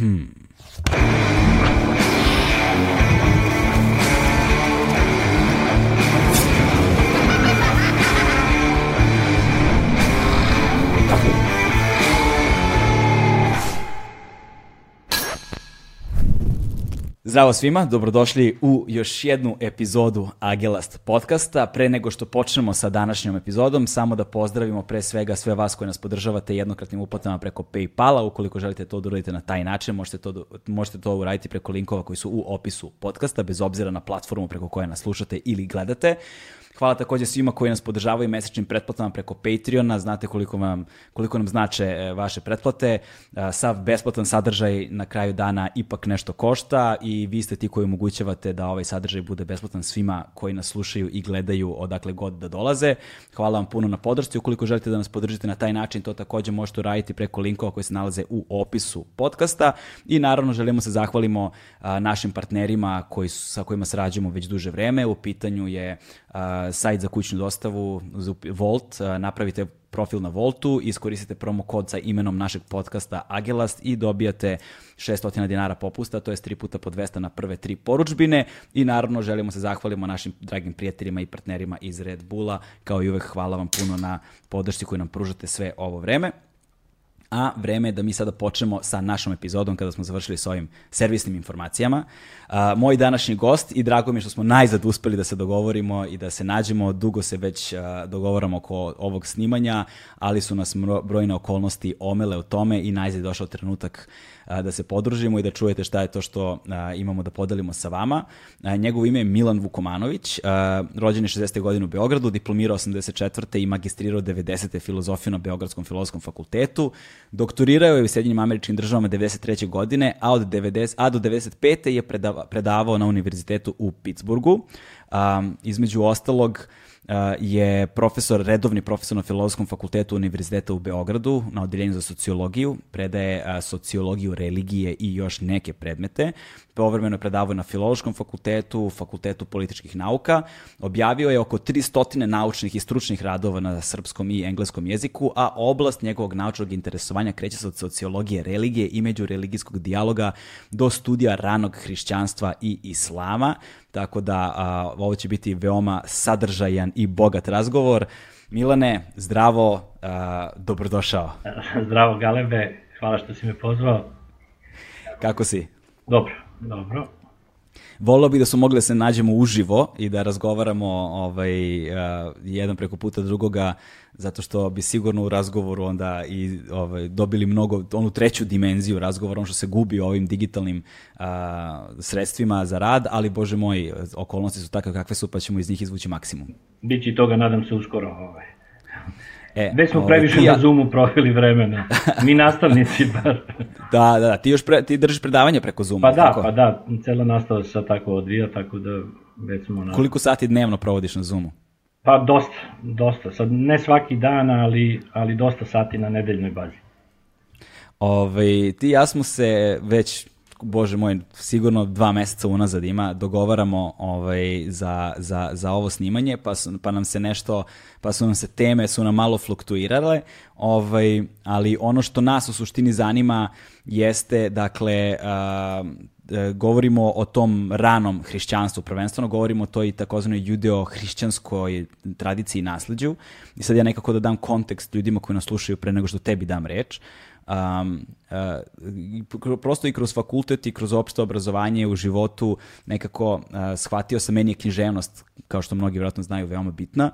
Hmm. Zdravo svima, dobrodošli u još jednu epizodu Agelast podcasta. Pre nego što počnemo sa današnjom epizodom, samo da pozdravimo pre svega sve vas koji nas podržavate jednokratnim uplatama preko Paypala. Ukoliko želite to da uradite na taj način, možete to, možete to uraditi preko linkova koji su u opisu podcasta, bez obzira na platformu preko koje nas slušate ili gledate. Hvala takođe svima koji nas podržavaju mesečnim pretplatama preko Patreona. Znate koliko, vam, koliko nam znače e, vaše pretplate. E, sav besplatan sadržaj na kraju dana ipak nešto košta i vi ste ti koji omogućavate da ovaj sadržaj bude besplatan svima koji nas slušaju i gledaju odakle god da dolaze. Hvala vam puno na podršci. Ukoliko želite da nas podržite na taj način, to takođe možete uraditi preko linkova koji se nalaze u opisu podcasta. I naravno želimo se zahvalimo našim partnerima koji su, sa kojima sarađujemo već duže vreme. U pitanju je sajt za kućnu dostavu Volt, napravite profil na Voltu, iskoristite promo kod sa imenom našeg podcasta Agelast i dobijate 600 dinara popusta, to je 3 puta po 200 na prve tri poručbine. I naravno želimo se zahvalimo našim dragim prijateljima i partnerima iz Red Bulla, kao i uvek hvala vam puno na podršci koju nam pružate sve ovo vreme a vreme je da mi sada počnemo sa našom epizodom kada smo završili s ovim servisnim informacijama. Uh, moj današnji gost i drago mi je što smo najzad uspeli da se dogovorimo i da se nađemo, dugo se već uh, dogovoramo oko ovog snimanja, ali su nas brojne okolnosti omele u tome i najzad je došao trenutak da se podružimo i da čujete šta je to što imamo da podelimo sa vama. Njegovo ime je Milan Vukomanović, rođen je 60. godine u Beogradu, diplomirao 84. i magistrirao 90. filozofiju na Beogradskom filozofskom fakultetu. Doktorirao je u Sjedinjim američkim državama 93. godine, a, od 90, a do 95. je predavao, na univerzitetu u Pittsburghu. Između ostalog, je profesor, redovni profesor na Filozofskom fakultetu Univerziteta u Beogradu na odeljenju za sociologiju, predaje sociologiju religije i još neke predmete. Povremeno je predavao na Filološkom fakultetu, Fakultetu političkih nauka. Objavio je oko 300 naučnih i stručnih radova na srpskom i engleskom jeziku, a oblast njegovog naučnog interesovanja kreće se od sociologije religije i međureligijskog dijaloga do studija ranog hrišćanstva i islama. Tako da a, ovo će biti veoma sadržajan i bogat razgovor. Milane, zdravo, a, dobrodošao. Zdravo Galebe, hvala što si me pozvao. Kako si? Dobro, dobro. Volao bih da su mogli da se nađemo uživo i da razgovaramo ovaj, uh, jedan preko puta drugoga, zato što bi sigurno u razgovoru onda i ovaj, dobili mnogo, onu treću dimenziju razgovora, ono što se gubi ovim digitalnim uh, sredstvima za rad, ali bože moj, okolnosti su takve kakve su, pa ćemo iz njih izvući maksimum. Bići toga, nadam se, uskoro. Ovaj. E, Već smo previše ja... na Zoomu proveli vremena. Mi nastavnici bar. da, da, da, ti još pre, ti držiš predavanja preko Zooma. Pa da, tako? pa da, cela nastava se tako odvija, tako da već smo na... Koliko sati dnevno provodiš na Zoomu? Pa dosta, dosta. Sad ne svaki dan, ali, ali dosta sati na nedeljnoj bazi. Ove, ovaj, ti ja smo se već bože moj, sigurno dva meseca unazad ima, dogovaramo ovaj, za, za, za ovo snimanje, pa, su, pa nam se nešto, pa su nam se teme, su nam malo fluktuirale, ovaj, ali ono što nas u suštini zanima jeste, dakle, uh, govorimo o tom ranom hrišćanstvu, prvenstveno govorimo o toj takozvanoj judeo-hrišćanskoj tradiciji i nasleđu. I sad ja nekako da dam kontekst ljudima koji nas slušaju pre nego što tebi dam reč. Uh, um, uh, prosto i kroz fakultet i kroz opšte obrazovanje u životu nekako uh, shvatio sam, meni je književnost, kao što mnogi vjerojatno znaju, veoma bitna.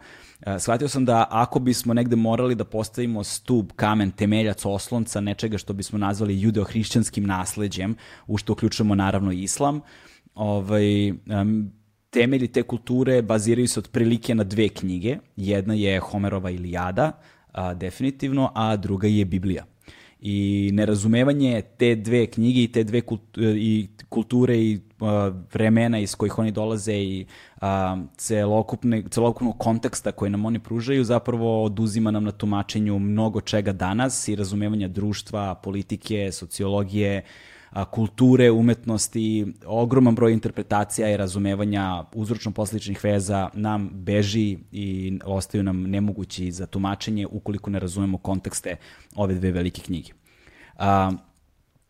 Uh, shvatio sam da ako bismo negde morali da postavimo stub, kamen, temeljac, oslonca, nečega što bismo nazvali judeo-hrišćanskim nasledđem, u što uključujemo naravno islam, ovaj, um, temelji te kulture baziraju se otprilike na dve knjige. Jedna je Homerova Ilijada, a, definitivno, a druga je Biblija i nerazumevanje te dve knjige i te dve kulture, i kulture i uh, vremena iz kojih oni dolaze i uh, celokupne, celokupnog konteksta koje nam oni pružaju zapravo oduzima nam na tumačenju mnogo čega danas i razumevanja društva, politike, sociologije, a, kulture, umetnosti, ogroman broj interpretacija i razumevanja uzročno-posličnih veza nam beži i ostaju nam nemogući za tumačenje ukoliko ne razumemo kontekste ove dve velike knjige.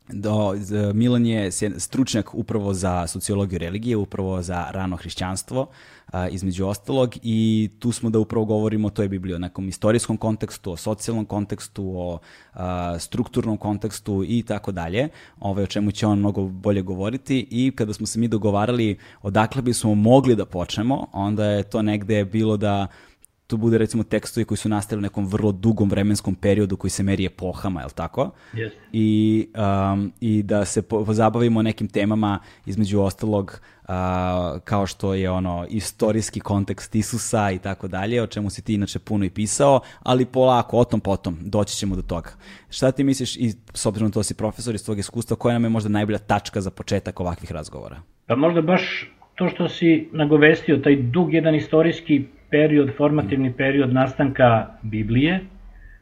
Do, Milan je stručnjak upravo za sociologiju religije, upravo za rano hrišćanstvo, između ostalog, i tu smo da upravo govorimo o toj Bibliji, o nekom istorijskom kontekstu, o socijalnom kontekstu, o strukturnom kontekstu i tako dalje, ovaj, o čemu će on mnogo bolje govoriti. I kada smo se mi dogovarali odakle bismo mogli da počnemo, onda je to negde bilo da to bude recimo tekstovi koji su nastali u nekom vrlo dugom vremenskom periodu koji se meri epohama, je li tako? Yes. I, um, I da se pozabavimo nekim temama između ostalog uh, kao što je ono istorijski kontekst Isusa i tako dalje, o čemu si ti inače puno i pisao, ali polako, o tom potom, doći ćemo do toga. Šta ti misliš, i s obzirom to si profesor iz tvojeg iskustva, koja nam je možda najbolja tačka za početak ovakvih razgovora? Pa možda baš to što si nagovestio, taj dug jedan istorijski period, formativni period nastanka Biblije,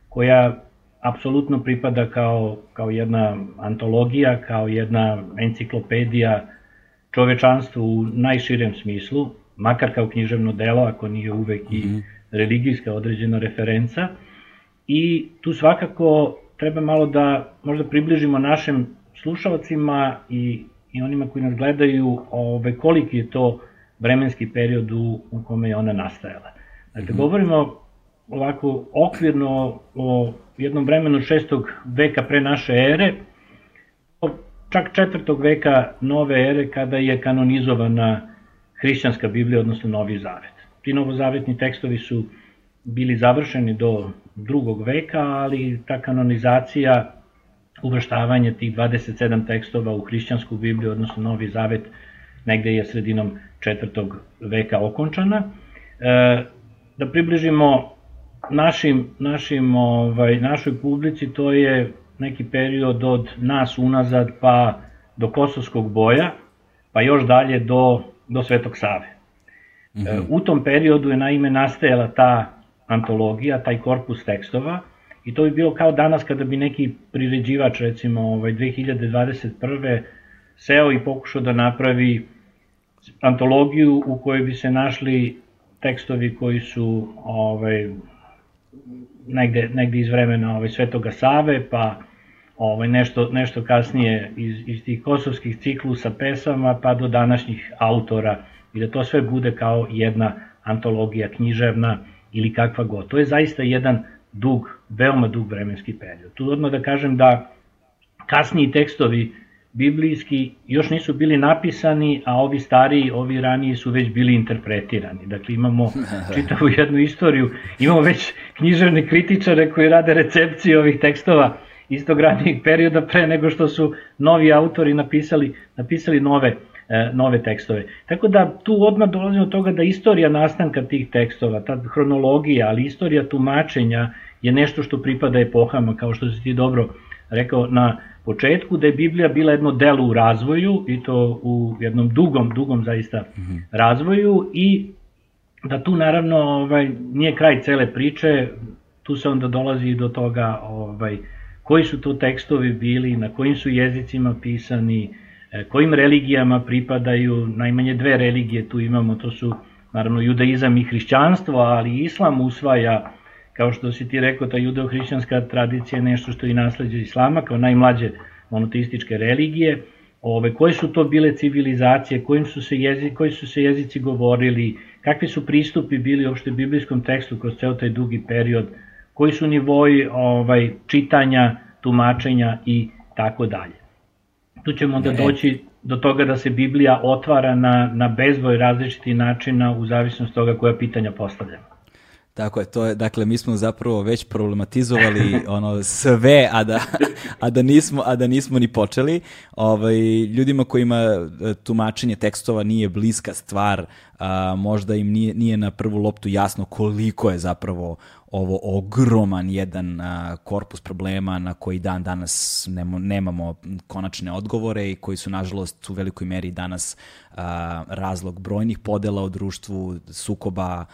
koja apsolutno pripada kao, kao jedna antologija, kao jedna enciklopedija čovečanstvu u najširem smislu, makar kao književno delo, ako nije uvek i -hmm. religijska određena referenca. I tu svakako treba malo da možda približimo našim slušalcima i, i onima koji nas gledaju ove, koliki je to vremenski period u, u kome je ona nastajala. Dakle, -hmm. govorimo ovako okvirno o jednom vremenu šestog veka pre naše ere, čak četvrtog veka nove ere kada je kanonizovana hrišćanska Biblija, odnosno Novi Zavet. Ti novozavetni tekstovi su bili završeni do drugog veka, ali ta kanonizacija, uvrštavanje tih 27 tekstova u hrišćansku Bibliju, odnosno Novi Zavet, negde je sredinom četvrtog veka okončana. E, da približimo našim, našim, ovaj, našoj publici, to je neki period od nas unazad pa do Kosovskog boja, pa još dalje do, do Svetog Save. Mm -hmm. U tom periodu je naime nastajala ta antologija, taj korpus tekstova, i to bi bilo kao danas kada bi neki priređivač, recimo ovaj, 2021. seo i pokušao da napravi antologiju u kojoj bi se našli tekstovi koji su ovaj, negde, negde iz vremena ovaj, Svetoga Save, pa ovaj, nešto, nešto kasnije iz, iz tih kosovskih ciklusa pesama, pa do današnjih autora i da to sve bude kao jedna antologija književna ili kakva god. To je zaista jedan dug, veoma dug vremenski period. Tu odmah da kažem da kasniji tekstovi biblijski još nisu bili napisani, a ovi stariji, ovi raniji su već bili interpretirani. Dakle, imamo čitavu jednu istoriju, imamo već književne kritičare koji rade recepcije ovih tekstova istog ranijeg perioda pre nego što su novi autori napisali, napisali nove, e, nove tekstove. Tako da tu odmah dolazimo do toga da istorija nastanka tih tekstova, ta hronologija, ali istorija tumačenja je nešto što pripada epohama, kao što si ti dobro rekao, na početku, da je Biblija bila jedno delo u razvoju i to u jednom dugom, dugom zaista mm -hmm. razvoju i da tu naravno ovaj, nije kraj cele priče, tu se onda dolazi do toga ovaj, koji su to tekstovi bili, na kojim su jezicima pisani, e, kojim religijama pripadaju, najmanje dve religije tu imamo, to su naravno judaizam i hrišćanstvo, ali islam usvaja kao što si ti rekao, ta judeo-hrišćanska tradicija je nešto što je i nasledđe islama, kao najmlađe monoteističke religije, ove, koje su to bile civilizacije, kojim su se jezik, koji su se jezici govorili, kakvi su pristupi bili uopšte biblijskom tekstu kroz ceo taj dugi period, koji su nivoji ovaj, čitanja, tumačenja i tako dalje. Tu ćemo onda doći do toga da se Biblija otvara na, na bezboj različitih načina u zavisnosti toga koja pitanja postavljamo. Tako je, to je, dakle, mi smo zapravo već problematizovali ono sve, a da, a da, nismo, a da nismo ni počeli. Ovaj, ljudima kojima e, tumačenje tekstova nije bliska stvar, a, možda im nije, nije na prvu loptu jasno koliko je zapravo ovo ogroman jedan a, korpus problema na koji dan danas nemo, nemamo konačne odgovore i koji su nažalost u velikoj meri danas a, razlog brojnih podela u društvu, sukoba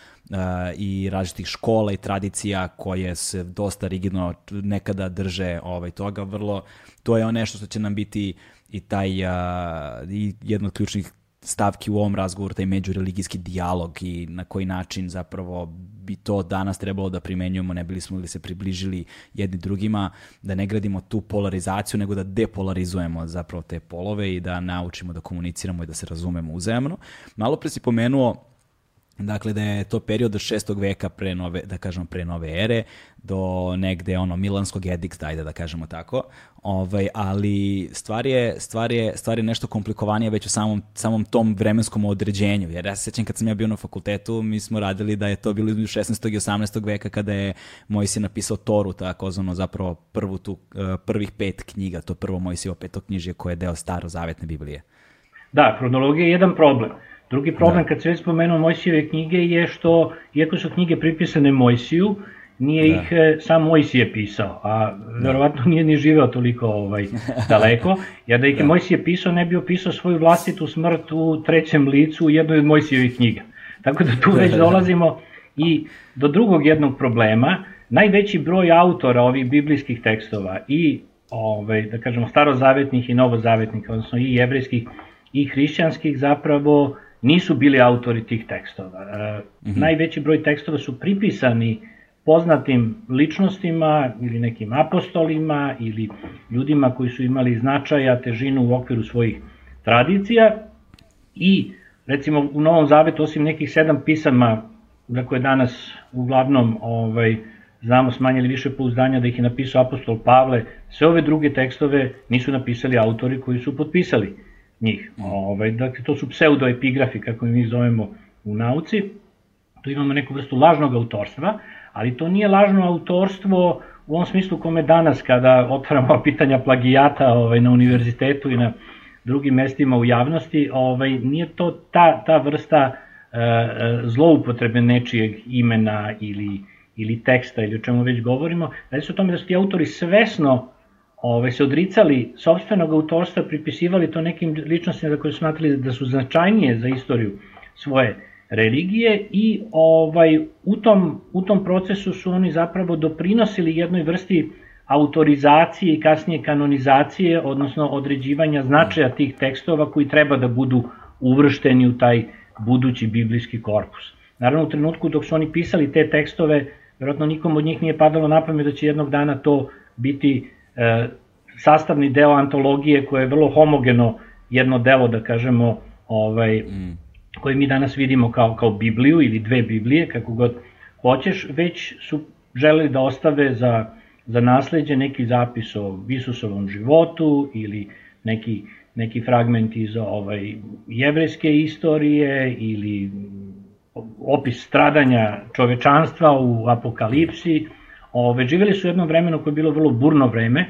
i različitih škola i tradicija koje se dosta rigidno nekada drže ovaj toga vrlo to je nešto što će nam biti i taj a, i jedno od ključnih stavki u ovom razgovoru, taj međureligijski dijalog i na koji način zapravo bi to danas trebalo da primenjujemo, ne bili smo ili se približili jedni drugima, da ne gradimo tu polarizaciju, nego da depolarizujemo zapravo te polove i da naučimo da komuniciramo i da se razumemo uzajemno. Malo pre si pomenuo Dakle, da je to period od šestog veka pre nove, da kažemo, pre nove ere, do negde ono milanskog edikta, ajde da kažemo tako. Ovaj, ali stvar je, stvar, je, stvar je nešto komplikovanije već u samom, samom tom vremenskom određenju. Jer ja se sećam kad sam ja bio na fakultetu, mi smo radili da je to bilo između 16. i 18. veka kada je Mojsije napisao Toru, takozvano zapravo prvu tu, eh, prvih pet knjiga, to prvo Mojsijevo petoknjižje koje je deo starozavetne Biblije. Da, kronologija je jedan problem. Drugi problem, da. kad se već spomenuo Mojsijeve knjige, je što, iako su knjige pripisane Mojsiju, nije da. ih e, sam Mojsije pisao, a da. verovatno nije ni živeo toliko ovaj, daleko, jer da ih da. je Mojsije pisao, ne bi opisao svoju vlastitu smrt u trećem licu u jednoj od Mojsijevih knjiga. Tako da tu već dolazimo i do drugog jednog problema, najveći broj autora ovih biblijskih tekstova i ovaj, da kažemo starozavetnih i novozavetnih, odnosno i jevrijskih i hrišćanskih zapravo nisu bili autori tih tekstova. Mm -hmm. Najveći broj tekstova su pripisani poznatim ličnostima ili nekim apostolima ili ljudima koji su imali značaja, težinu u okviru svojih tradicija i recimo u Novom Zavetu osim nekih sedam pisama za koje danas uglavnom ovaj, znamo smanjili više pouzdanja da ih je napisao apostol Pavle, sve ove druge tekstove nisu napisali autori koji su potpisali njih. Ovaj, dakle, to su pseudoepigrafi, kako mi zovemo u nauci. Tu imamo neku vrstu lažnog autorstva, ali to nije lažno autorstvo u ovom smislu kome danas, kada otvaramo pitanja plagijata ovaj, na univerzitetu i na drugim mestima u javnosti, ovaj, nije to ta, ta vrsta e, e zloupotrebe nečijeg imena ili, ili teksta ili o čemu već govorimo, da se o tome da su ti autori svesno ove, se odricali sobstvenog autorstva, pripisivali to nekim ličnostima za koje smatrali da su značajnije za istoriju svoje religije i ovaj u tom, u tom procesu su oni zapravo doprinosili jednoj vrsti autorizacije i kasnije kanonizacije, odnosno određivanja značaja tih tekstova koji treba da budu uvršteni u taj budući biblijski korpus. Naravno, u trenutku dok su oni pisali te tekstove, verovatno nikom od njih nije padalo na pamet da će jednog dana to biti e, sastavni deo antologije koje je vrlo homogeno jedno delo, da kažemo, ovaj, mm. koje mi danas vidimo kao, kao Bibliju ili dve Biblije, kako god hoćeš, već su želeli da ostave za, za nasledđe neki zapis o Isusovom životu ili neki, neki fragment iz ovaj, jevrejske istorije ili opis stradanja čovečanstva u apokalipsi, Ove, živeli su u jednom vremenu koje je bilo vrlo burno vreme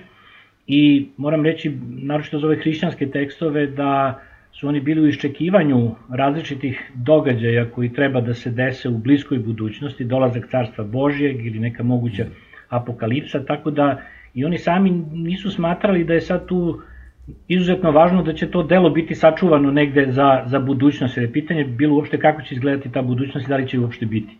i moram reći, naročito za ove hrišćanske tekstove, da su oni bili u iščekivanju različitih događaja koji treba da se dese u bliskoj budućnosti, dolazak carstva Božjeg ili neka moguća apokalipsa, tako da i oni sami nisu smatrali da je sad tu izuzetno važno da će to delo biti sačuvano negde za, za budućnost, jer je pitanje bilo uopšte kako će izgledati ta budućnost i da li će uopšte biti.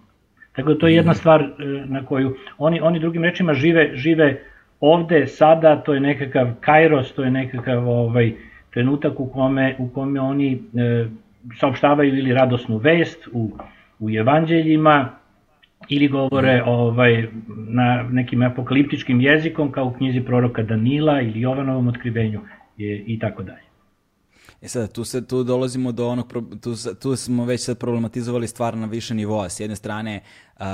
Tako da to je jedna stvar e, na koju oni, oni drugim rečima žive, žive ovde, sada, to je nekakav kairos, to je nekakav ovaj, trenutak u kome, u kome oni e, saopštavaju ili radosnu vest u, u evanđeljima, ili govore ovaj, na nekim apokaliptičkim jezikom kao u knjizi proroka Danila ili Jovanovom otkrivenju i, i tako dalje. E sad, tu, se, tu dolazimo do onog, tu, tu smo već sad problematizovali stvar na više nivoa. S jedne strane, uh,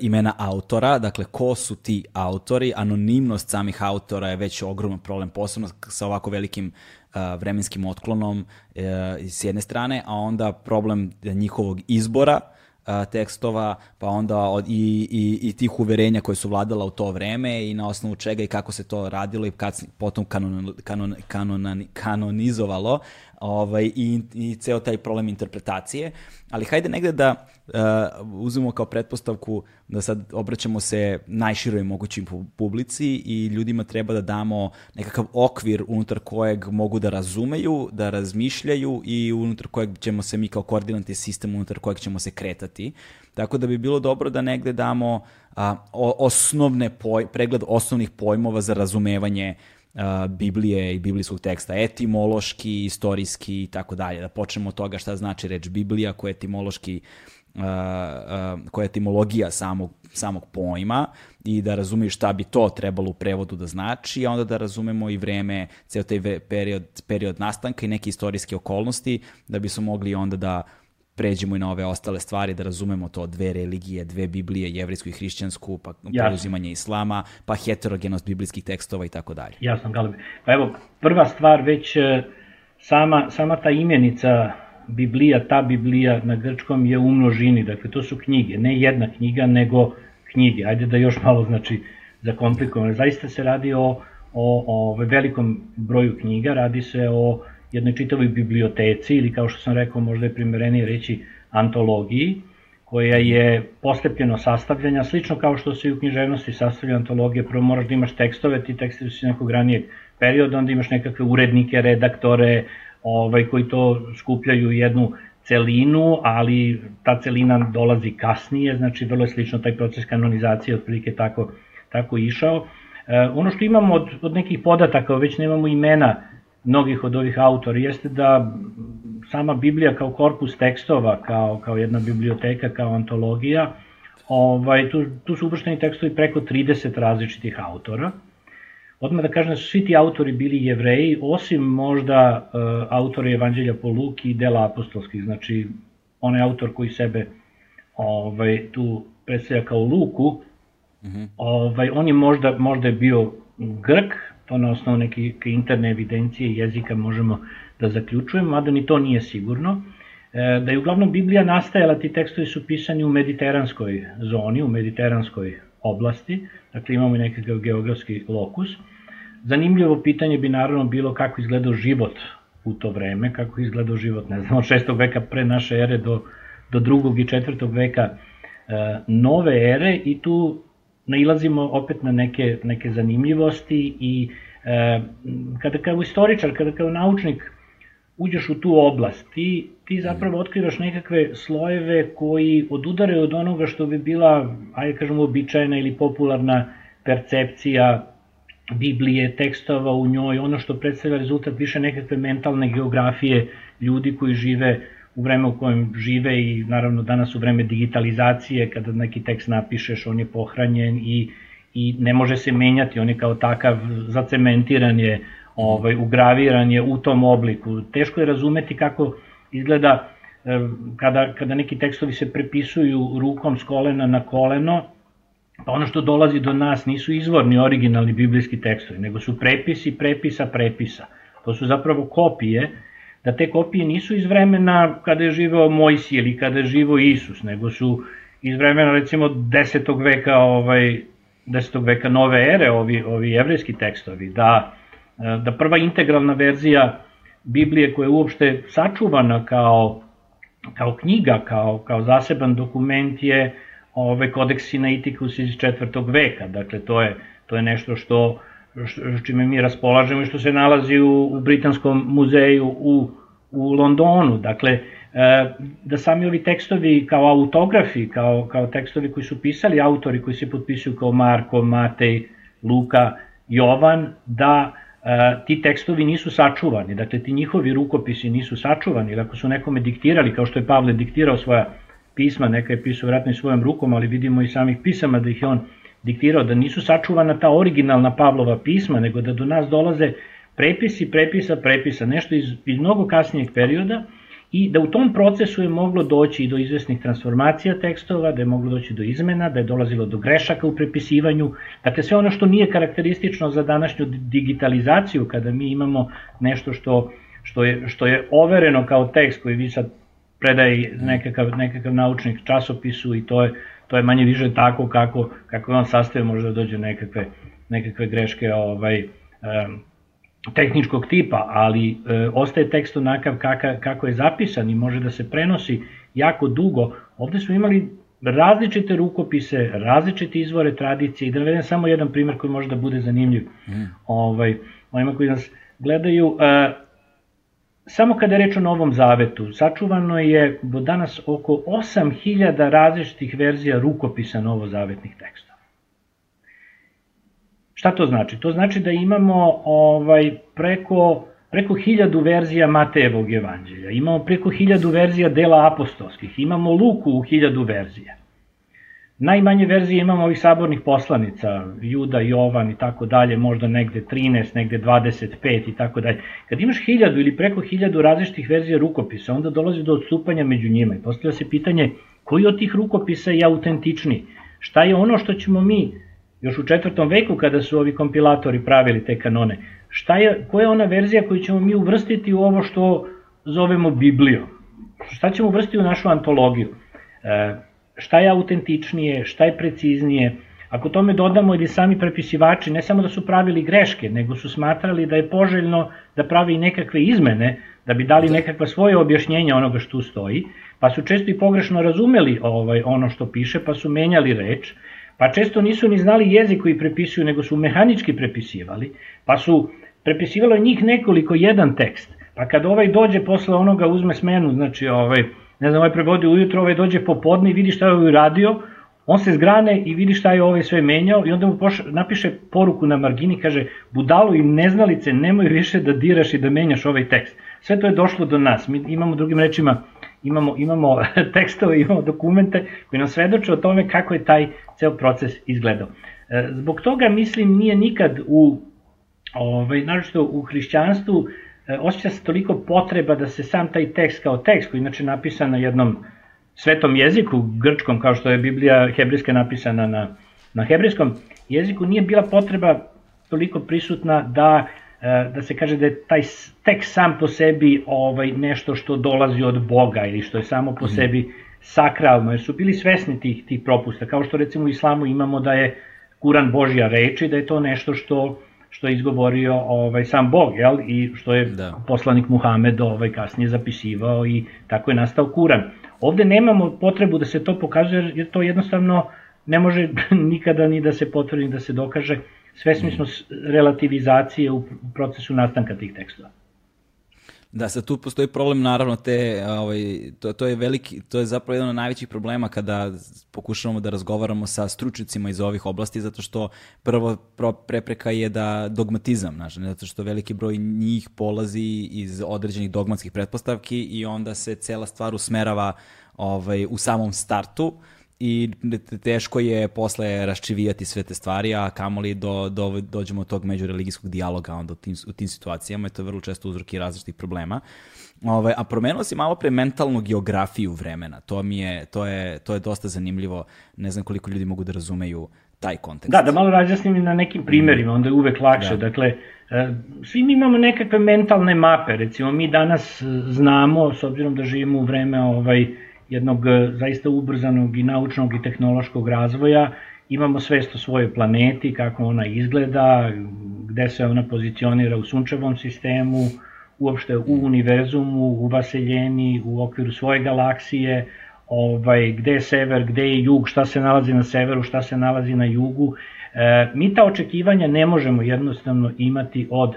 imena autora, dakle ko su ti autori, anonimnost samih autora je već ogroman problem, posebno sa ovako velikim vremenskim otklonom uh, s jedne strane, a onda problem njihovog izbora, tekstova, pa onda od, i, i, i tih uverenja koje su vladala u to vreme i na osnovu čega i kako se to radilo i kad potom kanon, kanon, kanon, kanonizovalo ovaj, i, i ceo taj problem interpretacije. Ali hajde negde da uh, uzmemo kao pretpostavku da sad obraćamo se najširoj mogućim publici i ljudima treba da damo nekakav okvir unutar kojeg mogu da razumeju, da razmišljaju i unutar kojeg ćemo se mi kao koordinatni sistem unutar kojeg ćemo se kretati. Tako da bi bilo dobro da negde damo a, osnovne poj, pregled osnovnih pojmova za razumevanje Biblije i biblijskog teksta, etimološki, istorijski i tako dalje. Da počnemo od toga šta znači reč Biblija, koja je etimološki uh, uh, koja je etimologija samog, samog pojma i da razumiješ šta bi to trebalo u prevodu da znači, a onda da razumemo i vreme, ceo taj period, period nastanka i neke istorijske okolnosti, da bi smo mogli onda da pređemo i na ove ostale stvari, da razumemo to dve religije, dve Biblije, jevrijsku i hrišćansku, pa preuzimanje islama, pa heterogenost biblijskih tekstova i tako dalje. Jasno, Galebe. Pa evo, prva stvar već e, sama, sama ta imenica Biblija, ta Biblija na grčkom je u množini, dakle to su knjige, ne jedna knjiga, nego knjige. Ajde da još malo znači zakomplikovano. Zaista se radi o, o, o velikom broju knjiga, radi se o jednoj čitavoj biblioteci ili kao što sam rekao možda je primerenije reći antologiji koja je postepljeno sastavljanja, slično kao što se i u književnosti sastavlja antologija, prvo moraš da imaš tekstove, ti tekstovi su nekog ranijeg perioda, onda imaš nekakve urednike, redaktore, ovaj, koji to skupljaju jednu celinu, ali ta celina dolazi kasnije, znači vrlo je slično taj proces kanonizacije otprilike tako, tako išao. E, ono što imamo od, od nekih podataka, već nemamo imena mnogih od ovih autora jeste da sama Biblija kao korpus tekstova, kao, kao jedna biblioteka, kao antologija, ovaj, tu, tu su uvršteni tekstovi preko 30 različitih autora. Odmah da kažem da su svi ti autori bili jevreji, osim možda uh, autora Evanđelja po Luki i dela apostolskih, znači onaj autor koji sebe ovaj, tu predstavlja kao Luku, mm -hmm. ovaj, on je možda, možda je bio Grk, to na osnovu neke interne evidencije jezika možemo da zaključujemo, mada ni to nije sigurno. E, da je uglavnom Biblija nastajala, ti tekstovi su pisani u mediteranskoj zoni, u mediteranskoj oblasti, dakle imamo i nekakav geografski lokus. Zanimljivo pitanje bi naravno bilo kako izgledao život u to vreme, kako izgledao život, ne znam, od 6. veka pre naše ere do, do 2. i 4. veka e, nove ere i tu nailazimo opet na neke, neke zanimljivosti i e, kada kao istoričar, kada kao naučnik uđeš u tu oblast, ti, ti zapravo otkrivaš nekakve slojeve koji odudare od onoga što bi bila, ajde kažemo, običajna ili popularna percepcija Biblije, tekstova u njoj, ono što predstavlja rezultat više nekakve mentalne geografije ljudi koji žive u vreme u kojem žive i naravno danas u vreme digitalizacije, kada neki tekst napišeš, on je pohranjen i, i ne može se menjati, on je kao takav zacementiran je, ovaj, ugraviran je u tom obliku. Teško je razumeti kako izgleda kada, kada neki tekstovi se prepisuju rukom s kolena na koleno, pa ono što dolazi do nas nisu izvorni originalni biblijski tekstovi, nego su prepisi prepisa prepisa. To su zapravo kopije da te kopije nisu iz vremena kada je živeo Mojsi ili kada je živeo Isus, nego su iz vremena recimo 10. veka ovaj 10. veka nove ere ovi ovi jevrejski tekstovi da da prva integralna verzija Biblije koja je uopšte sačuvana kao kao knjiga, kao kao zaseban dokument je ovaj kodeks Sinaiticus iz 4. veka. Dakle to je to je nešto što čime mi raspolažemo i što se nalazi u, u Britanskom muzeju u, u Londonu. Dakle, e, da sami ovi tekstovi kao autografi, kao, kao tekstovi koji su pisali autori koji se potpisuju kao Marko, Matej, Luka, Jovan, da e, ti tekstovi nisu sačuvani, dakle ti njihovi rukopisi nisu sačuvani, ako su nekome diktirali, kao što je Pavle diktirao svoja pisma, neka je pisao vratno i svojom rukom, ali vidimo i samih pisama da ih je on diktirao, da nisu sačuvana ta originalna Pavlova pisma, nego da do nas dolaze prepisi, prepisa, prepisa, nešto iz, iz mnogo kasnijeg perioda i da u tom procesu je moglo doći i do izvesnih transformacija tekstova, da je moglo doći do izmena, da je dolazilo do grešaka u prepisivanju, dakle sve ono što nije karakteristično za današnju digitalizaciju, kada mi imamo nešto što, što, je, što je overeno kao tekst koji vi sad predaje nekakav, nekakav naučnik časopisu i to je, to je manje više tako kako, kako on sastavio možda dođe nekakve, nekakve greške ovaj, um, tehničkog tipa, ali e, ostaje tekst onakav kaka, kako je zapisan i može da se prenosi jako dugo. Ovde smo imali različite rukopise, različite izvore tradicije i da navedem samo jedan primer koji može da bude zanimljiv mm. ovaj, onima koji nas gledaju. E, samo kada je reč o Novom Zavetu, sačuvano je do danas oko 8000 različitih verzija rukopisa novozavetnih teksta. Šta to znači? To znači da imamo ovaj preko preko hiljadu verzija Matejevog evanđelja, imamo preko hiljadu verzija dela apostolskih, imamo Luku u hiljadu verzija. Najmanje verzije imamo ovih sabornih poslanica, Juda, Jovan i tako dalje, možda negde 13, negde 25 i tako dalje. Kad imaš hiljadu ili preko hiljadu različitih verzija rukopisa, onda dolazi do odstupanja među njima i postavlja se pitanje koji od tih rukopisa je autentični? Šta je ono što ćemo mi, još u četvrtom veku kada su ovi kompilatori pravili te kanone, šta je, koja je ona verzija koju ćemo mi uvrstiti u ovo što zovemo Bibliju? Šta ćemo uvrstiti u našu antologiju? E, šta je autentičnije, šta je preciznije? Ako tome dodamo i da sami prepisivači ne samo da su pravili greške, nego su smatrali da je poželjno da pravi i nekakve izmene, da bi dali nekakva svoje objašnjenja onoga što stoji, pa su često i pogrešno razumeli ovaj, ono što piše, pa su menjali reč, pa često nisu ni znali jezik koji prepisuju, nego su mehanički prepisivali, pa su prepisivalo njih nekoliko jedan tekst, pa kad ovaj dođe posle onoga uzme smenu, znači ovaj, ne znam, ovaj prevodi ujutro, ovaj dođe popodne i vidi šta je ovaj radio, on se zgrane i vidi šta je ovaj sve menjao i onda mu poša, napiše poruku na margini, kaže, budalo i neznalice, nemoj više da diraš i da menjaš ovaj tekst. Sve to je došlo do nas. Mi imamo drugim rečima, imamo, imamo tekstove, imamo dokumente koji nam svedoče o tome kako je taj ceo proces izgledao. E, zbog toga, mislim, nije nikad u, ovaj, naročito u hrišćanstvu, e, osjeća se toliko potreba da se sam taj tekst kao tekst, koji inače napisan na jednom svetom jeziku, grčkom, kao što je Biblija hebrijska napisana na, na hebrijskom jeziku, nije bila potreba toliko prisutna da da se kaže da je taj tek sam po sebi ovaj nešto što dolazi od Boga ili što je samo po mm. sebi sakralno, jer su bili svesni tih, tih propusta, kao što recimo u islamu imamo da je Kuran Božja reč i da je to nešto što što je izgovorio ovaj sam Bog, jel? I što je da. poslanik Muhamed ovaj kasnije zapisivao i tako je nastao Kuran. Ovde nemamo potrebu da se to pokazuje jer to jednostavno ne može nikada ni da se potvrdi, da se dokaže Svesni smo relativizacije u procesu nastanka tih tekstova. Da, sad tu postoji problem, naravno, te, ovaj, to, to, je veliki, to je zapravo jedan od najvećih problema kada pokušavamo da razgovaramo sa stručnicima iz ovih oblasti, zato što prvo prepreka je da dogmatizam, znači, zato što veliki broj njih polazi iz određenih dogmatskih pretpostavki i onda se cela stvar usmerava ovaj, u samom startu, i teško je posle raščivijati sve te stvari, a kamoli do, do, dođemo od tog međureligijskog dijaloga onda u tim, u tim situacijama i to je vrlo često uzroki različitih problema. Ove, ovaj, a promenuo si malo pre mentalnu geografiju vremena. To mi je, to je, to je dosta zanimljivo. Ne znam koliko ljudi mogu da razumeju taj kontekst. Da, da malo razjasnim na nekim primerima, onda je uvek lakše. Da. Dakle, e, svi mi imamo nekakve mentalne mape. Recimo, mi danas znamo, s obzirom da živimo u vreme ovaj, jednog e, zaista ubrzanog i naučnog i tehnološkog razvoja, imamo svest o svojoj planeti, kako ona izgleda, gde se ona pozicionira u sunčevom sistemu, uopšte u univerzumu, u vaseljeni, u okviru svoje galaksije, ovaj, gde je sever, gde je jug, šta se nalazi na severu, šta se nalazi na jugu. E, mi ta očekivanja ne možemo jednostavno imati od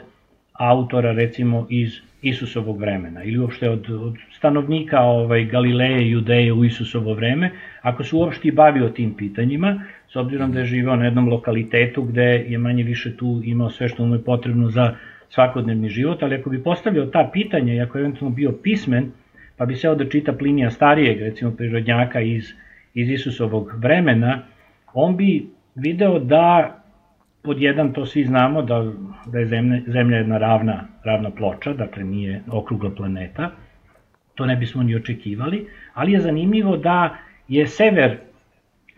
autora recimo iz Isusovog vremena ili uopšte od, od stanovnika ovaj, Galileje Judeje u Isusovo vreme, ako se uopšte bavio tim pitanjima, s obzirom da je živao na jednom lokalitetu gde je manje više tu imao sve što mu je potrebno za svakodnevni život, ali ako bi postavio ta pitanja i ako je eventualno bio pismen, pa bi se da čita Plinija starijeg, recimo prirodnjaka iz, iz Isusovog vremena, on bi video da pod jedan to svi znamo da, da je zemlja, zemlja jedna ravna, ravna ploča, dakle nije okrugla planeta, to ne bismo ni očekivali, ali je zanimljivo da je sever,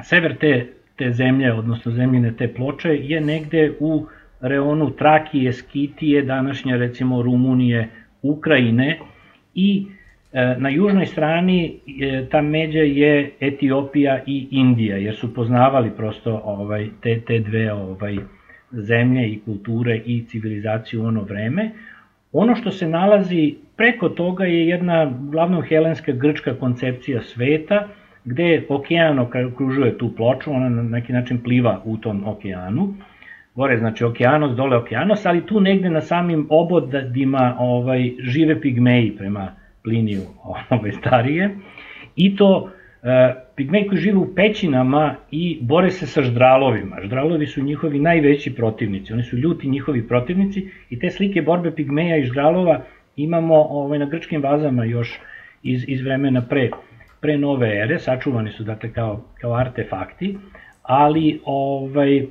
sever te, te zemlje, odnosno zemljine te ploče, je negde u reonu Trakije, Skitije, današnje recimo Rumunije, Ukrajine i na južnoj strani e, ta međa je Etiopija i Indija, jer su poznavali prosto ovaj, te, te dve ovaj, zemlje i kulture i civilizaciju u ono vreme. Ono što se nalazi preko toga je jedna glavno helenska grčka koncepcija sveta, gde okean okružuje tu ploču, ona na neki način pliva u tom okeanu. Gore znači okeanos, dole okeanos, ali tu negde na samim obodima ovaj, žive pigmeji prema Pliniju ovaj, starije. I to pigmeji koji žive u pećinama i bore se sa ždralovima. Ždralovi su njihovi najveći protivnici, oni su ljuti njihovi protivnici i te slike borbe pigmeja i ždralova imamo ovaj, na grčkim vazama još iz, iz vremena pre, pre nove ere, sačuvani su dakle kao, kao artefakti, ali ovaj,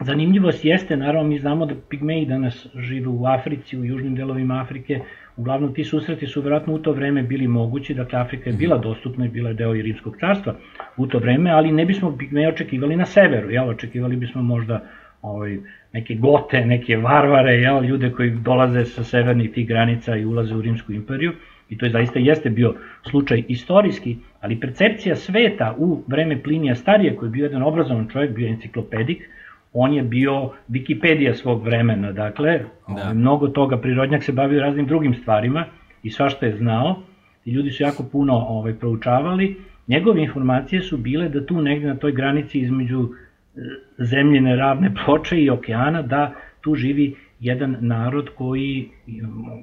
zanimljivost jeste, naravno mi znamo da pigmeji danas žive u Africi, u južnim delovima Afrike, uglavnom ti susreti su verovatno u to vreme bili mogući, dakle Afrika je bila dostupna i bila je deo i Rimskog carstva u to vreme, ali ne bismo pigmeje očekivali na severu, jel, očekivali bismo možda ovaj, neke gote, neke varvare, jel, ljude koji dolaze sa severnih tih granica i ulaze u Rimsku imperiju, i to je zaista jeste bio slučaj istorijski, ali percepcija sveta u vreme Plinija Starije, koji je bio jedan obrazovan čovjek, bio enciklopedik, on je bio Wikipedia svog vremena, dakle, da. Ovaj, mnogo toga, prirodnjak se bavio raznim drugim stvarima i svašta je znao, i ljudi su jako puno ovaj, proučavali, njegove informacije su bile da tu negde na toj granici između e, zemljene ravne ploče i okeana, da tu živi jedan narod koji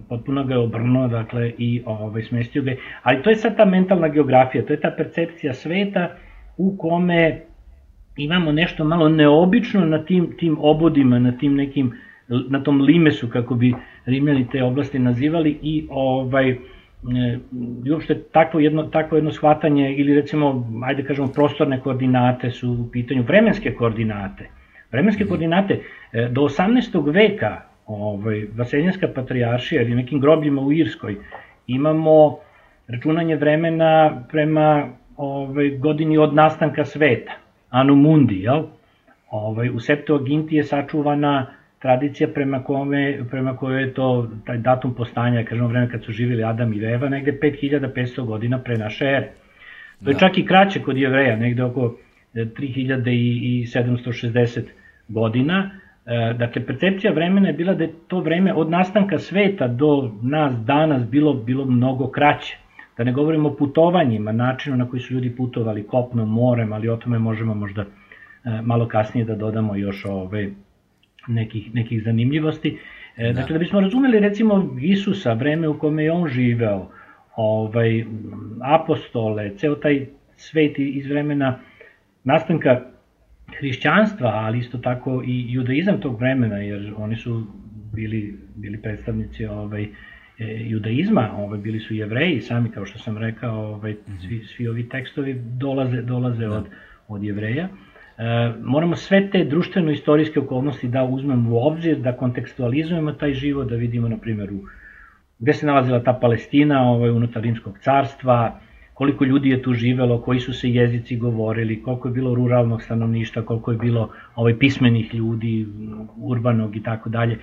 potpuno ga je obrnuo, dakle, i ovaj, smestio ga. Ali to je sad ta mentalna geografija, to je ta percepcija sveta u kome imamo nešto malo neobično na tim, tim obodima, na tim nekim, na tom limesu, kako bi Rimljani te oblasti nazivali i ovaj, e, i uopšte takvo jedno, takvo jedno shvatanje ili recimo, ajde kažemo, prostorne koordinate su u pitanju, vremenske koordinate. Vremenske mm. koordinate e, do 18. veka ovaj, Vaseljenska patrijaršija ili nekim grobljima u Irskoj imamo računanje vremena prema ovaj, godini od nastanka sveta Anu Mundi, jel? Ovaj, u Septuaginti je sačuvana tradicija prema, kome, prema kojoj je to taj datum postanja, kažemo vreme kad su živjeli Adam i Eva, negde 5500 godina pre naše ere. To je da. čak i kraće kod jevreja, negde oko 3760 godina. E, dakle, percepcija vremena je bila da je to vreme od nastanka sveta do nas danas bilo, bilo mnogo kraće. Da ne govorimo o putovanjima, načinu na koji su ljudi putovali kopnom, morem, ali o tome možemo možda e, malo kasnije da dodamo još ove, nekih, nekih zanimljivosti. E, da. Dakle, da bismo razumeli recimo Isusa, vreme u kome je on živeo, ovaj, apostole, ceo taj svet iz vremena nastanka hrišćanstva, ali isto tako i judaizam tog vremena, jer oni su bili, bili predstavnici ovaj, judaizma, ovaj, bili su jevreji sami, kao što sam rekao, ovaj, mhm. svi, svi ovi tekstovi dolaze, dolaze da. od, od jevreja. E, moramo sve te društveno-istorijske okolnosti da uzmemo u obzir, da kontekstualizujemo taj život, da vidimo, na primjer, u, gde se nalazila ta Palestina ovaj, unutar Rimskog carstva, koliko ljudi je tu živelo, koji su se jezici govorili, koliko je bilo ruralnog stanovništva, koliko je bilo ovaj, pismenih ljudi, urbanog i tako dalje.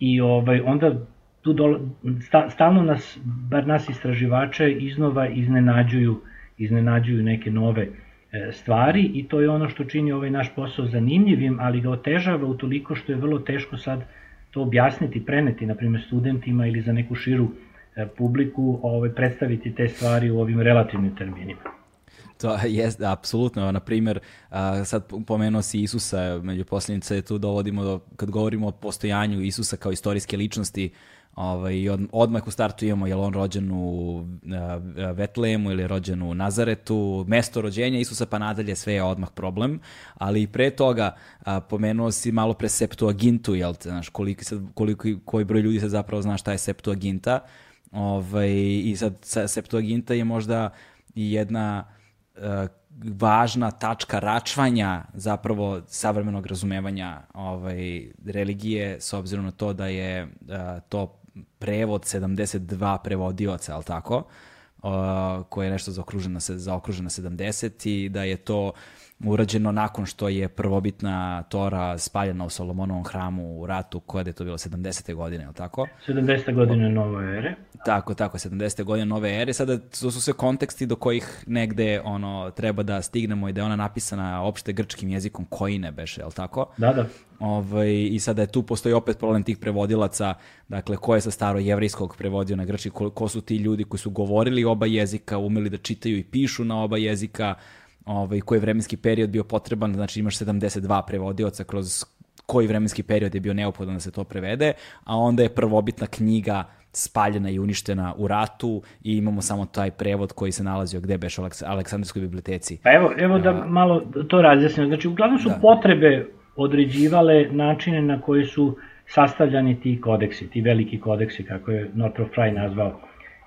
I ovaj, onda tu dolo, sta, stalno nas, bar nas istraživače, iznova iznenađuju, iznenađuju neke nove e, stvari i to je ono što čini ovaj naš posao zanimljivim, ali ga otežava utoliko što je vrlo teško sad to objasniti, preneti, na primjer, studentima ili za neku širu e, publiku ovaj, predstaviti te stvari u ovim relativnim terminima. To je, apsolutno, na primjer, sad pomenuo si Isusa, među posljednice tu dovodimo do, kad govorimo o postojanju Isusa kao istorijske ličnosti, Ovaj, od, odmah u startu imamo je li on rođen u Vetlemu ili rođen u Nazaretu, mesto rođenja Isusa pa nadalje sve je odmah problem, ali i pre toga a, pomenuo si malo pre Septuagintu, jel te, znaš, koliko, sad, koliko, koji broj ljudi sad zapravo zna šta je Septuaginta, ovaj, i sad Septuaginta je možda i jedna a, važna tačka račvanja zapravo savremenog razumevanja ovaj, religije s obzirom na to da je a, to prevod 72 prevodioca, ali tako? Uh, koje je nešto zaokruženo, zaokruženo 70 i da je to urađeno nakon što je prvobitna Tora spaljena u Solomonovom hramu u ratu, koja je to bilo 70. godine, ili tako? 70. godine nove ere. Tako, tako, 70. godine nove ere. Sada to su sve konteksti do kojih negde ono, treba da stignemo i da je ona napisana opšte grčkim jezikom koji ne beše, je li tako? Da, da. Ovaj, I sada je tu postoji opet problem tih prevodilaca, dakle, ko je sa staro jevrijskog prevodio na grčki, ko, ko su ti ljudi koji su govorili oba jezika, umeli da čitaju i pišu na oba jezika, ovaj, koji je vremenski period bio potreban, znači imaš 72 prevodioca kroz koji vremenski period je bio neophodan da se to prevede, a onda je prvobitna knjiga spaljena i uništena u ratu i imamo samo taj prevod koji se nalazio gde beš u Aleksandrijskoj biblioteci. Pa evo, evo da malo to razjasnimo. Znači, uglavnom su da. potrebe određivale načine na koji su sastavljani ti kodeksi, ti veliki kodeksi, kako je Northrop Frye nazvao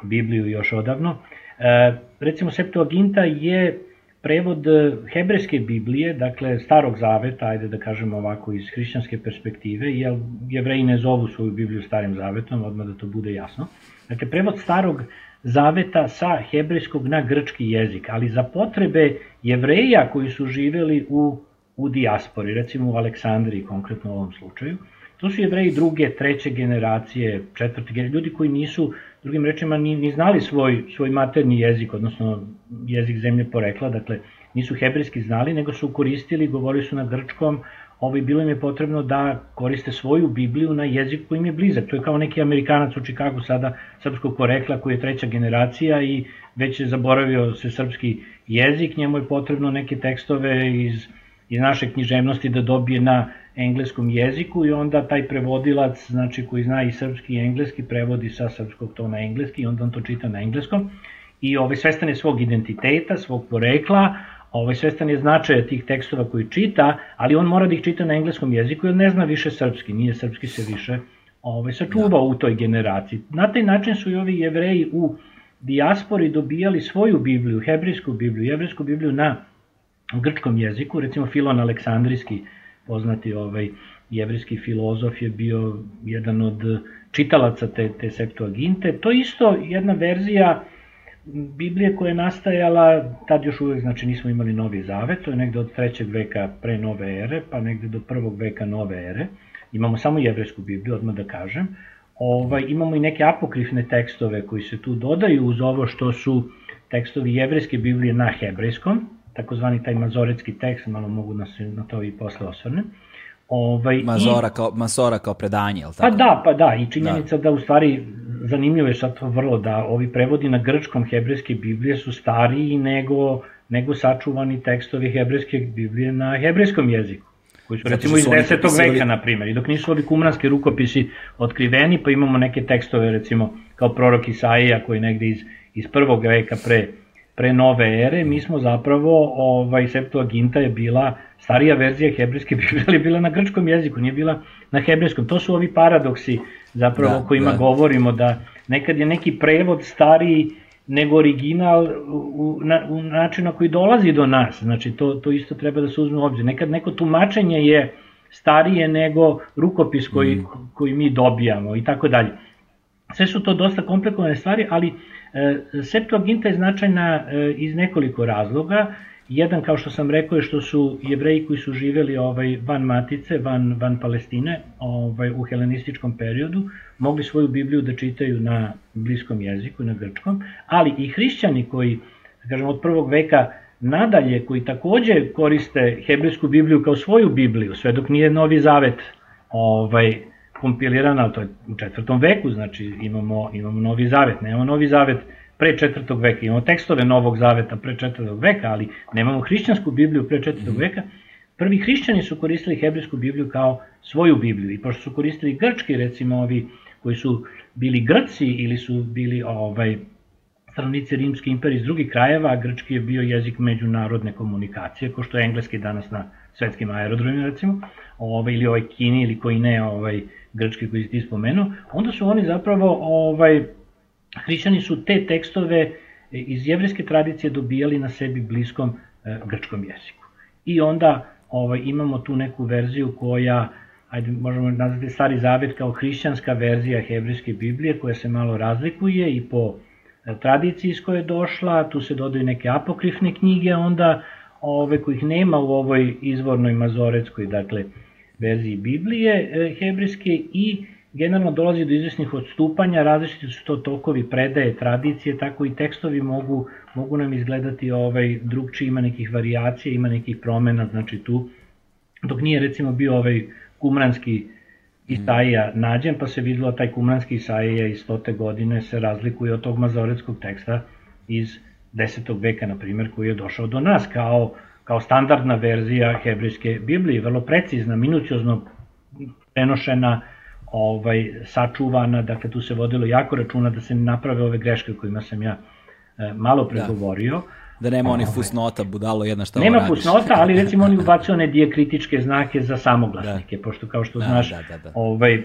Bibliju još odavno. E, recimo, Septuaginta je prevod hebrejske Biblije, dakle starog zaveta, ajde da kažemo ovako iz hrišćanske perspektive, jer jevreji ne zovu svoju Bibliju starim zavetom, odmah da to bude jasno. Dakle, prevod starog zaveta sa hebrejskog na grčki jezik, ali za potrebe jevreja koji su živeli u, u dijaspori, recimo u Aleksandriji konkretno u ovom slučaju, to su jevreji druge, treće generacije, četvrte generacije, ljudi koji nisu drugim rečima ni, ni znali svoj, svoj materni jezik, odnosno jezik zemlje porekla, dakle nisu hebrejski znali, nego su koristili, govorili su na grčkom, ovaj, bilo im je potrebno da koriste svoju Bibliju na jezik koji im je blizak. To je kao neki Amerikanac u Čikagu sada srpskog porekla koji je treća generacija i već je zaboravio se srpski jezik, njemu je potrebno neke tekstove iz, iz naše književnosti da dobije na engleskom jeziku i onda taj prevodilac, znači koji zna i srpski i engleski, prevodi sa srpskog to na engleski i onda on to čita na engleskom i ovaj, svestan je svog identiteta, svog porekla, ovaj, svestan je značaja tih tekstova koji čita, ali on mora da ih čita na engleskom jeziku jer ne zna više srpski, nije srpski se više ovaj, sačuvao da. u toj generaciji. Na taj način su i ovi jevreji u dijaspori dobijali svoju Bibliju, hebrijsku Bibliju, jevrijsku Bibliju na grčkom jeziku, recimo Filon Aleksandrijski, poznati ovaj jevrijski filozof je bio jedan od čitalaca te, te Septuaginte. To je isto jedna verzija Biblije koja je nastajala, tad još uvek, znači nismo imali Novi Zavet, to je negde od trećeg veka pre nove ere, pa negde do prvog veka nove ere. Imamo samo jevrijsku Bibliju, odmah da kažem. Ovaj, imamo i neke apokrifne tekstove koji se tu dodaju uz ovo što su tekstovi jevrijske Biblije na hebrejskom, takozvani taj mazoretski tekst, malo mogu da se na to i posle osvrnem. Ovaj, Mazora, i, kao, Mazora kao predanje, je li tako? Pa da, pa da, i činjenica da, da u stvari zanimljivo je sad to vrlo da ovi prevodi na grčkom hebrejske Biblije su stariji nego, nego sačuvani tekstovi hebrejske Biblije na hebrejskom jeziku koji su recimo iz 10. veka, na primjer, i dok nisu ovi kumranski rukopisi otkriveni, pa imamo neke tekstove, recimo, kao prorok Isaija, koji negde iz, iz prvog veka pre pre nove ere, mi smo zapravo, ovaj, Septuaginta je bila, starija verzija hebrejske Biblije, bila na grčkom jeziku, nije bila na hebrejskom. To su ovi paradoksi zapravo da, o kojima da. govorimo, da nekad je neki prevod stariji nego original u, na, u načinu na koji dolazi do nas. Znači, to, to isto treba da se uzme u obzir. Nekad neko tumačenje je starije nego rukopis koji, mm. koji mi dobijamo i tako dalje. Sve su to dosta komplikovane stvari, ali e, Septuaginta je značajna e, iz nekoliko razloga. Jedan, kao što sam rekao, je što su jevreji koji su živeli ovaj, van Matice, van, van Palestine, ovaj, u helenističkom periodu, mogli svoju Bibliju da čitaju na bliskom jeziku, na grčkom, ali i hrišćani koji, da kažem, od prvog veka nadalje, koji takođe koriste hebrejsku Bibliju kao svoju Bibliju, sve dok nije Novi Zavet ovaj, kompilirana, ali to je u četvrtom veku, znači imamo, imamo Novi Zavet, nemamo Novi Zavet pre četvrtog veka, imamo tekstove Novog Zaveta pre četvrtog veka, ali nemamo hrišćansku Bibliju pre četvrtog mm. veka. Prvi hrišćani su koristili hebrijsku Bibliju kao svoju Bibliju i pošto su koristili grčki, recimo ovi koji su bili Grci ili su bili ovaj, stanovnici Rimske imperije iz drugih krajeva, a grčki je bio jezik međunarodne komunikacije, ko što je engleski danas na svetskim aerodromima recimo, ovaj, ili ovaj Kini ili koji ne ovaj, grčki koji si ti spomenuo, onda su oni zapravo, ovaj, hrišćani su te tekstove iz jevrijske tradicije dobijali na sebi bliskom e, grčkom jeziku. I onda ovaj, imamo tu neku verziju koja, ajde možemo nazvati stari zavet kao hrišćanska verzija hebrejske Biblije koja se malo razlikuje i po e, tradiciji iz koje je došla, tu se dodaju neke apokrifne knjige, onda ove kojih nema u ovoj izvornoj mazoretskoj, dakle, verziji Biblije e, hebrijske i generalno dolazi do izvesnih odstupanja, različiti su to tokovi predaje, tradicije, tako i tekstovi mogu, mogu nam izgledati ovaj, drugči, ima nekih variacija, ima nekih promena, znači tu, dok nije recimo bio ovaj kumranski Isaija nađen, pa se videlo taj kumranski Isaija iz stote godine se razlikuje od tog mazoretskog teksta iz 10. veka, na primjer, koji je došao do nas kao kao standardna verzija hebrejske Biblije, vrlo precizna, minuciozno prenošena, ovaj, sačuvana, dakle tu se vodilo jako računa da se ne naprave ove greške kojima sam ja e, malo pregovorio. Da. Da nema onih ovaj. fusnota, budalo jedna šta Nema fusnota, ali recimo oni ubacuju one dijakritičke znake za samoglasnike, da. pošto kao što da, znaš, da, da, da. Ovaj, e,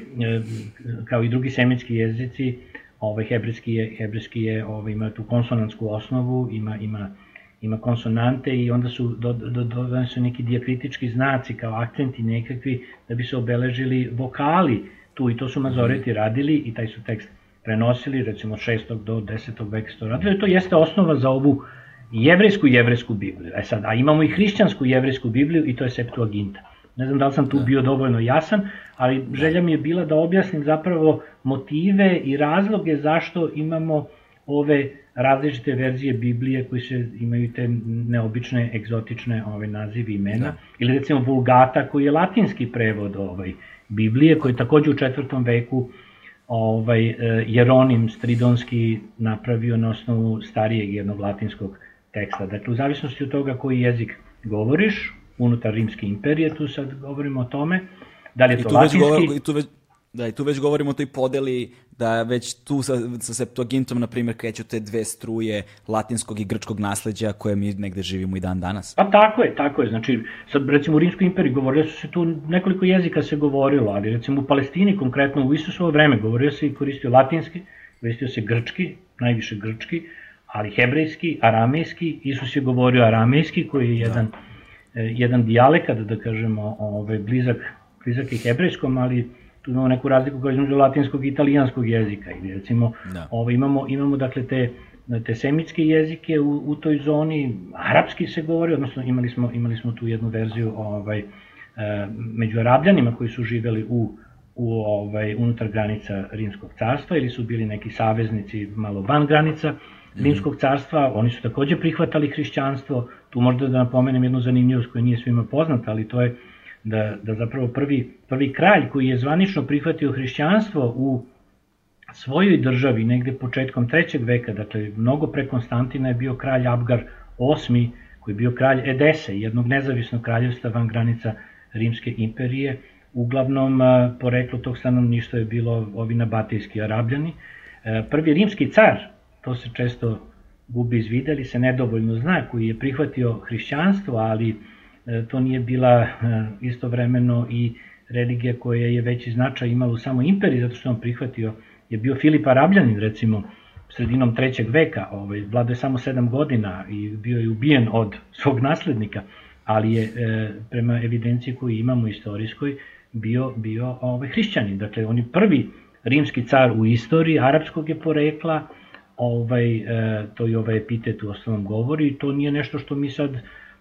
kao i drugi semitski jezici, ovaj, hebrejski je, hebrejski je ovaj, ima tu konsonantsku osnovu, ima, ima ima konsonante i onda su dodani do, do, su neki dijakritički znaci kao akcenti nekakvi da bi se obeležili vokali tu i to su mazoreti mhm. radili i taj su tekst prenosili recimo od 6. do 10. veka su to radili. To jeste osnova za ovu jevrejsku jevrejsku Bibliju. E sad, a imamo i hrišćansku jevrejsku Bibliju i to je Septuaginta. Ne znam da li sam tu da. bio dovoljno jasan, ali želja mi je bila da objasnim zapravo motive i razloge zašto imamo ove različite verzije Biblije koji se imaju te neobične, egzotične ove nazivi imena. Da. Ili recimo Vulgata koji je latinski prevod ovaj, Biblije koji je takođe u četvrtom veku ovaj, e, Jeronim Stridonski napravio na osnovu starijeg jednog latinskog teksta. Dakle, u zavisnosti od toga koji jezik govoriš, unutar Rimske imperije, tu sad govorimo o tome, da li je to I latinski... Već govor, i tu već, da, i tu već govorimo o toj podeli da već tu sa, sa Septuagintom, na primjer, kreću te dve struje latinskog i grčkog nasledđa koje mi negde živimo i dan danas. Pa tako je, tako je. Znači, sad, recimo u Rimskoj imperiji govorilo su se tu, nekoliko jezika se govorilo, ali recimo u Palestini konkretno u Isusovo vreme govorio se i koristio latinski, koristio se grčki, najviše grčki, ali hebrejski, aramejski, Isus je govorio aramejski koji je jedan, da. eh, jedan dijalekat, da kažemo, ovaj, blizak, blizak i hebrejskom, ali tu imamo neku razliku kao između latinskog i italijanskog jezika. I recimo, da. ovaj, imamo, imamo dakle te, te semitske jezike u, u toj zoni, arapski se govori, odnosno imali smo, imali smo tu jednu verziju ovaj, e, među arabljanima koji su živeli u u ovaj unutar granica Rimskog carstva ili su bili neki saveznici malo van granica Mhm. Rimskog carstva, oni su takođe prihvatali hrišćanstvo, tu možda da napomenem jednu zanimljivost koja nije svima poznata, ali to je da, da zapravo prvi, prvi kralj koji je zvanično prihvatio hrišćanstvo u svojoj državi, negde početkom trećeg veka, dakle mnogo pre Konstantina je bio kralj Abgar VIII, koji je bio kralj Edese, jednog nezavisnog kraljevstva van granica Rimske imperije, uglavnom poreklo tog stanovništva je bilo ovi nabatijski arabljani. E, prvi rimski car, to se često gubi iz vida ili se nedovoljno zna, koji je prihvatio hrišćanstvo, ali to nije bila e, istovremeno i religija koja je veći značaj imala u samo imperiji, zato što on prihvatio, je bio Filip Arabljanin, recimo, sredinom trećeg veka, ovaj, vladao je samo sedam godina i bio je ubijen od svog naslednika, ali je e, prema evidenciji koju imamo istorijskoj bio, bio ovaj, hrišćanin. Dakle, on je prvi rimski car u istoriji, arapskog je porekla, ovaj, e, to i ovaj epitet u osnovom govori i to nije nešto što mi sad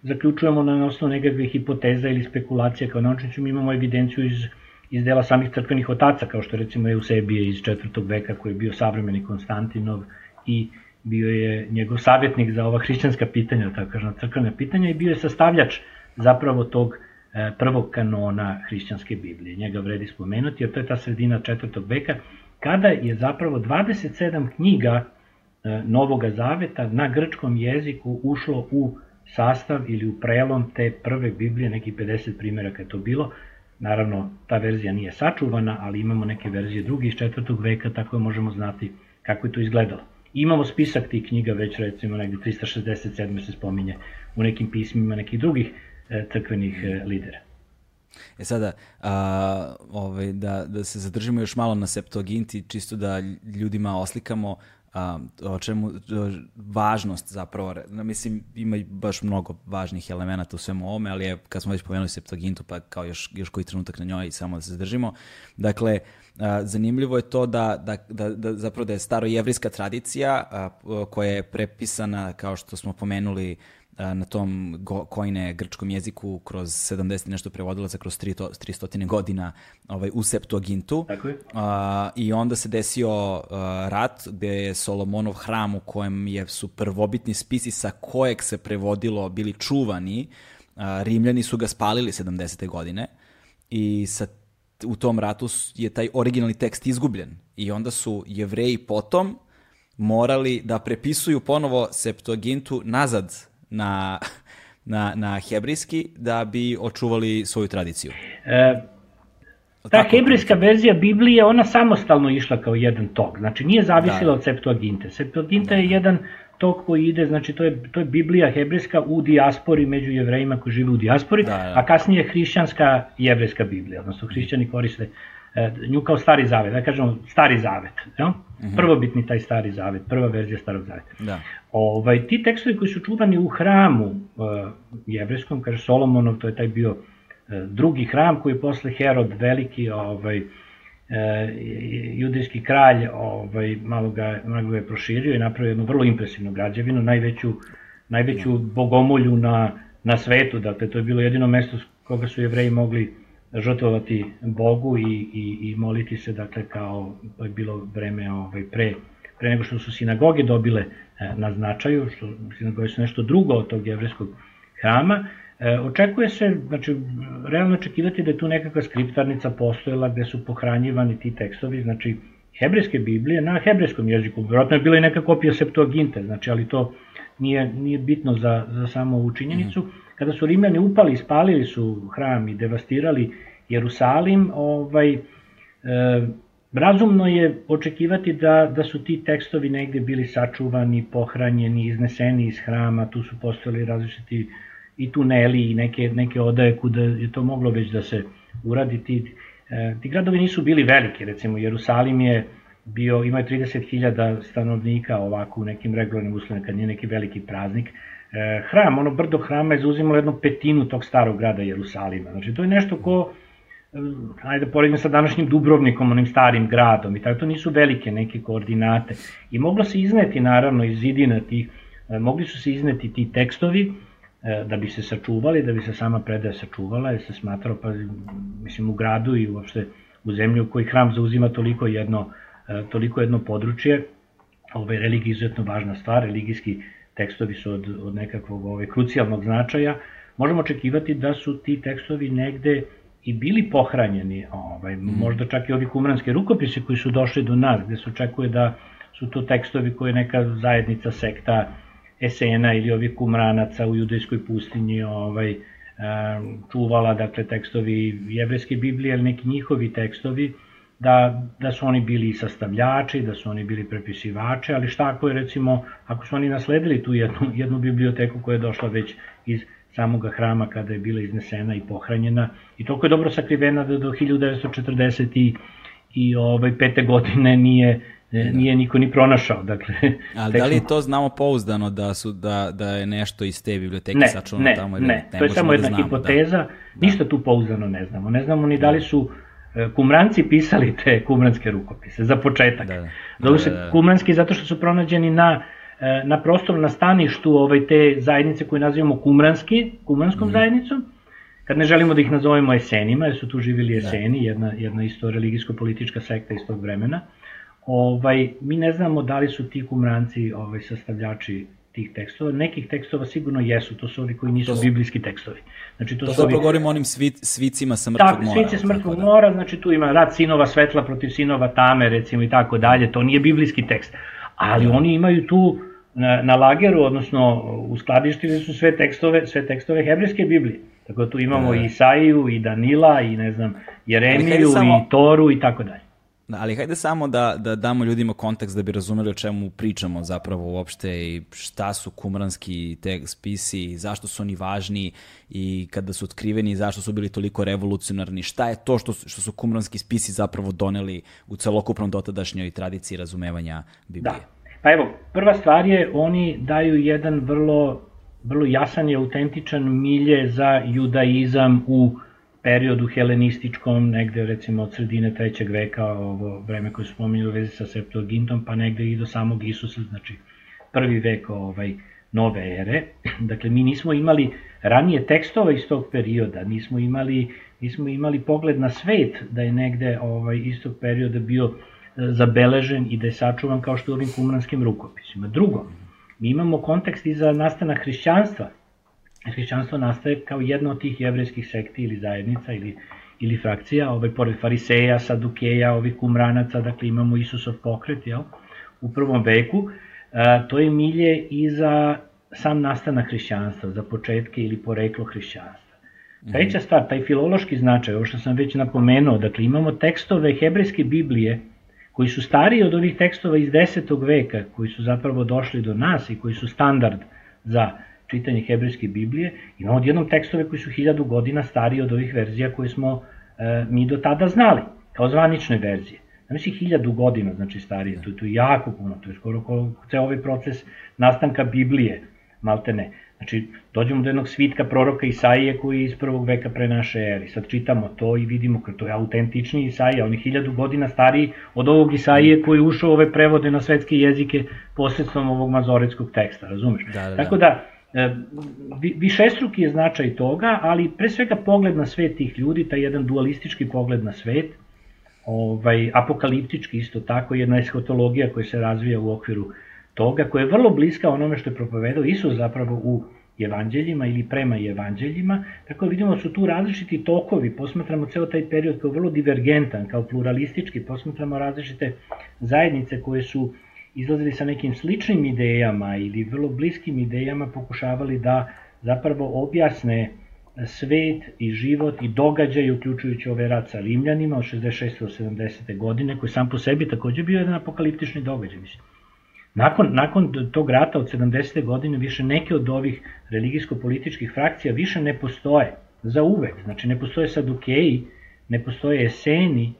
zaključujemo na osnovu nekakve hipoteza ili spekulacija kao naučnici, mi imamo evidenciju iz, iz dela samih crkvenih otaca, kao što recimo Eusebije iz četvrtog veka koji je bio savremeni Konstantinov i bio je njegov savjetnik za ova hrišćanska pitanja, tako kažem, crkvena pitanja i bio je sastavljač zapravo tog e, prvog kanona hrišćanske Biblije. Njega vredi spomenuti, jer to je ta sredina četvrtog veka, kada je zapravo 27 knjiga E, Novoga Zaveta na grčkom jeziku ušlo u sastav ili u prelom te prve Biblije, neki 50 primjeraka je to bilo. Naravno, ta verzija nije sačuvana, ali imamo neke verzije drugi iz četvrtog veka, tako da možemo znati kako je to izgledalo. Imamo spisak tih knjiga, već recimo negde 367. se spominje u nekim pismima nekih drugih e, crkvenih e, lidera. E sada, a, ovaj, da, da se zadržimo još malo na Septuaginti, čisto da ljudima oslikamo o čemu važnost zapravo, mislim ima baš mnogo važnih elemenata u svemu ovome, ali je, kad smo već pomenuli Septuagintu, pa kao još, još koji trenutak na njoj samo da se zadržimo, dakle, zanimljivo je to da, da, da, da zapravo da je starojevrijska tradicija koja je prepisana, kao što smo pomenuli, na tom go, kojne grčkom jeziku kroz 70 nešto prevodilaca kroz 300 godina ovaj, u Septuagintu. Tako je. A, I onda se desio uh, rat gde je Solomonov hram u kojem je, su prvobitni spisi sa kojeg se prevodilo bili čuvani. A, Rimljani su ga spalili 70. godine i sa u tom ratu je taj originalni tekst izgubljen. I onda su jevreji potom morali da prepisuju ponovo Septuagintu nazad na, na, na hebrijski da bi očuvali svoju tradiciju? E, Ta hebrejska verzija Biblije, ona samostalno išla kao jedan tok, znači nije zavisila da. od Septuaginte. Septuaginta da. je jedan tok koji ide, znači to je, to je Biblija hebrejska u dijaspori među jevrejima koji žive u dijaspori, da, da. a kasnije hrišćanska jevrejska Biblija, odnosno hrišćani koriste nju kao stari zavet, da kažemo stari zavet, ja? Mm -hmm. prvobitni taj stari zavet, prva verzija starog zaveta. Da. Ovaj, ti tekstovi koji su čuvani u hramu uh, jevrejskom, kaže Solomonov, to je taj bio uh, drugi hram koji je posle Herod veliki, ovaj, uh, judijski kralj ovaj, malo, ga, malo ga je proširio i napravio jednu vrlo impresivnu građevinu, najveću, najveću bogomolju na, na svetu, dakle to je bilo jedino mesto koga su jevreji mogli žrtvovati Bogu i, i, i moliti se, dakle, kao to je bilo vreme ovaj, pre, pre nego što su sinagoge dobile e, na značaju, što sinagoge su nešto drugo od tog jevreskog hrama, e, očekuje se, znači, realno očekivati da je tu nekakva skriptarnica postojala gde su pohranjivani ti tekstovi, znači, hebrejske Biblije na hebrejskom jeziku. Vjerojatno je bila i neka kopija Septuaginte, znači, ali to nije, nije bitno za, za samo ovu činjenicu. Mm. Kada su Rimljani upali, spalili su hram i devastirali Jerusalim, ovaj, e, razumno je očekivati da, da su ti tekstovi negde bili sačuvani, pohranjeni, izneseni iz hrama, tu su postojali različiti i tuneli i neke, neke odaje kuda je to moglo već da se uradi. Ti, e, ti gradovi nisu bili veliki, recimo Jerusalim je bio, ima 30.000 stanovnika ovako u nekim regularnim uslovima, kad nije neki veliki praznik, hram, ono brdo hrama je zauzimalo jednu petinu tog starog grada Jerusalima. Znači, to je nešto ko, e, ajde poredim sa današnjim Dubrovnikom, onim starim gradom i tako, to nisu velike neke koordinate. I moglo se izneti, naravno, iz zidina tih, e, mogli su se izneti ti tekstovi, da bi se sačuvali, da bi se sama predaja sačuvala, jer se smatrao, pa, mislim, u gradu i uopšte u zemlji u kojoj hram zauzima toliko jedno, toliko jedno područje, ovaj, religija je izuzetno važna stvar, religijski tekstovi su od, od nekakvog ovaj, krucijalnog značaja, možemo očekivati da su ti tekstovi negde i bili pohranjeni, ovaj, mm. možda čak i ovi kumranske rukopise koji su došli do nas, gde se očekuje da su to tekstovi koje neka zajednica sekta Esena ili ovih kumranaca u judejskoj pustinji ovaj, čuvala, dakle, tekstovi jevrejske Biblije, ali neki njihovi tekstovi, da, da su oni bili sastavljači, da su oni bili prepisivači, ali šta ako je recimo, ako su oni nasledili tu jednu, jednu biblioteku koja je došla već iz samoga hrama kada je bila iznesena i pohranjena i toliko je dobro sakrivena da do 1940 i, i ovaj, pete godine nije da. nije niko ni pronašao. Dakle, Ali da li to znamo pouzdano da su da, da je nešto iz te biblioteke ne, sačuvano ne, tamo? Ne, ne, to je samo da jedna znamo, hipoteza, da. ništa tu pouzdano ne znamo. Ne znamo ni da li su E, kumranci pisali te kumranske rukopise, za početak. Da, da. Se da, da, da. kumranski zato što su pronađeni na, e, na prostoru, na staništu ovaj, te zajednice koje nazivamo kumranski, kumranskom mm. zajednicom, kad ne želimo da ih nazovemo esenima, jer su tu živili da. eseni, da. jedna, jedna isto religijsko-politička sekta iz tog vremena, ovaj, mi ne znamo da li su ti kumranci ovaj, sastavljači tih tekstova. Nekih tekstova sigurno jesu, to su ovi koji nisu to, biblijski tekstovi. Znači, to, to su ovi... govorimo o onim svi, svicima sa mrtvog tako, mora. Svice s mrtvog da. mora, znači tu ima rad sinova svetla protiv sinova tame, recimo i tako dalje, to nije biblijski tekst. Ali da. oni imaju tu na, na lageru, odnosno u skladištini su sve tekstove, sve tekstove hebrejske Biblije. Tako da tu imamo da. i Isaiju, i Danila, i ne znam, Jeremiju, samo... i Toru i tako dalje. Da, ali hajde samo da, da damo ljudima kontekst da bi razumeli o čemu pričamo zapravo uopšte i šta su kumranski te spisi, zašto su oni važni i kada su otkriveni zašto su bili toliko revolucionarni, šta je to što, što su kumranski spisi zapravo doneli u celokupnom dotadašnjoj tradiciji razumevanja Biblije. Da. Pa evo, prva stvar je, oni daju jedan vrlo, vrlo jasan i autentičan milje za judaizam u periodu helenističkom, negde recimo od sredine trećeg veka, ovo vreme koje su u vezi sa Septuagintom, pa negde i do samog Isusa, znači prvi vek ovaj, nove ere. Dakle, mi nismo imali ranije tekstova iz tog perioda, nismo imali, nismo imali pogled na svet da je negde ovaj, iz tog perioda bio e, zabeležen i da je sačuvan kao što u ovim kumranskim rukopisima. Drugo, mi imamo kontekst i za nastanak hrišćanstva, hrišćanstvo nastaje kao jedna od tih jevrejskih sekti ili zajednica ili, ili frakcija, ovaj, pored fariseja, sadukeja, ovih kumranaca, dakle imamo Isusov pokret, jel, u prvom veku, a, to je milje i za sam nastanak hrišćanstva, za početke ili poreklo hrišćanstva. Treća stvar, taj filološki značaj, ovo što sam već napomenuo, dakle imamo tekstove hebrejske Biblije koji su stariji od ovih tekstova iz 10. veka, koji su zapravo došli do nas i koji su standard za čitanje hebrejske Biblije, imamo odjednom tekstove koji su hiljadu godina stariji od ovih verzija koje smo e, mi do tada znali, kao zvanične verzije. Znači hiljadu godina, znači starije, to je, to je jako puno, to je skoro kao ceo ovaj proces nastanka Biblije, malte ne. Znači, dođemo do jednog svitka proroka Isaije koji je iz prvog veka pre naše eri. Sad čitamo to i vidimo kako to je autentični Isaija, on je hiljadu godina stariji od ovog Isaije koji je ušao ove prevode na svetske jezike posredstvom ovog mazoretskog teksta, razumeš? Da, da, da. Tako da, višestruki je značaj toga, ali pre svega pogled na svet tih ljudi, taj jedan dualistički pogled na svet, ovaj, apokaliptički isto tako, jedna eshotologija koja se razvija u okviru toga, koja je vrlo bliska onome što je propovedao Isus zapravo u evanđeljima ili prema evanđeljima, tako da vidimo da su tu različiti tokovi, posmatramo ceo taj period kao vrlo divergentan, kao pluralistički, posmatramo različite zajednice koje su izlazili sa nekim sličnim idejama ili vrlo bliskim idejama pokušavali da zapravo objasne svet i život i događaj, uključujući ove rat sa Rimljanima od 66. do 70. godine, koji sam po sebi takođe bio jedan apokaliptični događaj. Mislim. Nakon, nakon tog rata od 70. godine više neke od ovih religijsko-političkih frakcija više ne postoje za uvek. Znači ne postoje sadukeji, ne postoje eseni,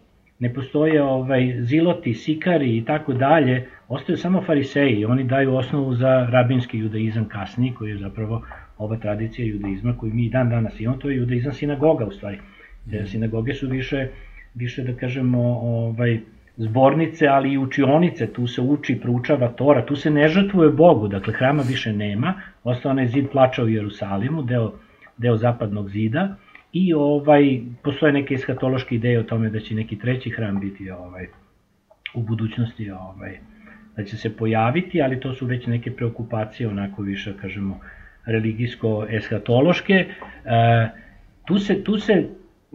ne postoje ovaj, ziloti, sikari i tako dalje, ostaju samo fariseji. Oni daju osnovu za rabinski judaizam kasniji, koji je zapravo ova tradicija judaizma koju mi dan danas imamo, to je judaizam sinagoga u stvari. Mm. Sinagoge su više, više da kažemo, ovaj, zbornice, ali i učionice, tu se uči, proučava Tora, tu se ne žrtvuje Bogu, dakle hrama više nema, ostao je zid plača u Jerusalimu, deo, deo zapadnog zida, i ovaj postoje neke eskatološke ideje o tome da će neki treći hram biti ovaj u budućnosti ovaj da će se pojaviti, ali to su već neke preokupacije onako više kažemo religijsko eskatološke. E, tu se tu se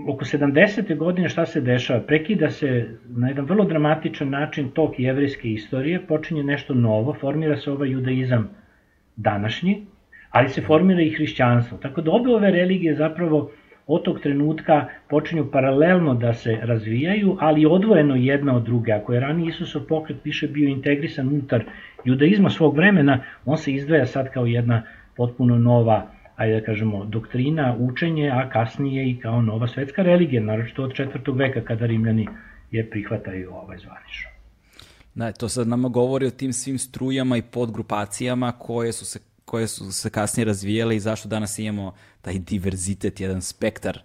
oko 70. godine šta se dešava? Prekida se na jedan vrlo dramatičan način tok jevrijske istorije, počinje nešto novo, formira se ovaj judaizam današnji, ali se formira i hrišćanstvo. Tako da obe ove religije zapravo od tog trenutka počinju paralelno da se razvijaju, ali odvojeno jedna od druge. Ako je rani Isusov pokret više bio integrisan unutar judaizma svog vremena, on se izdvaja sad kao jedna potpuno nova ajde da kažemo, doktrina, učenje, a kasnije i kao nova svetska religija, naročito od četvrtog veka kada Rimljani je prihvataju ovaj zvanično. Da, to sad nama govori o tim svim strujama i podgrupacijama koje su se koje su se kasnije razvijele i zašto danas imamo taj diverzitet, jedan spektar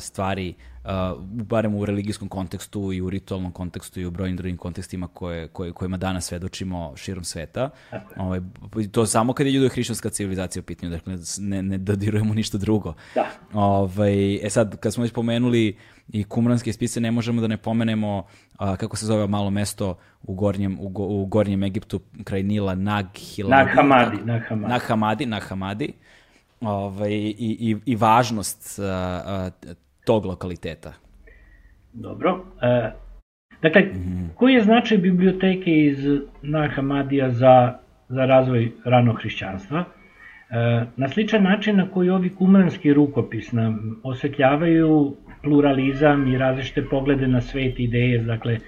stvari uh, barem u religijskom kontekstu i u ritualnom kontekstu i u brojnim drugim kontekstima koje, koje, kojima danas svedočimo širom sveta. Ovaj, to samo kad je judo-hrišćanska civilizacija u pitanju, dakle ne, ne dodirujemo ništa drugo. Da. Ovaj, e sad, kad smo već pomenuli i kumranske spise, ne možemo da ne pomenemo a, kako se zove malo mesto u gornjem, u, go, u gornjem Egiptu kraj Nila, Nag Hiladi. Nag Hamadi. Nag Hamadi. Nag Hamadi, Nag Hamadi. Ovaj, i, i, i važnost a, a, tog lokaliteta? Dobro. E, dakle, mm. koji je značaj biblioteke iz Nahamadija za, za razvoj ranog hrišćanstva? E, na sličan način na koji ovi kumranski rukopis nam osvetljavaju pluralizam i različite poglede na svet ideje, dakle,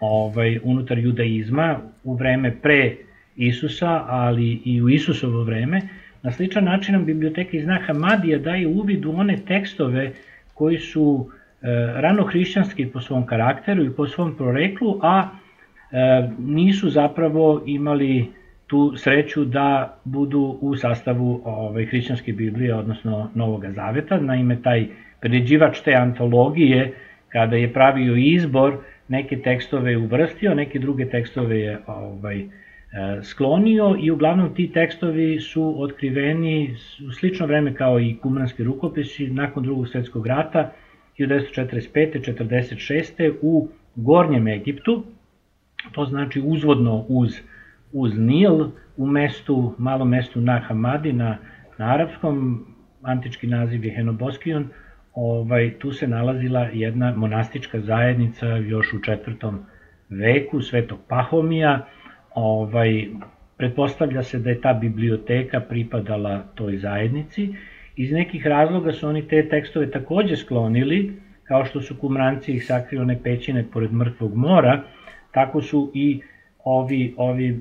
ovaj, unutar judaizma u vreme pre Isusa, ali i u Isusovo vreme, na sličan način nam biblioteka iz Nahamadija daje uvid u one tekstove koji su e, rano hrišćanski po svom karakteru i po svom proreklu, a e, nisu zapravo imali tu sreću da budu u sastavu ovaj, hrišćanske Biblije, odnosno Novog Zaveta. Naime, taj pređivač te antologije, kada je pravio izbor, neke tekstove je uvrstio, neke druge tekstove je ovaj, sklonio i uglavnom ti tekstovi su otkriveni u slično vreme kao i kumranski rukopisi nakon drugog svetskog rata 1945. 46. u Gornjem Egiptu, to znači uzvodno uz, uz Nil, u mestu, malom mestu na Hamadi, na, na arapskom, antički naziv je Henoboskion, ovaj, tu se nalazila jedna monastička zajednica još u četvrtom veku, Svetog Pahomija, ovaj, pretpostavlja se da je ta biblioteka pripadala toj zajednici. Iz nekih razloga su oni te tekstove takođe sklonili, kao što su kumranci ih sakrili one pećine pored mrtvog mora, tako su i ovi, ovi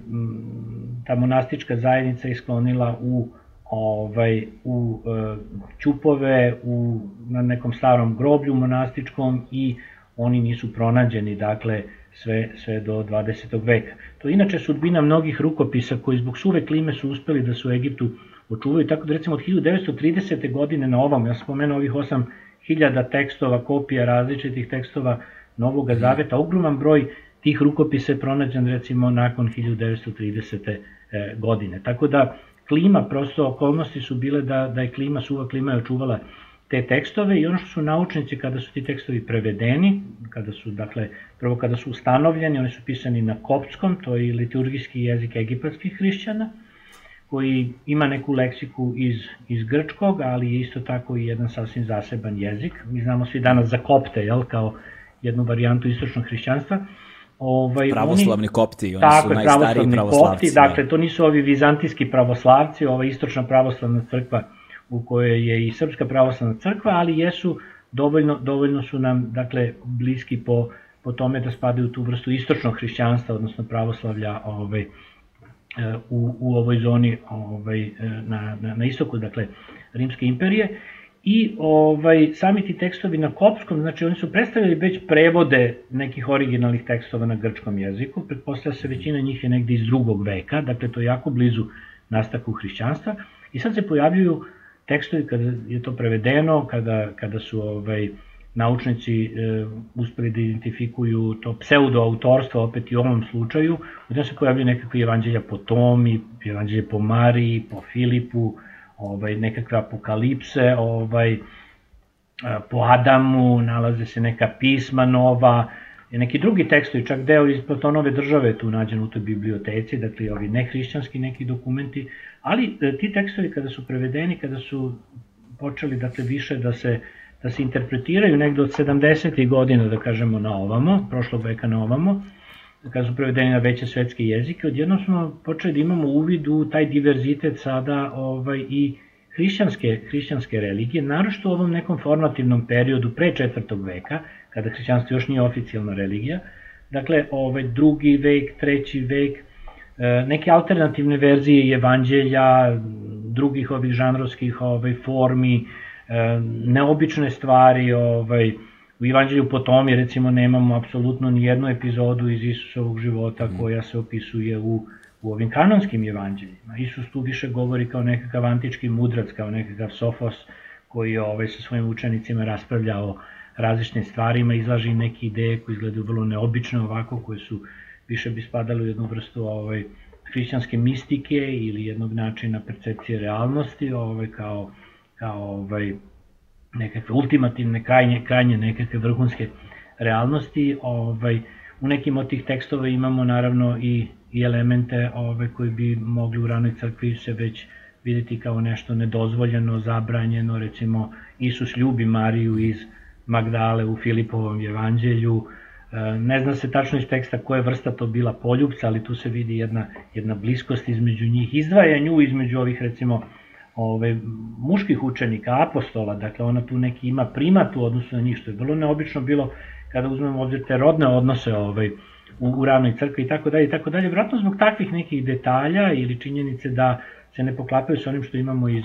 ta monastička zajednica isklonila u ovaj, u e, ćupove u, na nekom starom groblju monastičkom i oni nisu pronađeni, dakle, sve, sve do 20. veka. To je inače sudbina mnogih rukopisa koji zbog suve klime su uspeli da se u Egiptu očuvaju, tako da recimo od 1930. godine na ovom, ja sam spomenuo ovih 8000 tekstova, kopija različitih tekstova Novog Zaveta, ogroman broj tih rukopisa je pronađen recimo nakon 1930. E, godine. Tako da klima, prosto okolnosti su bile da, da je klima, suva klima je očuvala te tekstove i ono što su naučnici kada su ti tekstovi prevedeni, kada su, dakle, prvo kada su ustanovljeni, oni su pisani na kopskom, to je liturgijski jezik egipatskih hrišćana, koji ima neku leksiku iz, iz grčkog, ali je isto tako i jedan sasvim zaseban jezik. Mi znamo svi danas za kopte, jel, kao jednu varijantu istočnog hrišćanstva. Ovaj, pravoslavni oni, kopti, oni tako, su najstariji pravoslavci. Kopti, da. dakle, to nisu ovi vizantijski pravoslavci, ova istočna pravoslavna crkva u kojoj je i Srpska pravoslavna crkva, ali jesu dovoljno, dovoljno su nam dakle, bliski po, po tome da spadaju u tu vrstu istočnog hrišćanstva, odnosno pravoslavlja ovaj, u, u ovoj zoni ovaj, na, na, na istoku, dakle, Rimske imperije. I ovaj, sami ti tekstovi na kopskom, znači oni su predstavili već prevode nekih originalnih tekstova na grčkom jeziku, pretpostavlja se većina njih je negde iz drugog veka, dakle to je jako blizu nastaku hrišćanstva, i sad se pojavljuju tekstovi kada je to prevedeno, kada, kada su ovaj, naučnici e, uspeli da identifikuju to pseudoautorstvo, opet i u ovom slučaju, gde se pojavljaju nekakve evanđelja po Tomi, evanđelje po Mariji, po Filipu, ovaj, nekakve apokalipse, ovaj, po Adamu, nalaze se neka pisma nova, neki drugi tekstovi, čak deo iz Platonove države tu nađen u toj biblioteci, dakle ovi nehrišćanski neki dokumenti, ali e, ti tekstovi kada su prevedeni, kada su počeli dakle više da se da se interpretiraju negde od 70. godina, da kažemo, na ovamo, prošlog veka na ovamo, kada su prevedeni na veće svetske jezike, odjednom smo počeli da imamo uvid u taj diverzitet sada ovaj, i hrišćanske, hrišćanske religije, narošto u ovom nekom formativnom periodu pre četvrtog veka, kada hrišćanstvo još nije oficijalna religija, dakle ovaj drugi vek, treći vek, e, neke alternativne verzije evanđelja, drugih ovih žanrovskih ovaj, formi, e, neobične stvari, ovaj, U Evanđelju po Tomi recimo nemamo apsolutno ni jednu epizodu iz Isusovog života mhm. koja se opisuje u, u ovim kanonskim evanđeljima. Isus tu više govori kao nekakav antički mudrac, kao nekakav sofos koji je ovaj, sa svojim učenicima raspravlja o različitim stvarima, izlaži neke ideje koje izgledaju vrlo neobične ovako, koje su više bi spadali u jednu vrstu ovaj, hrišćanske mistike ili jednog načina percepcije realnosti, ovaj, kao, kao ovaj, nekakve ultimativne, krajnje, krajnje nekakve vrhunske realnosti. Ovaj, u nekim od tih tekstova imamo naravno i, i elemente ovaj, koji bi mogli u ranoj crkvi se već videti kao nešto nedozvoljeno, zabranjeno, recimo Isus ljubi Mariju iz Magdale u Filipovom evanđelju, e, ne zna se tačno iz teksta koja vrsta to bila poljubca, ali tu se vidi jedna, jedna bliskost između njih, izdvaja nju između ovih recimo ove, muških učenika, apostola, dakle ona tu neki ima primat u odnosu na njih, što je vrlo neobično bilo kada uzmemo ovdje te rodne odnose ovaj, u, u ravnoj crkvi i tako dalje i tako dalje, vratno zbog takvih nekih detalja ili činjenice da se ne poklapaju sa onim što imamo iz,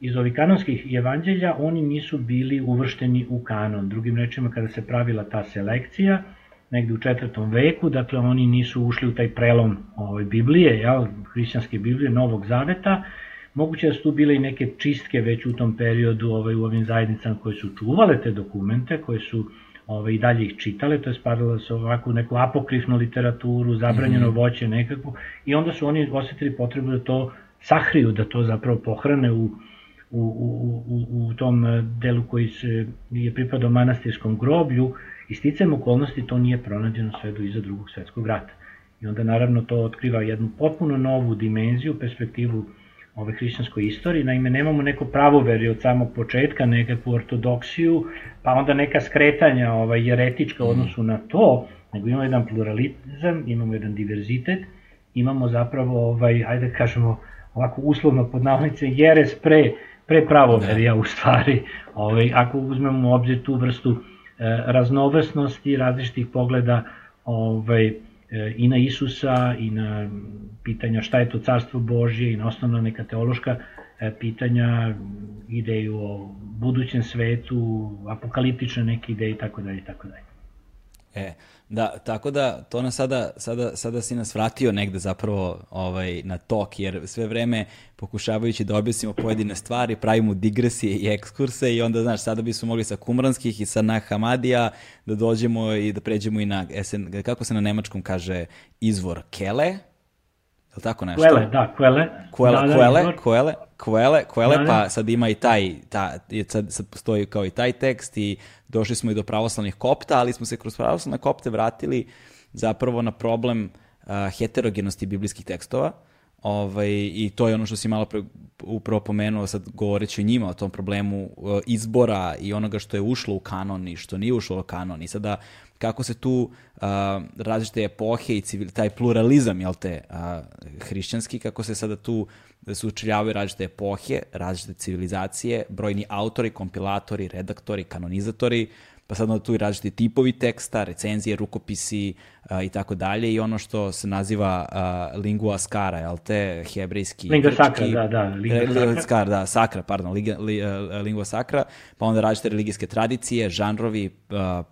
iz ovih kanonskih evanđelja, oni nisu bili uvršteni u kanon. Drugim rečima, kada se pravila ta selekcija, negde u četvrtom veku, dakle oni nisu ušli u taj prelom ovaj, Biblije, jel, hrišćanske Biblije, Novog Zaveta, Moguće da su tu bile i neke čistke već u tom periodu ovaj, u ovim zajednicama koje su čuvale te dokumente, koje su ovaj, i dalje ih čitale, to je spadalo da se ovako u neku apokrifnu literaturu, zabranjeno mm -hmm. voće nekako, i onda su oni osetili potrebu da to sahriju, da to zapravo pohrane u, u, u, u, tom delu koji se je pripadao manastirskom groblju i sticajem okolnosti to nije pronađeno sve do iza drugog svetskog rata. I onda naravno to otkriva jednu potpuno novu dimenziju, perspektivu ove hrišćanskoj istoriji, naime nemamo neko pravoveri od samog početka, nekakvu ortodoksiju, pa onda neka skretanja ovaj, jeretička u odnosu na to, nego imamo jedan pluralizam, imamo jedan diverzitet, imamo zapravo, ovaj, ajde da kažemo, ovako uslovno pod navodnice, jeres pre pre pravoverja u stvari, ovaj, ako uzmemo u obzir tu vrstu e, raznovrsnosti različitih pogleda ovaj, e, i na Isusa i na pitanja šta je to carstvo Božje i na osnovna neka teološka e, pitanja, ideju o budućem svetu, apokaliptične neke ideje i tako dalje i tako dalje. E, da, tako da to nas sada, sada, sada si nas vratio negde zapravo ovaj, na tok, jer sve vreme pokušavajući da objasnimo pojedine stvari, pravimo digresije i ekskurse i onda, znaš, sada bismo mogli sa Kumranskih i sa Nahamadija da dođemo i da pređemo i na, esen, kako se na nemačkom kaže, izvor Kele, li tako nešto? Kuele, da, Kuele. Kuele, da, da, Kuele, izvor. Kuele, Kuele, Kuele, Da, da. pa sad ima i taj, ta, sad, sad postoji kao i taj tekst i došli smo i do pravoslavnih kopta, ali smo se kroz pravoslavne kopte vratili zapravo na problem uh, heterogenosti biblijskih tekstova, Ovaj, I to je ono što si malo pre, upravo pomenuo sad govoreći o njima, o tom problemu uh, izbora i onoga što je ušlo u kanon i što nije ušlo u kanon. I sada kako se tu uh, različite epohe i civil, taj pluralizam, jel te, uh, hrišćanski, kako se sada tu sučeljavaju različite epohe, različite civilizacije, brojni autori, kompilatori, redaktori, kanonizatori, pa sad onda tu i različiti tipovi teksta, recenzije, rukopisi i tako dalje i ono što se naziva uh, lingua skara, jel te, hebrejski, Lingua sakra, da, da, lingua e, sakra. skar, da, sakra, pardon, li, uh, lingua sakra, pa onda različite religijske tradicije, žanrovi, na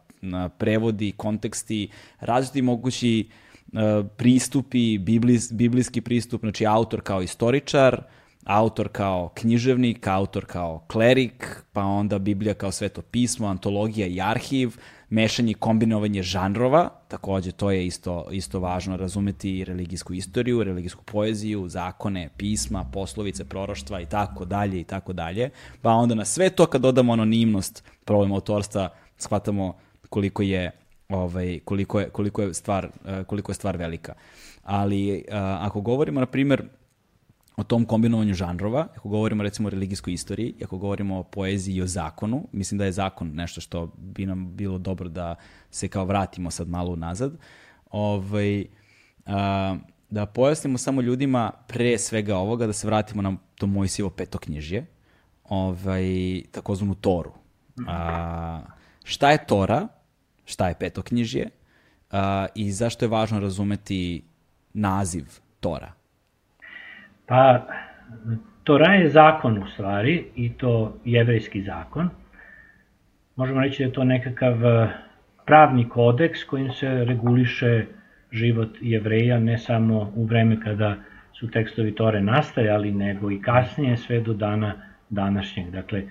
prevodi, konteksti, različiti mogući uh, pristupi, biblis, biblijski pristup, znači autor kao istoričar, autor kao književnik, autor kao klerik, pa onda Biblija kao sveto pismo, antologija i arhiv, mešanje i kombinovanje žanrova, takođe to je isto, isto važno razumeti religijsku istoriju, religijsku poeziju, zakone, pisma, poslovice, proroštva i tako dalje i tako dalje. Pa onda na sve to kad dodamo anonimnost, problem autorstva, shvatamo koliko je ovaj koliko je koliko je stvar eh, koliko je stvar velika. Ali uh, ako govorimo na primer o tom kombinovanju žanrova, ako govorimo recimo o religijskoj istoriji, ako govorimo o poeziji i o zakonu, mislim da je zakon nešto što bi nam bilo dobro da se kao vratimo sad malo unazad, ovaj, a, da pojasnimo samo ljudima pre svega ovoga, da se vratimo na to Mojsijevo petoknjižje, ovaj, takozvanu Toru. A, šta je Tora, šta je petoknjižje a, i zašto je važno razumeti naziv Tora? Pa, Tora je zakon u stvari, i to jevrejski zakon. Možemo reći da je to nekakav eh, pravni kodeks kojim se reguliše život jevreja, ne samo u vreme kada su tekstovi Tore nastajali, nego i kasnije, sve do dana današnjeg. Dakle, eh,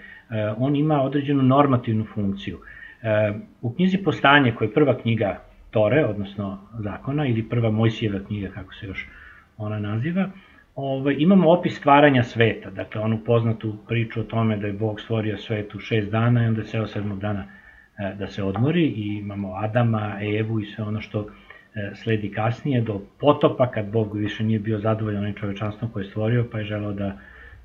on ima određenu normativnu funkciju. Eh, U knjizi Postanje, koja je prva knjiga Tore, odnosno zakona, ili prva Mojsijeva knjiga, kako se još ona naziva, ovaj, imamo opis stvaranja sveta, dakle onu poznatu priču o tome da je Bog stvorio svet u šest dana i onda je seo sedmog dana e, da se odmori i imamo Adama, Evu i sve ono što e, sledi kasnije do potopa kad Bog više nije bio zadovoljan onim čovečanstvom koje je stvorio pa je želeo da,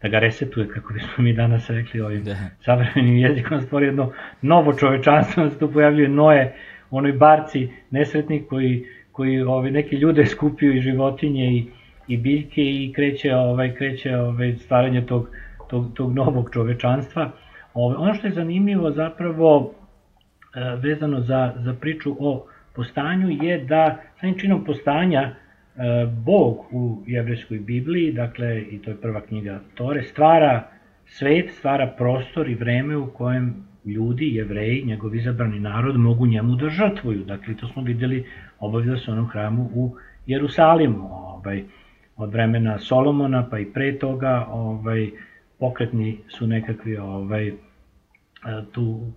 da ga resetuje kako bismo mi danas rekli ovim Da. savremenim jezikom stvorio jedno novo čovečanstvo, da se tu pojavljuje Noe, onoj barci nesretnik koji, koji ovaj, neki ljude skupio i životinje i i biljke i kreće ovaj kreće ovaj stvaranje tog tog tog novog čovečanstva. Ovaj ono što je zanimljivo zapravo e, vezano za za priču o postanju je da samim činom postanja Bog u jevrejskoj Bibliji, dakle i to je prva knjiga Tore, stvara svet, stvara prostor i vreme u kojem ljudi, jevreji, njegov izabrani narod mogu njemu da žrtvuju. Dakle, to smo videli obavlja se onom hramu u Jerusalimu. Ovaj, od vremena Solomona pa i pre toga ovaj pokretni su nekakvi ovaj tu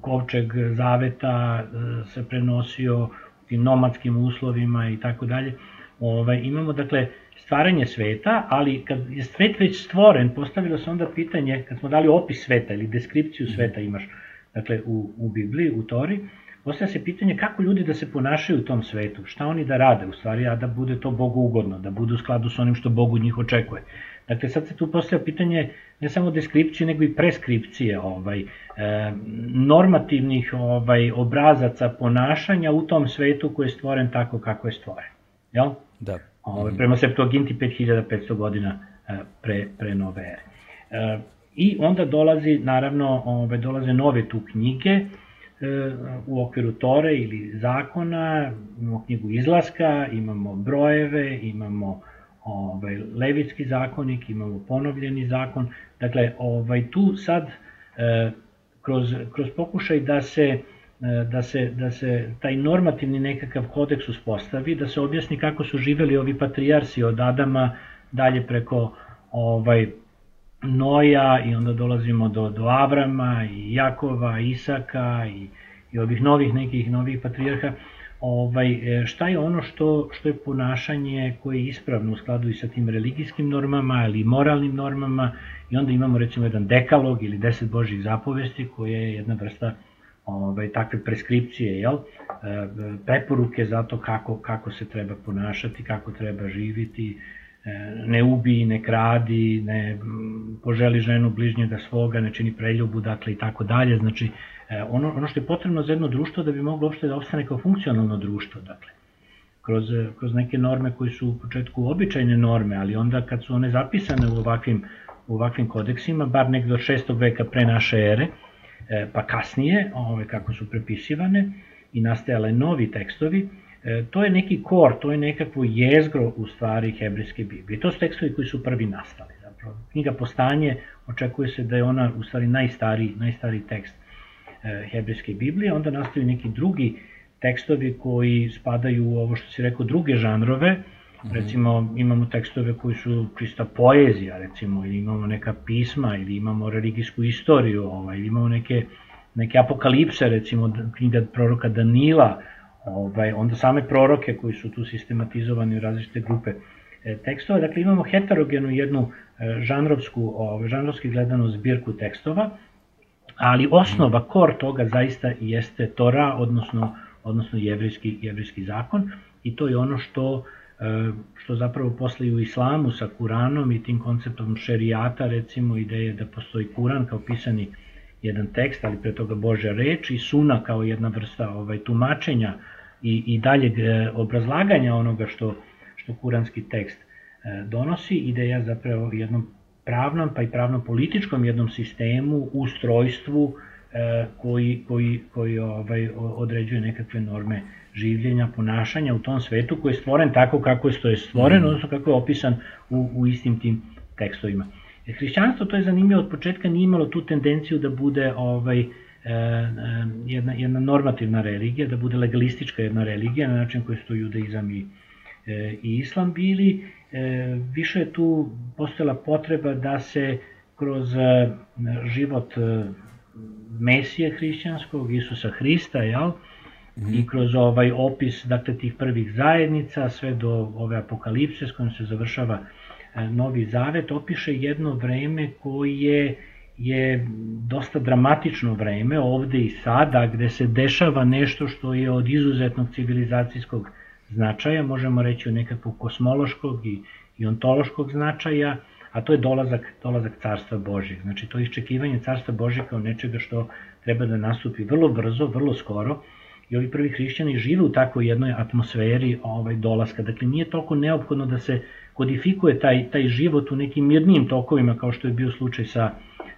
kovčeg zaveta se prenosio u tim nomadskim uslovima i tako dalje. Ovaj imamo dakle stvaranje sveta, ali kad je svet već stvoren, postavilo se onda pitanje, kad smo dali opis sveta ili deskripciju sveta imaš dakle u, u Bibliji, u Tori, postavlja se pitanje kako ljudi da se ponašaju u tom svetu, šta oni da rade u stvari, a da bude to Bogu ugodno, da budu u skladu s onim što Bog od njih očekuje. Dakle, sad se tu postavlja pitanje ne samo deskripcije, nego i preskripcije ovaj, e, normativnih ovaj, obrazaca ponašanja u tom svetu koji je stvoren tako kako je stvoren. Jel? Da. Ovaj, prema Septuaginti 5500 godina e, pre, pre nove ere. E, I onda dolazi, naravno, ove, dolaze nove tu knjige, e, u okviru Tore ili zakona, imamo knjigu izlaska, imamo brojeve, imamo ovaj, levitski zakonik, imamo ponovljeni zakon. Dakle, ovaj, tu sad, e, kroz, kroz pokušaj da se, da, se, da se taj normativni nekakav kodeks uspostavi, da se objasni kako su živeli ovi patrijarsi od Adama dalje preko ovaj, Noja i onda dolazimo do, do Abrama i Jakova, Isaka i, i ovih novih nekih novih patrijarha. Ovaj, e, šta je ono što, što je ponašanje koje je ispravno u skladu i sa tim religijskim normama ili moralnim normama? I onda imamo recimo jedan dekalog ili deset božih zapovesti koje je jedna vrsta ovaj, takve preskripcije, jel? E, preporuke za to kako, kako se treba ponašati, kako treba živiti, e, ne ubi, ne kradi, ne poželi ženu bližnjega svoga, ne čini preljubu, dakle i tako dalje. Znači, E, ono, ono što je potrebno za jedno društvo da bi moglo uopšte da ostane kao funkcionalno društvo, dakle, kroz, kroz neke norme koji su u početku običajne norme, ali onda kad su one zapisane u ovakvim, u ovakvim kodeksima, bar nekdo od 6. veka pre naše ere, e, pa kasnije, ove, kako su prepisivane i nastajale novi tekstovi, e, to je neki kor, to je nekakvo jezgro u stvari hebrijske Biblije. To su tekstovi koji su prvi nastali. Zapravo. Knjiga Postanje očekuje se da je ona u stvari najstariji, najstariji tekst E, hebrejske Biblije, onda nastaju neki drugi tekstovi koji spadaju u ovo što si rekao druge žanrove, mhm. recimo imamo tekstove koji su čista poezija recimo ili imamo neka pisma ili imamo religijsku istoriju ovaj, ili imamo neke, neke apokalipse recimo knjiga proroka Danila ovaj, onda same proroke koji su tu sistematizovani u različite grupe e, tekstova dakle imamo heterogenu jednu e, žanrovsku ovaj, žanrovski gledanu zbirku tekstova ali osnova, kor toga zaista jeste Tora, odnosno, odnosno jevrijski, jevrijski zakon i to je ono što što zapravo posle u islamu sa Kuranom i tim konceptom šerijata, recimo ideje da postoji Kuran kao pisani jedan tekst, ali pre toga Božja reč i Suna kao jedna vrsta ovaj, tumačenja i, i dalje obrazlaganja onoga što, što kuranski tekst e, donosi, ideja zapravo jednom pravnom pa i pravno-političkom jednom sistemu, ustrojstvu e, koji, koji, koji ovaj, određuje nekakve norme življenja, ponašanja u tom svetu koji je stvoren tako kako je stvoren, mm. odnosno kako je opisan u, u istim tim tekstovima. E, hrišćanstvo, to je zanimljivo, od početka nije imalo tu tendenciju da bude ovaj, e, e, jedna, jedna normativna religija, da bude legalistička jedna religija, na način koji su to judaizam i, e, i islam bili, e, više je tu postojala potreba da se kroz e, život e, Mesije hrišćanskog, Isusa Hrista, jel? Mm. i kroz ovaj opis dakle tih prvih zajednica sve do ove apokalipse s kojom se završava e, Novi Zavet opiše jedno vreme koje je dosta dramatično vreme ovde i sada gde se dešava nešto što je od izuzetnog civilizacijskog značaja, možemo reći o nekakvog kosmološkog i, i ontološkog značaja, a to je dolazak, dolazak Carstva Božjeg. Znači to iščekivanje Carstva Božjeg kao nečega što treba da nastupi vrlo brzo, vrlo skoro, i ovi prvi hrišćani žive u takvoj jednoj atmosferi ovaj dolaska. Dakle, nije toliko neophodno da se kodifikuje taj, taj život u nekim mirnim tokovima, kao što je bio slučaj sa,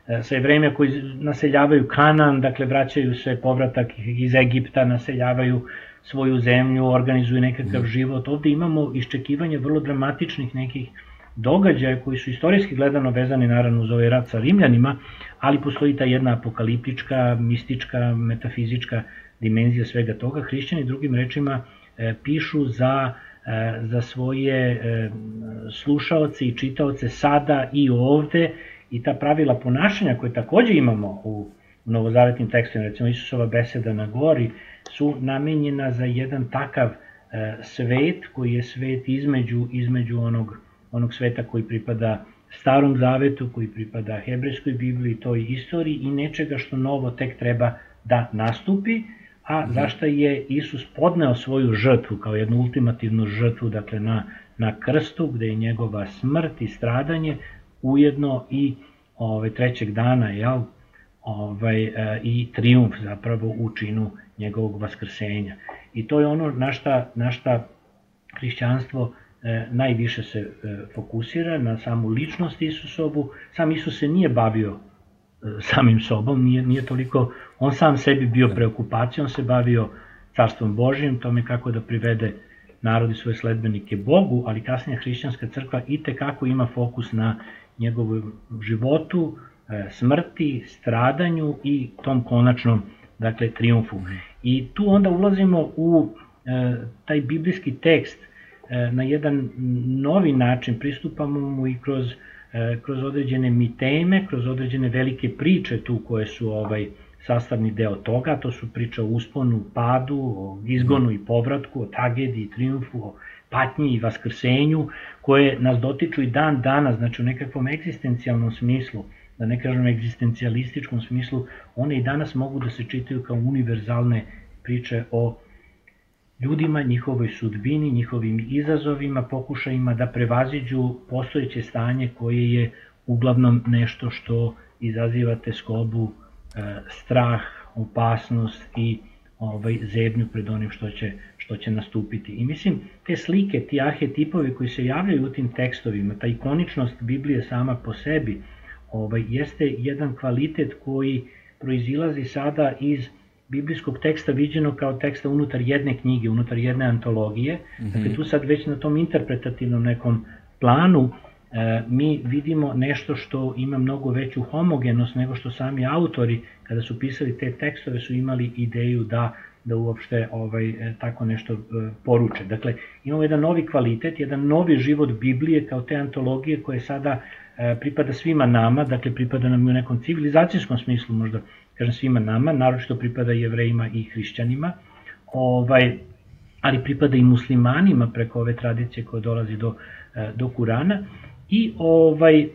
e, sa evrejima koji naseljavaju Kanan, dakle vraćaju se povratak iz Egipta, naseljavaju svoju zemlju, organizuju nekakav mm. život. Ovde imamo iščekivanje vrlo dramatičnih nekih događaja koji su istorijski gledano vezani naravno uz ovaj rat sa Rimljanima, ali postoji ta jedna apokaliptička, mistička, metafizička dimenzija svega toga. Hrišćani drugim rečima e, pišu za e, za svoje e, slušaoce i čitaoce sada i ovde i ta pravila ponašanja koje takođe imamo u, novozavetnim tekstovima, recimo Isusova beseda na gori, su namenjena za jedan takav svet koji je svet između, između onog, onog sveta koji pripada starom zavetu, koji pripada hebrejskoj Bibliji, toj istoriji i nečega što novo tek treba da nastupi, a mhm. zašto je Isus podneo svoju žrtvu kao jednu ultimativnu žrtvu, dakle na, na krstu gde je njegova smrt i stradanje ujedno i ove, trećeg dana, jel, ovaj, e, i triumf zapravo u činu njegovog vaskrsenja. I to je ono na šta, na šta hrišćanstvo najviše se e, fokusira, na samu ličnost Isusovu. Sam Isus se nije bavio samim sobom, nije, nije toliko, on sam sebi bio da. preokupacijom, se bavio carstvom Božijim, tome kako da privede narodi svoje sledbenike Bogu, ali kasnije hrišćanska crkva i kako ima fokus na njegovom životu, e, smrti, stradanju i tom konačnom dakle, triumfu. Mhm. I tu onda ulazimo u e, taj biblijski tekst e, na jedan novi način, pristupamo mu i kroz, kroz određene miteme, kroz određene velike priče tu koje su ovaj, sastavni deo toga, to su priče o usponu, padu, o izgonu i povratku, o tragediji, triumfu, o patnji i vaskrsenju, koje nas dotiču i dan danas, znači u nekakvom egzistencijalnom smislu, da ne kažem egzistencijalističkom smislu, one i danas mogu da se čitaju kao univerzalne priče o ljudima, njihovoj sudbini, njihovim izazovima, pokušajima da prevaziđu postojeće stanje koje je uglavnom nešto što izaziva teskobu E, strah, opasnost i ovaj, zebnju pred onim što će, što će nastupiti. I mislim, te slike, ti arhetipovi koji se javljaju u tim tekstovima, ta ikoničnost Biblije sama po sebi, ovaj, jeste jedan kvalitet koji proizilazi sada iz biblijskog teksta viđeno kao teksta unutar jedne knjige, unutar jedne antologije. Mm -hmm. Dakle, tu sad već na tom interpretativnom nekom planu E, mi vidimo nešto što ima mnogo veću homogenost nego što sami autori kada su pisali te tekstove su imali ideju da da uopšte ovaj e, tako nešto e, poruče. Dakle, imamo jedan novi kvalitet, jedan novi život Biblije kao te antologije koje sada pripada svima nama, dakle pripada nam u nekom civilizacijskom smislu možda, kažem svima nama, naročito pripada jevrejima i hrišćanima, ovaj, ali pripada i muslimanima preko ove tradicije koje dolazi do, do Kurana. I ovaj, e,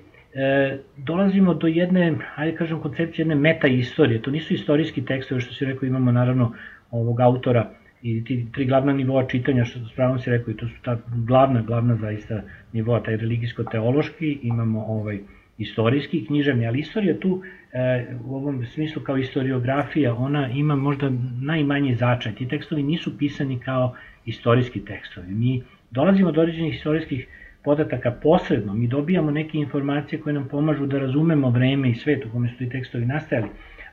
dolazimo do jedne, ajde kažem, koncepcije jedne meta istorije. To nisu istorijski tekstovi, što si rekao, imamo naravno ovog autora i ti tri glavna nivoa čitanja, što s pravom si rekao, i to su ta glavna, glavna zaista nivoa, taj religijsko-teološki, imamo ovaj istorijski, književni, ali istorija tu e, u ovom smislu kao istoriografija, ona ima možda najmanji začaj. Ti tekstovi nisu pisani kao istorijski tekstovi. Mi dolazimo do određenih istorijskih podataka posredno, mi dobijamo neke informacije koje nam pomažu da razumemo vreme i svet u kome su ti tekstovi nastajali,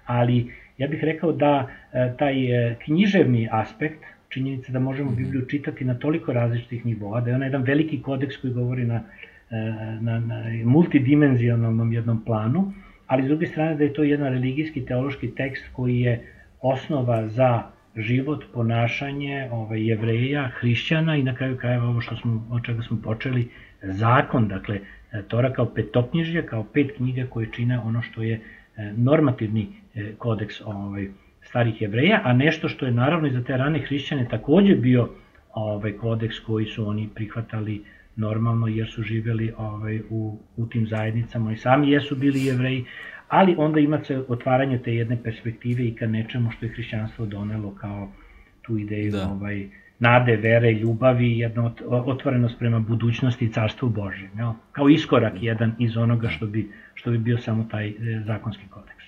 ali ja bih rekao da e, taj e, književni aspekt, činjenica da možemo mhm. Bibliju čitati na toliko različitih nivoa, da je ona jedan veliki kodeks koji govori na, e, na, na multidimenzionalnom jednom planu, ali s druge strane da je to jedan religijski teološki tekst koji je osnova za život, ponašanje ovaj, jevreja, hrišćana i na kraju krajeva ovo što smo, od čega smo počeli, zakon, dakle, Tora kao petoknjižje, kao pet knjiga koje čine ono što je e, normativni e, kodeks ovaj, starih jevreja, a nešto što je naravno i za te rane hrišćane takođe bio ovaj kodeks koji su oni prihvatali normalno jer su živeli ovaj, u, u tim zajednicama i sami jesu bili jevreji, ali onda imate otvaranje te jedne perspektive i ka nečemu što je hrišćanstvo donelo kao tu ideju da. ovaj, nade, vere, ljubavi, jedna otvorenost prema budućnosti i carstvu Božjem. Kao iskorak jedan iz onoga što bi, što bi bio samo taj e, zakonski kodeks.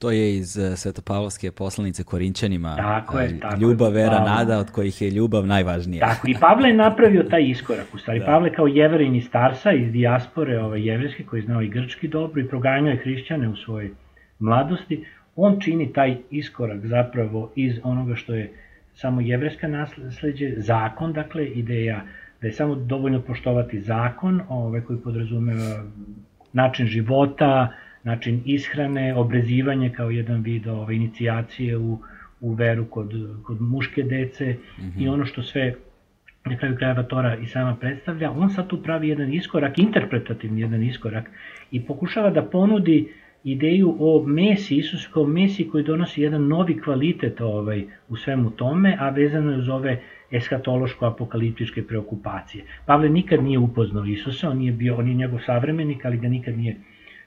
To je iz uh, Svetopavlovske poslanice Korinćanima. Tako je, e, tako Ljubav, vera, Pavle. nada, od kojih je ljubav najvažnija. Tako, i Pavle je napravio taj iskorak. U stvari, da. Pavle kao jeverin iz Starsa, iz dijaspore ove, jeverske, koji znao i grčki dobro i proganjao je hrišćane u svojoj mladosti, on čini taj iskorak zapravo iz onoga što je samo jevreska nasledđe, zakon, dakle, ideja da je samo dovoljno poštovati zakon, ovaj, koji podrazumeva način života, način ishrane, obrezivanje kao jedan vid ovaj, inicijacije u, u veru kod, kod muške dece mm -hmm. i ono što sve na kraju krajeva Tora i sama predstavlja, on sad tu pravi jedan iskorak, interpretativni jedan iskorak i pokušava da ponudi ideju o Mesi, Isus kao Mesi koji donosi jedan novi kvalitet ovaj, u svemu tome, a vezano je uz ove eskatološko-apokaliptičke preokupacije. Pavle nikad nije upoznao Isusa, on, nije bio, on je njegov savremenik, ali ga nikad nije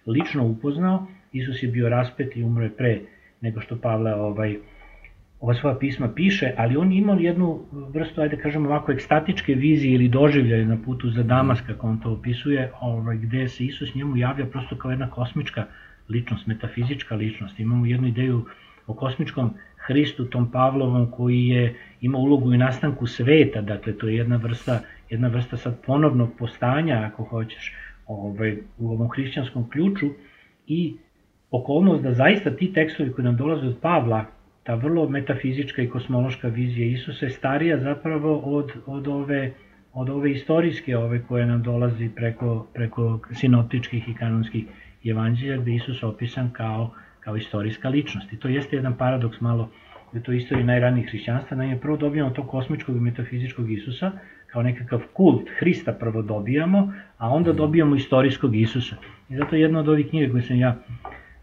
lično upoznao. Isus je bio raspet i umro je pre nego što Pavle ovaj, ova svoja pisma piše, ali on imao jednu vrstu, ajde kažemo ovako, ekstatičke vizije ili doživljaje na putu za Damas, kako on to opisuje, ovaj, gde se Isus njemu javlja prosto kao jedna kosmička ličnost, metafizička ličnost. Imamo jednu ideju o kosmičkom Hristu, tom Pavlovom, koji je ima ulogu i nastanku sveta, dakle to je jedna vrsta, jedna vrsta sad ponovnog postanja, ako hoćeš, ovaj, u ovom hrišćanskom ključu i okolnost da zaista ti tekstovi koji nam dolaze od Pavla, ta vrlo metafizička i kosmološka vizija Isusa je starija zapravo od, od ove od ove istorijske ove koje nam dolazi preko, preko sinoptičkih i kanonskih evanđelja gde Isus opisan kao, kao istorijska ličnost. I to jeste jedan paradoks malo u toj istoriji najranijih hrišćanstva. Naime, prvo dobijamo tog kosmičkog i metafizičkog Isusa, kao nekakav kult Hrista prvo dobijamo, a onda mhm. dobijamo istorijskog Isusa. I zato jedna od ovih knjiga koje sam ja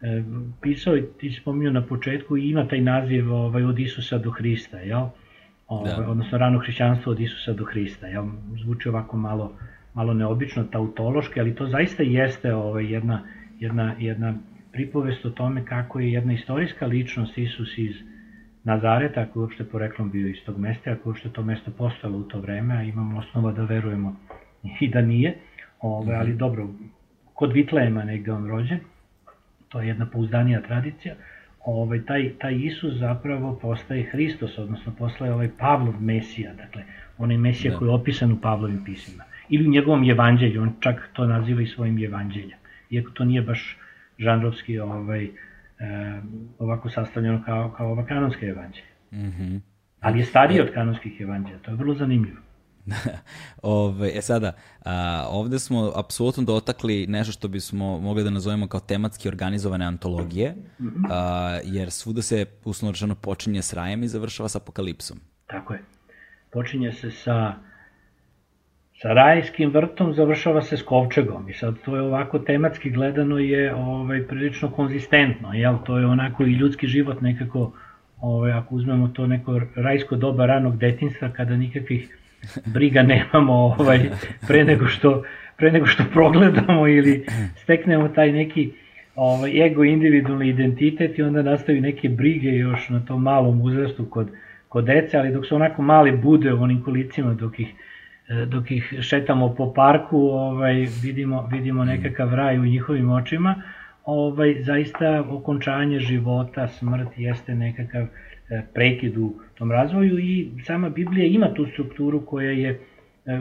e, pisao i ti spominjao na početku ima taj naziv ovaj, od Isusa do Hrista, jel? Ovaj, da. Odnosno rano hrišćanstvo od Isusa do Hrista, jel? Zvuči ovako malo, malo neobično, tautološki, ali to zaista jeste ovaj, jedna, jedna, jedna pripovest o tome kako je jedna istorijska ličnost Isus iz Nazareta, ako je uopšte poreklom bio iz tog mesta, ako je uopšte to mesto postalo u to vreme, a imamo osnova da verujemo i da nije, ove, ali mhm. dobro, kod Vitlejema negde on rođen, to je jedna pouzdanija tradicija, ovaj, taj, taj Isus zapravo postaje Hristos, odnosno postaje ovaj Pavlov Mesija, dakle, onaj Mesija da. koji je opisan u Pavlovim pismima. Ili u njegovom evanđelju, on čak to naziva i svojim evanđeljem. Iako to nije baš žanrovski ovaj, ovako sastavljeno kao, kao ova kanonska evanđelja. Mm -hmm. Ali je stariji od kanonskih evanđelja, to je vrlo zanimljivo. Ove, e sada, a, ovde smo apsolutno dotakli nešto što bismo mogli da nazovemo kao tematski organizovane antologije, -hmm. a, jer svuda se rečeno počinje s rajem i završava sa apokalipsom. Tako je. Počinje se sa sa rajskim vrtom završava se s kovčegom i sad to je ovako tematski gledano je ovaj prilično konzistentno, jel? To je onako i ljudski život nekako ovaj ako uzmemo to neko rajsko doba ranog detinjstva kada nikakvih briga nemamo ovaj pre nego što pre nego što progledamo ili steknemo taj neki ovaj ego individualni identitet i onda nastaju neke brige još na tom malom uzrastu kod kod dece, ali dok su onako mali bude u onim kolicima dok ih dok ih šetamo po parku, ovaj, vidimo, vidimo nekakav raj u njihovim očima, ovaj, zaista okončanje života, smrt jeste nekakav e, prekid u tom razvoju i sama Biblija ima tu strukturu koja je e,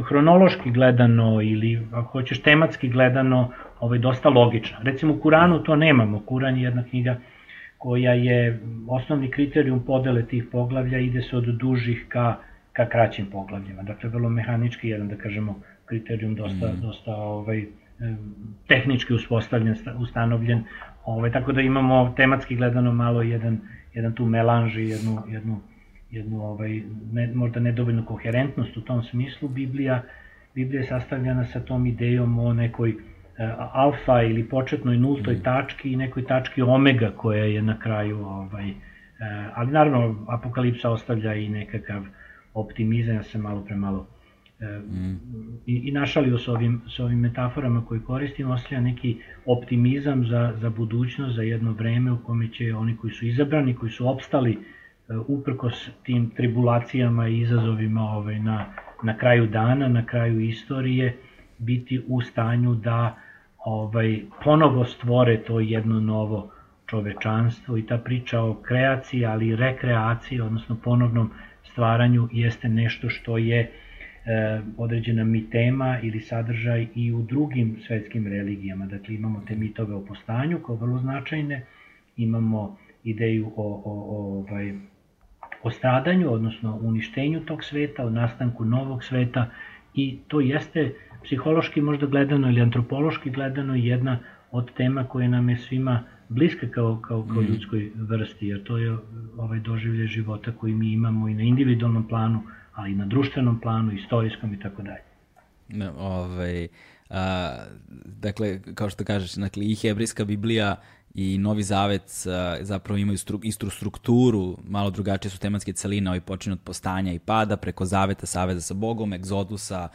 hronološki gledano ili ako hoćeš tematski gledano ovaj, dosta logična. Recimo u Kuranu to nemamo, Kuran je jedna knjiga koja je osnovni kriterijum podele tih poglavlja, ide se od dužih ka ka kraćim poglavljima. Dakle, vrlo mehanički jedan, da kažemo, kriterijum dosta, mm. dosta ovaj, tehnički uspostavljen, ustanovljen, ovaj, tako da imamo tematski gledano malo jedan, jedan tu melanž i jednu, jednu, jednu ovaj, ne, možda nedovoljnu koherentnost u tom smislu. Biblija, Biblija je sastavljena sa tom idejom o nekoj uh, alfa ili početnoj nultoj mm. tački i nekoj tački omega koja je na kraju ovaj, uh, ali naravno apokalipsa ostavlja i nekakav optimizam, ja sam malo premalo e, mm. i, i našalio s ovim, s ovim metaforama koje koristim, ostavlja neki optimizam za, za budućnost, za jedno vreme u kome će oni koji su izabrani, koji su opstali e, uprkos tim tribulacijama i izazovima ovaj, na, na kraju dana, na kraju istorije, biti u stanju da ovaj ponovo stvore to jedno novo čovečanstvo i ta priča o kreaciji, ali i rekreaciji, odnosno ponovnom stvaranju jeste nešto što je e, određena mitema ili sadržaj i u drugim svetskim religijama. Dakle, imamo te mitove o postanju kao vrlo značajne, imamo ideju o, o, o, ovaj, o stradanju, odnosno uništenju tog sveta, o nastanku novog sveta i to jeste psihološki možda gledano ili antropološki gledano jedna od tema koje nam je svima bliska kao, kao, kao mm. ljudskoj vrsti, jer to je ovaj doživlje života koji mi imamo i na individualnom planu, ali i na društvenom planu, istorijskom i tako dalje. Ne, ovaj, a, dakle, kao što kažeš, dakle, i hebrijska Biblija i Novi Zavet a, zapravo imaju stru, istu strukturu, malo drugačije su tematske celine, ovaj počinju od postanja i pada, preko Zaveta, Saveza sa Bogom, Egzodusa,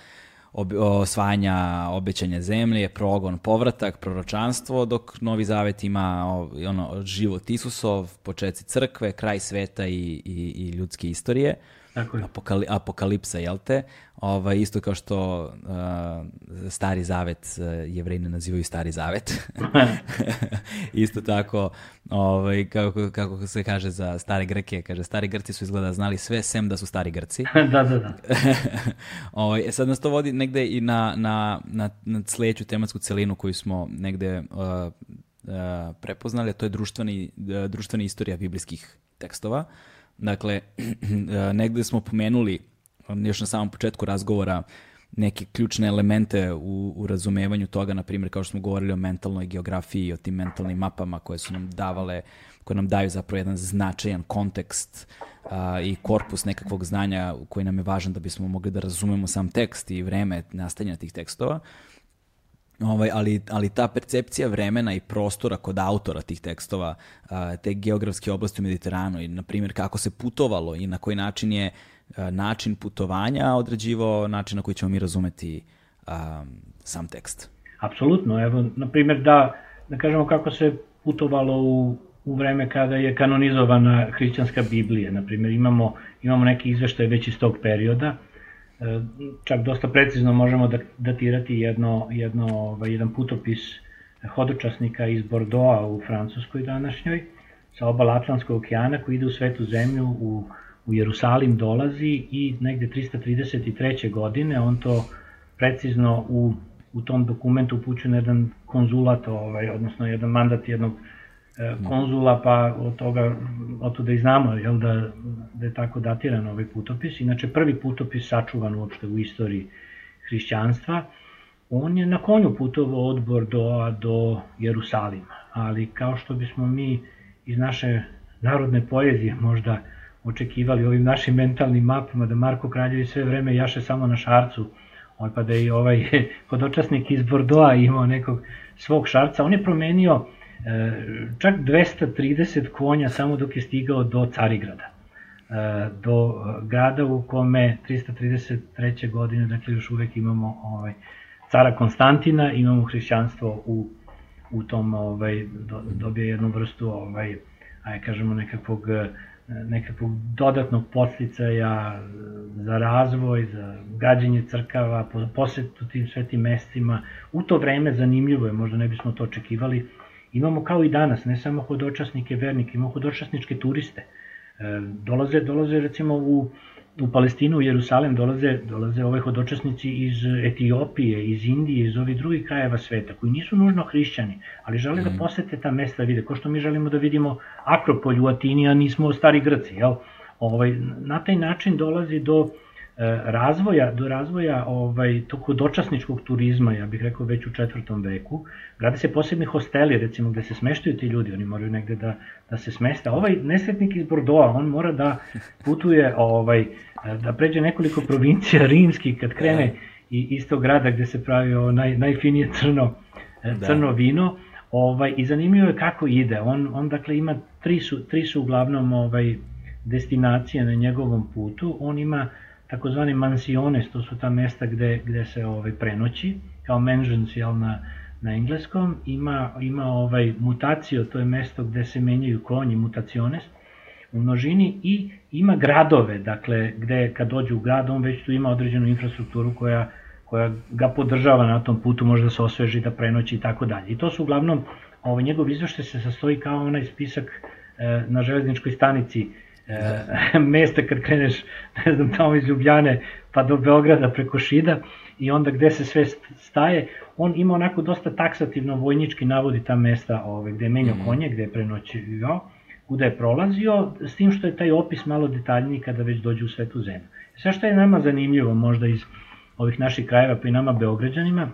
osvajanja obećanja zemlje, progon, povratak, proročanstvo, dok Novi Zavet ima ono, život Isusov, početci crkve, kraj sveta i, i, i ljudske istorije. Tako je. Apokali, apokalipsa, jel te? Ovaj, isto kao što uh, stari zavet, uh, jevreji ne nazivaju stari zavet. isto tako, ovaj, kako, kako se kaže za stare Grke, kaže stari Grci su izgleda znali sve, sem da su stari Grci. da, da, da. ovaj, e sad nas to vodi negde i na, na, na, na sledeću tematsku celinu koju smo negde uh, prepoznali, a to je društveni, društvena istorija biblijskih tekstova. Dakle, negde smo pomenuli još na samom početku razgovora neke ključne elemente u, u razumevanju toga, na primjer kao što smo govorili o mentalnoj geografiji, o tim mentalnim mapama koje su nam davale, koje nam daju zapravo jedan značajan kontekst a, i korpus nekakvog znanja koji nam je važan da bismo mogli da razumemo sam tekst i vreme nastajanja tih tekstova. Ovaj, ali, ali ta percepcija vremena i prostora kod autora tih tekstova, te geografske oblasti u Mediteranu i, na primjer, kako se putovalo i na koji način je način putovanja određivao način na koji ćemo mi razumeti a, sam tekst. Apsolutno, evo, na primjer, da, da kažemo kako se putovalo u, u vreme kada je kanonizovana hrišćanska Biblija. Na primjer, imamo, imamo neki izveštaj već iz tog perioda, čak dosta precizno možemo da datirati jedno, jedno, ovaj, jedan putopis hodočasnika iz Bordeauxa u Francuskoj današnjoj, sa obala Atlantskog okeana koji ide u svetu zemlju, u, u Jerusalim dolazi i negde 333. godine on to precizno u, u tom dokumentu upućuje na jedan konzulat, ovaj, odnosno jedan mandat jednog E, konzula, pa od toga, od toga i znamo jel, da, da je tako datiran ovaj putopis. Inače, prvi putopis sačuvan uopšte u istoriji hrišćanstva, on je na konju putovao od Bordoa do Jerusalima, ali kao što bismo mi iz naše narodne poezije možda očekivali ovim našim mentalnim mapama da Marko Kraljevi sve vreme jaše samo na šarcu, pa da i ovaj hodočasnik iz Bordoa imao nekog svog šarca, on je promenio E, čak 230 konja samo dok je stigao do Carigrada e, do grada u kome 333. godine, dakle još uvek imamo ovaj, cara Konstantina, imamo hrišćanstvo u, u tom, ovaj, do, dobije jednu vrstu, ovaj, aj kažemo nekakvog, nekakvog dodatnog podsticaja za razvoj, za gađenje crkava, posetu tim svetim mestima. U to vreme zanimljivo je, možda ne bismo to očekivali, Imamo kao i danas, ne samo hodočasnike vernike, imamo hodočasničke turiste. E, dolaze, dolaze recimo u, u Palestinu, u Jerusalem, dolaze, dolaze ove hodočasnici iz Etiopije, iz Indije, iz ovih drugih krajeva sveta, koji nisu nužno hrišćani, ali žele mm. da mhm. posete ta mesta, vide, ko što mi želimo da vidimo Akropolj u Atini, a nismo stari Grci, jel? Ovaj, na taj način dolazi do razvoja, do razvoja ovaj, tog hodočasničkog turizma, ja bih rekao već u četvrtom veku, grade se posebni hosteli, recimo, gde se smeštaju ti ljudi, oni moraju negde da, da se smesta. Ovaj nesretnik iz Bordoa, on mora da putuje, ovaj, da pređe nekoliko provincija rimskih, kad krene i iz tog grada gde se pravi ovo naj, najfinije crno, e, da. crno vino, ovaj, i zanimljivo je kako ide. On, on dakle ima, tri su, tri su uglavnom ovaj, destinacije na njegovom putu, on ima takozvani mansiones, to su ta mesta gde, gde se ovaj, prenoći, kao mansions jel, na, na engleskom, ima, ima ovaj mutacio, to je mesto gde se menjaju konji, mutaciones, u množini i ima gradove, dakle, gde kad dođe u grad, on već tu ima određenu infrastrukturu koja, koja ga podržava na tom putu, može da se osveži, da prenoći i tako dalje. I to su uglavnom, ovaj, njegov izveštaj se sastoji kao onaj spisak e, na železničkoj stanici e, mesta kad kreneš, ne znam, tamo iz Ljubljane pa do Beograda preko Šida i onda gde se sve staje, on ima onako dosta taksativno vojnički navodi ta mesta ove, gde je menjao mm. konje, gde je prenoćio, kuda je prolazio, s tim što je taj opis malo detaljniji kada već dođe u svetu zemlju. Sve što je nama zanimljivo možda iz ovih naših krajeva pa i nama Beograđanima,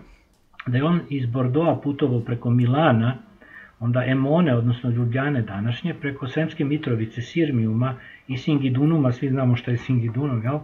da je on iz Bordoa putovao preko Milana, onda Emone, odnosno Ljubljane današnje, preko Sremske Mitrovice, Sirmijuma i Singidunuma, svi znamo što je Singidunum, jel?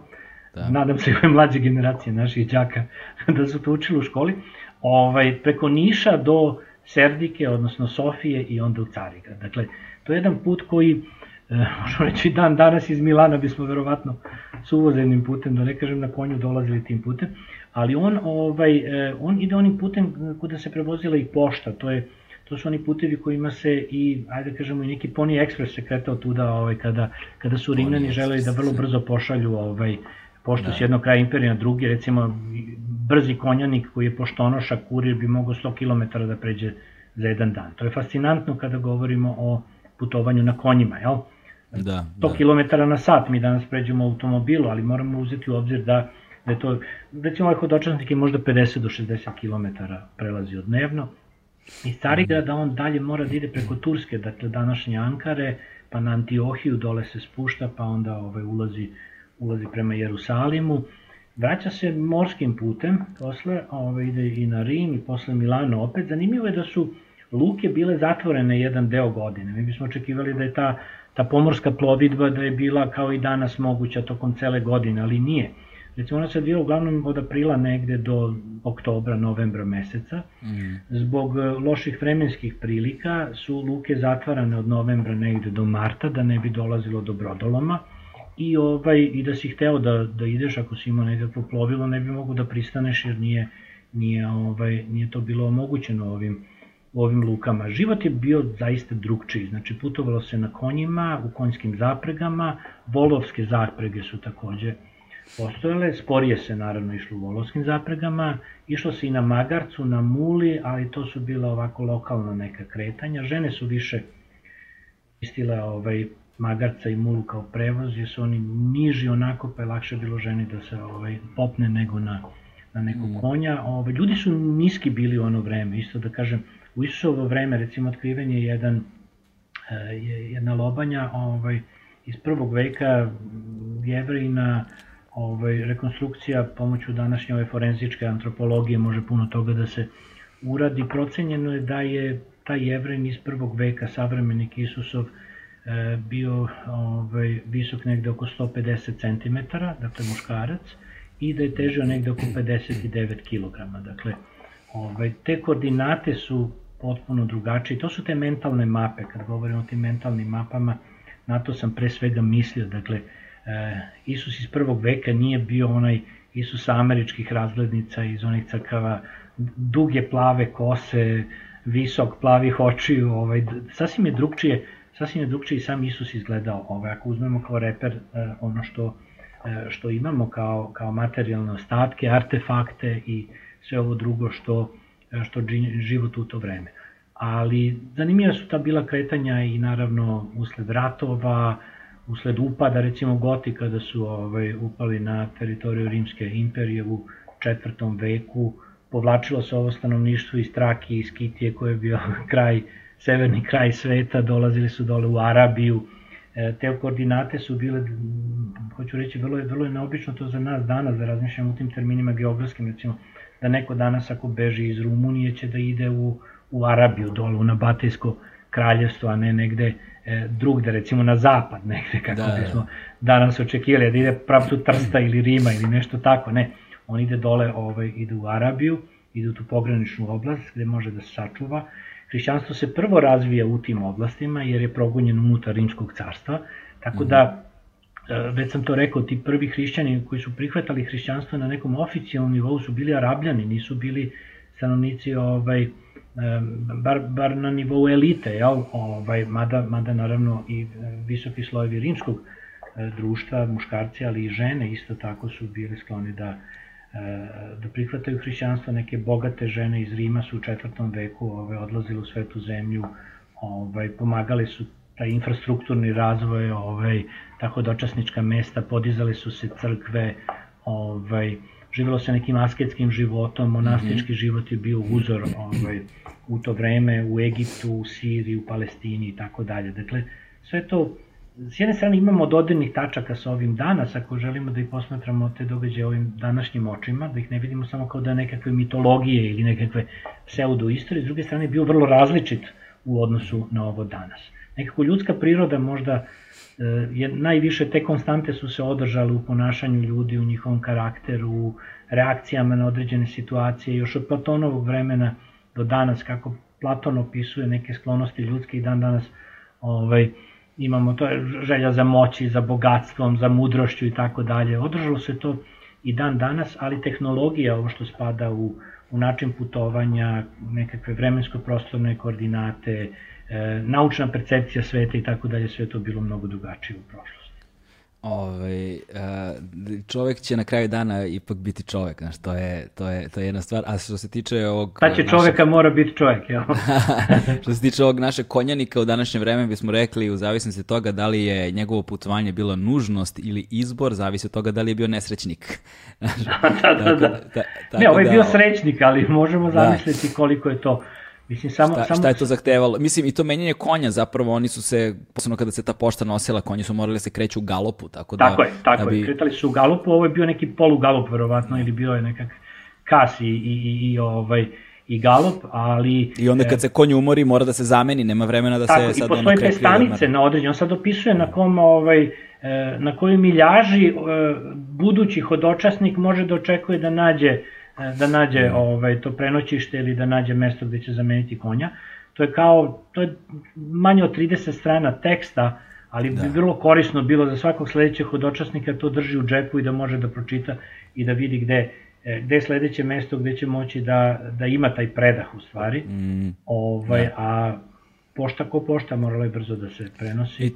Da. Nadam se ove mlađe generacije naših đaka da su to učili u školi. Ovaj, preko Niša do Serdike, odnosno Sofije i onda u Carigrad. Dakle, to je jedan put koji, e, možemo reći dan danas iz Milana bismo verovatno suvozemnim putem, da ne kažem na konju dolazili tim putem, ali on, ovaj, e, on ide onim putem kuda se prevozila i pošta, to je to su oni putevi kojima se i, ajde da kažemo, i neki Pony Express se kretao tuda ovaj, kada, kada su Rimljani želeli da vrlo brzo pošalju ovaj, pošto da. s jednog kraja imperija na drugi, recimo brzi konjanik koji je poštonoša kurir bi mogao 100 km da pređe za jedan dan. To je fascinantno kada govorimo o putovanju na konjima, jel? Da, 100 da. km na sat mi danas pređemo automobilu, ali moramo uzeti u obzir da, da je to, recimo ovaj hodočasnik je možda 50 do 60 km prelazi od dnevno, Iz Carigrada on dalje mora da ide preko Turske, dakle današnje Ankare, pa na Antiohiju dole se spušta, pa onda ovaj, ulazi, ulazi prema Jerusalimu. Vraća se morskim putem, posle ovaj, ide i na Rim i posle Milano opet. Zanimljivo je da su luke bile zatvorene jedan deo godine. Mi bismo očekivali da je ta, ta pomorska plovidba da je bila kao i danas moguća tokom cele godine, ali nije. Recimo ona se odvija uglavnom od aprila negde do oktobra, novembra meseca. Mm. Zbog e, loših vremenskih prilika su luke zatvarane od novembra negde do marta da ne bi dolazilo do brodoloma i ovaj i da si hteo da da ideš ako si imao nekakvo plovilo ne bi mogu da pristaneš jer nije nije ovaj nije to bilo omogućeno ovim u ovim lukama. Život je bio zaista drugčiji, znači putovalo se na konjima, u konjskim zapregama, volovske zaprege su takođe postojale, sporije se naravno išlo u volovskim zapregama, išlo se i na magarcu, na muli, ali to su bila ovako lokalna neka kretanja. Žene su više istile ovaj, magarca i mulu kao prevoz, jer su oni niži onako, pa je lakše bilo ženi da se ovaj, popne nego na, na nekog mm. konja. Ovaj, ljudi su niski bili u ono vreme, isto da kažem, u Isusovo vreme, recimo, otkriven je jedan, eh, jedna lobanja ovaj, iz prvog veka jevrejina, ovaj, rekonstrukcija pomoću današnje ove forenzičke antropologije može puno toga da se uradi. Procenjeno je da je taj jevren iz prvog veka, savremenik Isusov, eh, bio ovaj, visok negde oko 150 cm, dakle muškarac, i da je težio negde oko 59 kg. Dakle, ovaj, te koordinate su potpuno drugačije. To su te mentalne mape, kad govorimo o tim mentalnim mapama, na to sam pre svega mislio, dakle, e, Isus iz prvog veka nije bio onaj Isus američkih razglednica iz onih crkava, duge plave kose, visok plavih očiju, ovaj, sasvim je drugčije, sasvim je drugčije i sam Isus izgledao, ovaj, ako uzmemo kao reper e, ono što, e, što imamo kao, kao materijalne ostatke, artefakte i sve ovo drugo što, što život u to vreme. Ali zanimljiva su ta bila kretanja i naravno usled ratova, usled upada recimo Goti kada su ovaj, upali na teritoriju Rimske imperije u četvrtom veku, povlačilo se ovo stanovništvo iz Traki, iz Kitije koje je bio kraj, severni kraj sveta, dolazili su dole u Arabiju, e, te koordinate su bile, hoću reći, vrlo je, vrlo je neobično to za nas danas, da razmišljamo u tim terminima geografskim, recimo, da neko danas ako beži iz Rumunije će da ide u, u Arabiju, dole u Nabatejsko kraljevstvo, a ne negde drugde, recimo na zapad negde, kako da, bismo danas očekivali, da ide pravcu Trsta ili Rima ili nešto tako, ne. On ide dole, ovaj, ide u Arabiju, ide u tu pograničnu oblast gde može da se sačuva. Hrišćanstvo se prvo razvija u tim oblastima jer je progonjen unutar Rimskog carstva, tako da mhm. E, već sam to rekao, ti prvi hrišćani koji su prihvatali hrišćanstvo na nekom oficijalnom nivou su bili arabljani, nisu bili stanovnici ovaj, e, bar, bar na nivou elite, jel? Ovaj, mada, mada naravno i e, visoki slojevi rimskog društva, muškarci, ali i žene isto tako su bili skloni da, da prihvataju hrišćanstvo. Neke bogate žene iz Rima su u četvrtom veku ovaj, odlazile u svetu zemlju, ovaj, pomagali su taj infrastrukturni razvoj, ovaj, tako dočasnička mesta, podizale su se crkve, ovaj, živelo se nekim asketskim životom, monastički mm -hmm. život je bio uzor ovaj, u to vreme u Egiptu, u Siriji, u Palestini i tako dalje. Dakle, sve to, s jedne strane imamo dodirnih tačaka sa ovim danas, ako želimo da ih posmatramo te događaje ovim današnjim očima, da ih ne vidimo samo kao da nekakve mitologije ili nekakve pseudo-istorije, s druge strane je bio vrlo različit u odnosu na ovo danas nekako ljudska priroda možda e, je najviše te konstante su se održale u ponašanju ljudi, u njihovom karakteru, u reakcijama na određene situacije, još od Platonovog vremena do danas, kako Platon opisuje neke sklonosti ljudske i dan danas ovaj, imamo to želja za moći, za bogatstvom, za mudrošću i tako dalje. Održalo se to i dan danas, ali tehnologija, ovo što spada u, u način putovanja, nekakve vremensko-prostorne koordinate, e, naučna percepcija sveta i tako dalje, sve to bilo mnogo drugačije u prošlosti. Ove, ovaj, čovek će na kraju dana ipak biti čovek, znaš, to je, to je, to je jedna stvar. A što se tiče ovog... Pa će čoveka našeg... mora biti čovek, jel? što se tiče ovog našeg konjanika u današnje vreme bismo rekli u zavisnosti toga da li je njegovo putovanje bilo nužnost ili izbor, zavisi od toga da li je bio nesrećnik. da, da, da. da. Ta, ta, ne, ovo je da, bio srećnik, ali možemo da. zamisliti koliko je to Mislim, samo, šta, samo... šta je to zahtevalo? Mislim, i to menjanje konja zapravo, oni su se, posebno kada se ta pošta nosila, konji su morali da se kreću u galopu, tako da... Tako je, tako da bi... je, kretali su u galopu, ovo je bio neki polugalop, verovatno, ili bio je nekak kas i, i, i, i ovaj, i galop, ali... I onda kad e, se konj umori mora da se zameni, nema vremena da tako, se sad ono krepi. Tako, i postoje te stanice na određenju, on sad opisuje na kom, ovaj, e, na kojoj miljaži e, budući hodočasnik može da očekuje da nađe da nađe mm. ovaj to prenoćište ili da nađe mesto gde će zameniti konja. To je kao to je manje od 30 strana teksta, ali da. bi vrlo korisno bilo za svakog sledećeg hodočasnika to drži u džepu i da može da pročita i da vidi gde E, gde je sledeće mesto gde će moći da, da ima taj predah u stvari. Mm. Ovaj, da. A pošta ko pošta morala je brzo da se prenosi. I,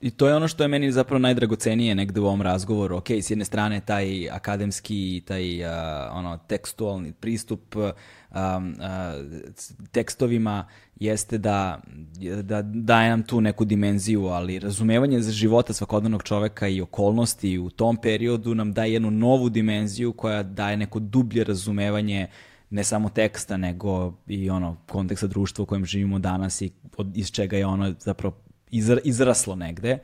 I to je ono što je meni zapravo najdragocenije negde u ovom razgovoru. Ok, s jedne strane taj akademski, taj uh, ono tekstualni pristup um, uh, tekstovima jeste da, da daje nam tu neku dimenziju, ali razumevanje za života svakodnevnog čoveka i okolnosti u tom periodu nam daje jednu novu dimenziju koja daje neko dublje razumevanje ne samo teksta, nego i ono konteksta društva u kojem živimo danas i od, iz čega je ono zapravo izra, izraslo negde,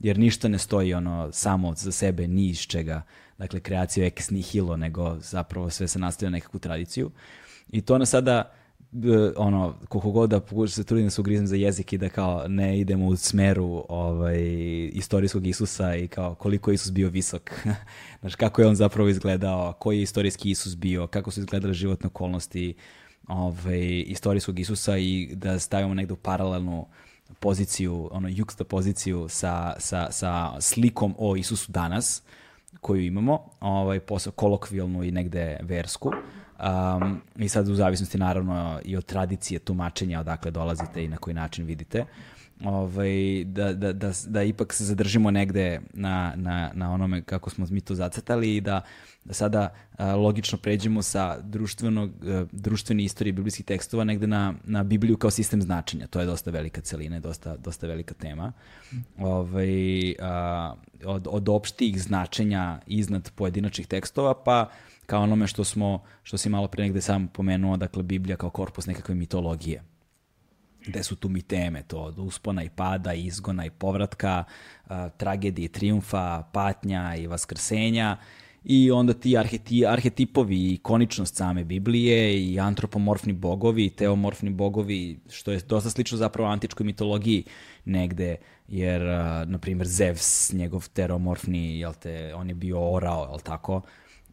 jer ništa ne stoji ono samo za sebe ni iz čega, dakle kreacija ex nihilo, nego zapravo sve se nastavlja nekakvu tradiciju. I to nas sada ono, koliko god da pokušam se trudim da se ugrizem za jezik i da kao ne idemo u smeru ovaj, istorijskog Isusa i kao koliko je Isus bio visok. Znaš, kako je on zapravo izgledao, koji je istorijski Isus bio, kako su izgledale životne okolnosti ovaj, istorijskog Isusa i da stavimo negde u paralelnu poziciju, ono, juksta poziciju sa, sa, sa slikom o Isusu danas, koju imamo, ovaj, posao kolokvijalnu i negde versku. Um, I sad u zavisnosti naravno i od tradicije tumačenja odakle dolazite i na koji način vidite ovaj, da, da, da, da ipak se zadržimo negde na, na, na onome kako smo mi to zacrtali i da, da sada a, logično pređemo sa društvenog, a, društvene istorije biblijskih tekstova negde na, na Bibliju kao sistem značenja. To je dosta velika celina, dosta, dosta velika tema. Ovaj, a, od, od opštih značenja iznad pojedinačnih tekstova, pa kao onome što smo, što si malo pre negde sam pomenuo, dakle Biblija kao korpus nekakve mitologije gde su tu mi teme, to od uspona i pada, izgona i povratka, a, tragedije i triumfa, patnja i vaskrsenja i onda ti arheti, arhetipovi i ikoničnost same Biblije i antropomorfni bogovi i teomorfni bogovi, što je dosta slično zapravo antičkoj mitologiji negde, jer, na primjer, Zevs, njegov teromorfni, jel te, on je bio orao, jel tako,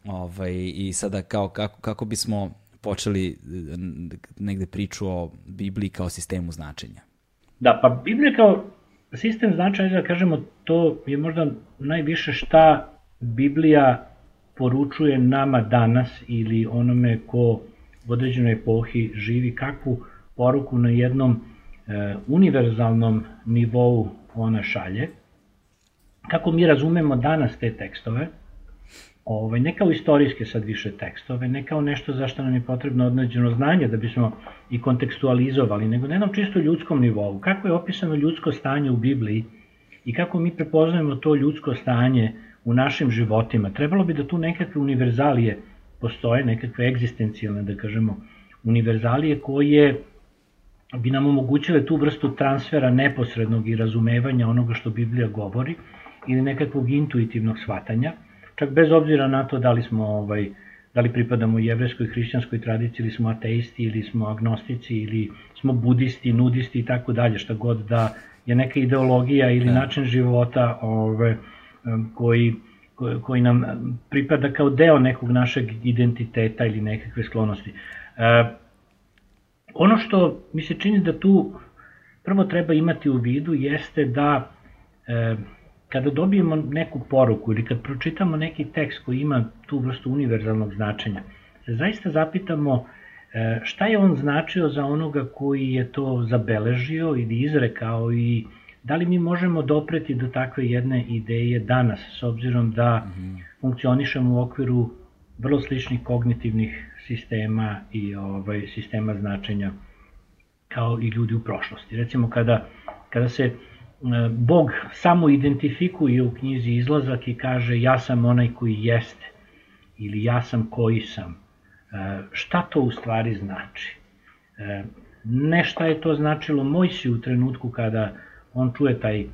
Ovaj, I sada kao, kako, kako bismo počeli eh, negde priču o Bibliji kao sistemu značenja? Da, pa Biblija kao sistem značenja, da kažemo, to je možda najviše šta Biblija poručuje nama danas ili onome ko u određenoj epohi živi, kakvu poruku na jednom e, univerzalnom nivou ona šalje, kako mi razumemo danas te tekstove, ovaj, ne kao istorijske sad više tekstove, ne kao nešto za što nam je potrebno odnađeno znanje da bismo i kontekstualizovali, nego na jednom čisto ljudskom nivou. Kako je opisano ljudsko stanje u Bibliji i kako mi prepoznajemo to ljudsko stanje u našim životima. Trebalo bi da tu nekakve univerzalije postoje, nekakve egzistencijalne, da kažemo, univerzalije koje bi nam omogućile tu vrstu transfera neposrednog i razumevanja onoga što Biblija govori ili nekakvog intuitivnog shvatanja – čak bez obzira na to da li smo ovaj, da li pripadamo jevreskoj hrišćanskoj tradiciji ili smo ateisti ili smo agnostici ili smo budisti, nudisti i tako dalje, šta god da je neka ideologija ili da. način života ovaj, koji, koji nam pripada kao deo nekog našeg identiteta ili nekakve sklonosti. E, ono što mi se čini da tu prvo treba imati u vidu jeste da e, kada dobijemo neku poruku ili kad pročitamo neki tekst koji ima tu vrstu univerzalnog značenja, se zaista zapitamo e, šta je on značio za onoga koji je to zabeležio ili izrekao i da li mi možemo dopreti do takve jedne ideje danas, s obzirom da -hmm. funkcionišemo u okviru vrlo sličnih kognitivnih sistema i ovaj sistema značenja kao i ljudi u prošlosti. Recimo kada, kada se Bog samo identifikuje u knjizi izlazak i kaže ja sam onaj koji jeste ili ja sam koji sam. E, šta to u stvari znači? E, ne šta je to značilo Mojsi u trenutku kada on čuje taj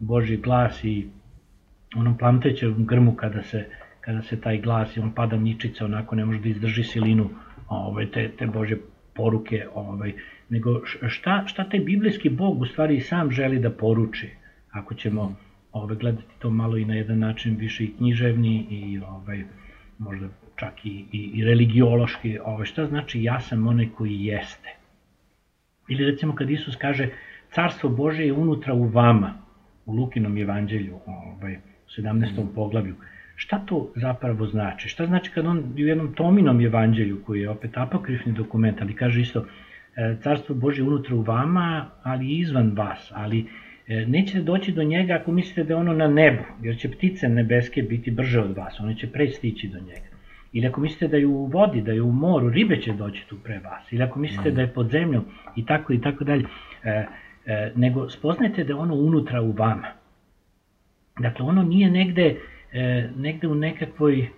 Boži glas i onom plamtećem grmu kada se, kada se taj glas i on pada ničica, onako ne može da izdrži silinu ovaj, te, te Bože poruke, ovaj, nego šta, šta taj biblijski Bog u stvari sam želi da poruči, ako ćemo ovaj, gledati to malo i na jedan način više i književni i ovaj, možda čak i, i, i religiološki, ovaj, šta znači ja sam onaj koji jeste. Ili recimo kad Isus kaže carstvo Bože je unutra u vama, u Lukinom evanđelju, ovaj, u 17. Mm. poglavlju. Šta to zapravo znači? Šta znači kad on u jednom Tominom evanđelju, koji je opet apokrifni dokument, ali kaže isto, carstvo Bože unutra u vama, ali i izvan vas, ali e, nećete doći do njega ako mislite da je ono na nebu, jer će ptice nebeske biti brže od vas, one će pre stići do njega. Ili ako mislite da je u vodi, da je u moru, ribe će doći tu pre vas. Ili ako mislite da je pod zemljom i tako i tako dalje. E, e, nego spoznajte da je ono unutra u vama. Dakle, ono nije negde, e, negde u nekakvoj e,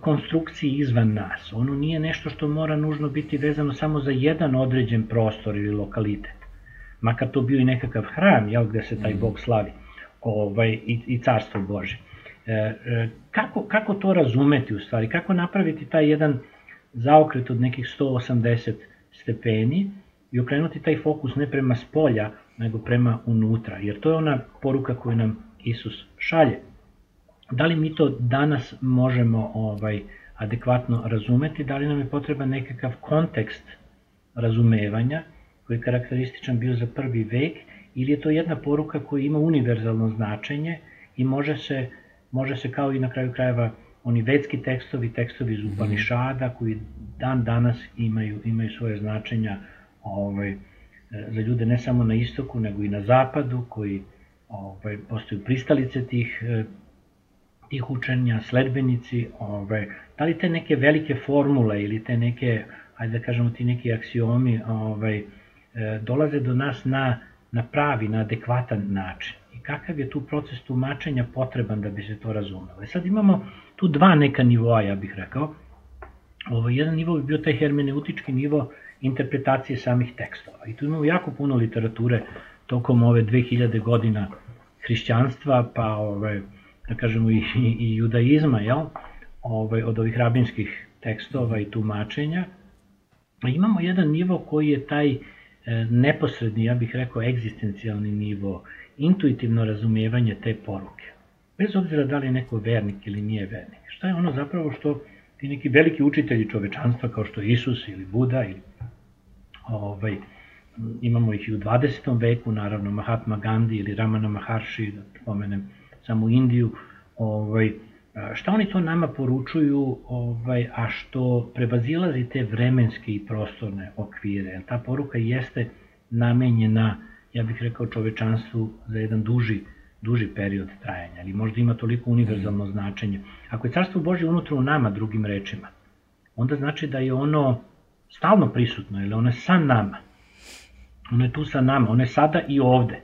konstrukciji izvan nas. Ono nije nešto što mora nužno biti vezano samo za jedan određen prostor ili lokalitet. Makar to bio i nekakav hram, jel, gde se taj mhm. Bog slavi ovaj, i, i carstvo Bože. E, e, kako, kako to razumeti u stvari? Kako napraviti taj jedan zaokret od nekih 180 stepeni i okrenuti taj fokus ne prema spolja, nego prema unutra, jer to je ona poruka koju nam Isus šalje. Da li mi to danas možemo ovaj adekvatno razumeti, da li nam je potreban nekakav kontekst razumevanja koji je karakterističan bio za prvi vek ili je to jedna poruka koja ima univerzalno značenje i može se, može se kao i na kraju krajeva oni vedski tekstovi, tekstovi iz Upanišada koji dan danas imaju, imaju svoje značenja ovaj, za ljude ne samo na istoku nego i na zapadu koji ovaj, postaju pristalice tih, eh, tih učenja, sledbenici, ovaj, da li te neke velike formule ili te neke, ajde da kažemo ti neki aksiomi, ovaj, eh, dolaze do nas na, na pravi, na adekvatan način. I kakav je tu proces tumačenja potreban da bi se to razumelo. E sad imamo tu dva neka nivoa, ja bih rekao. Ovo, jedan nivo bi bio taj hermeneutički nivo interpretacije samih tekstova. I tu imamo jako puno literature tokom ove 2000 godina hrišćanstva, pa ove, da kažemo i, i, judaizma, jel? Ove, od ovih rabinskih tekstova i tumačenja. Imamo jedan nivo koji je taj e, neposredni, ja bih rekao, egzistencijalni nivo, intuitivno razumijevanje te poruke. Bez obzira da li je neko vernik ili nije vernik. Šta je ono zapravo što ti neki veliki učitelji čovečanstva kao što je Isus ili Buda ili ovaj, imamo ih i u 20. veku, naravno Mahatma Gandhi ili Ramana Maharshi, da pomenem samo Indiju, ovaj, šta oni to nama poručuju, ovaj, a što prevazilazi te vremenske i prostorne okvire. Ta poruka jeste namenjena, ja bih rekao, čovečanstvu za jedan duži, duži period trajanja, ali možda ima toliko univerzalno značenje. Ako je Carstvo Božje unutra u nama, drugim rečima, onda znači da je ono stalno prisutno, ili ono je sa nama Ono je tu sa nama, ono je sada i ovde.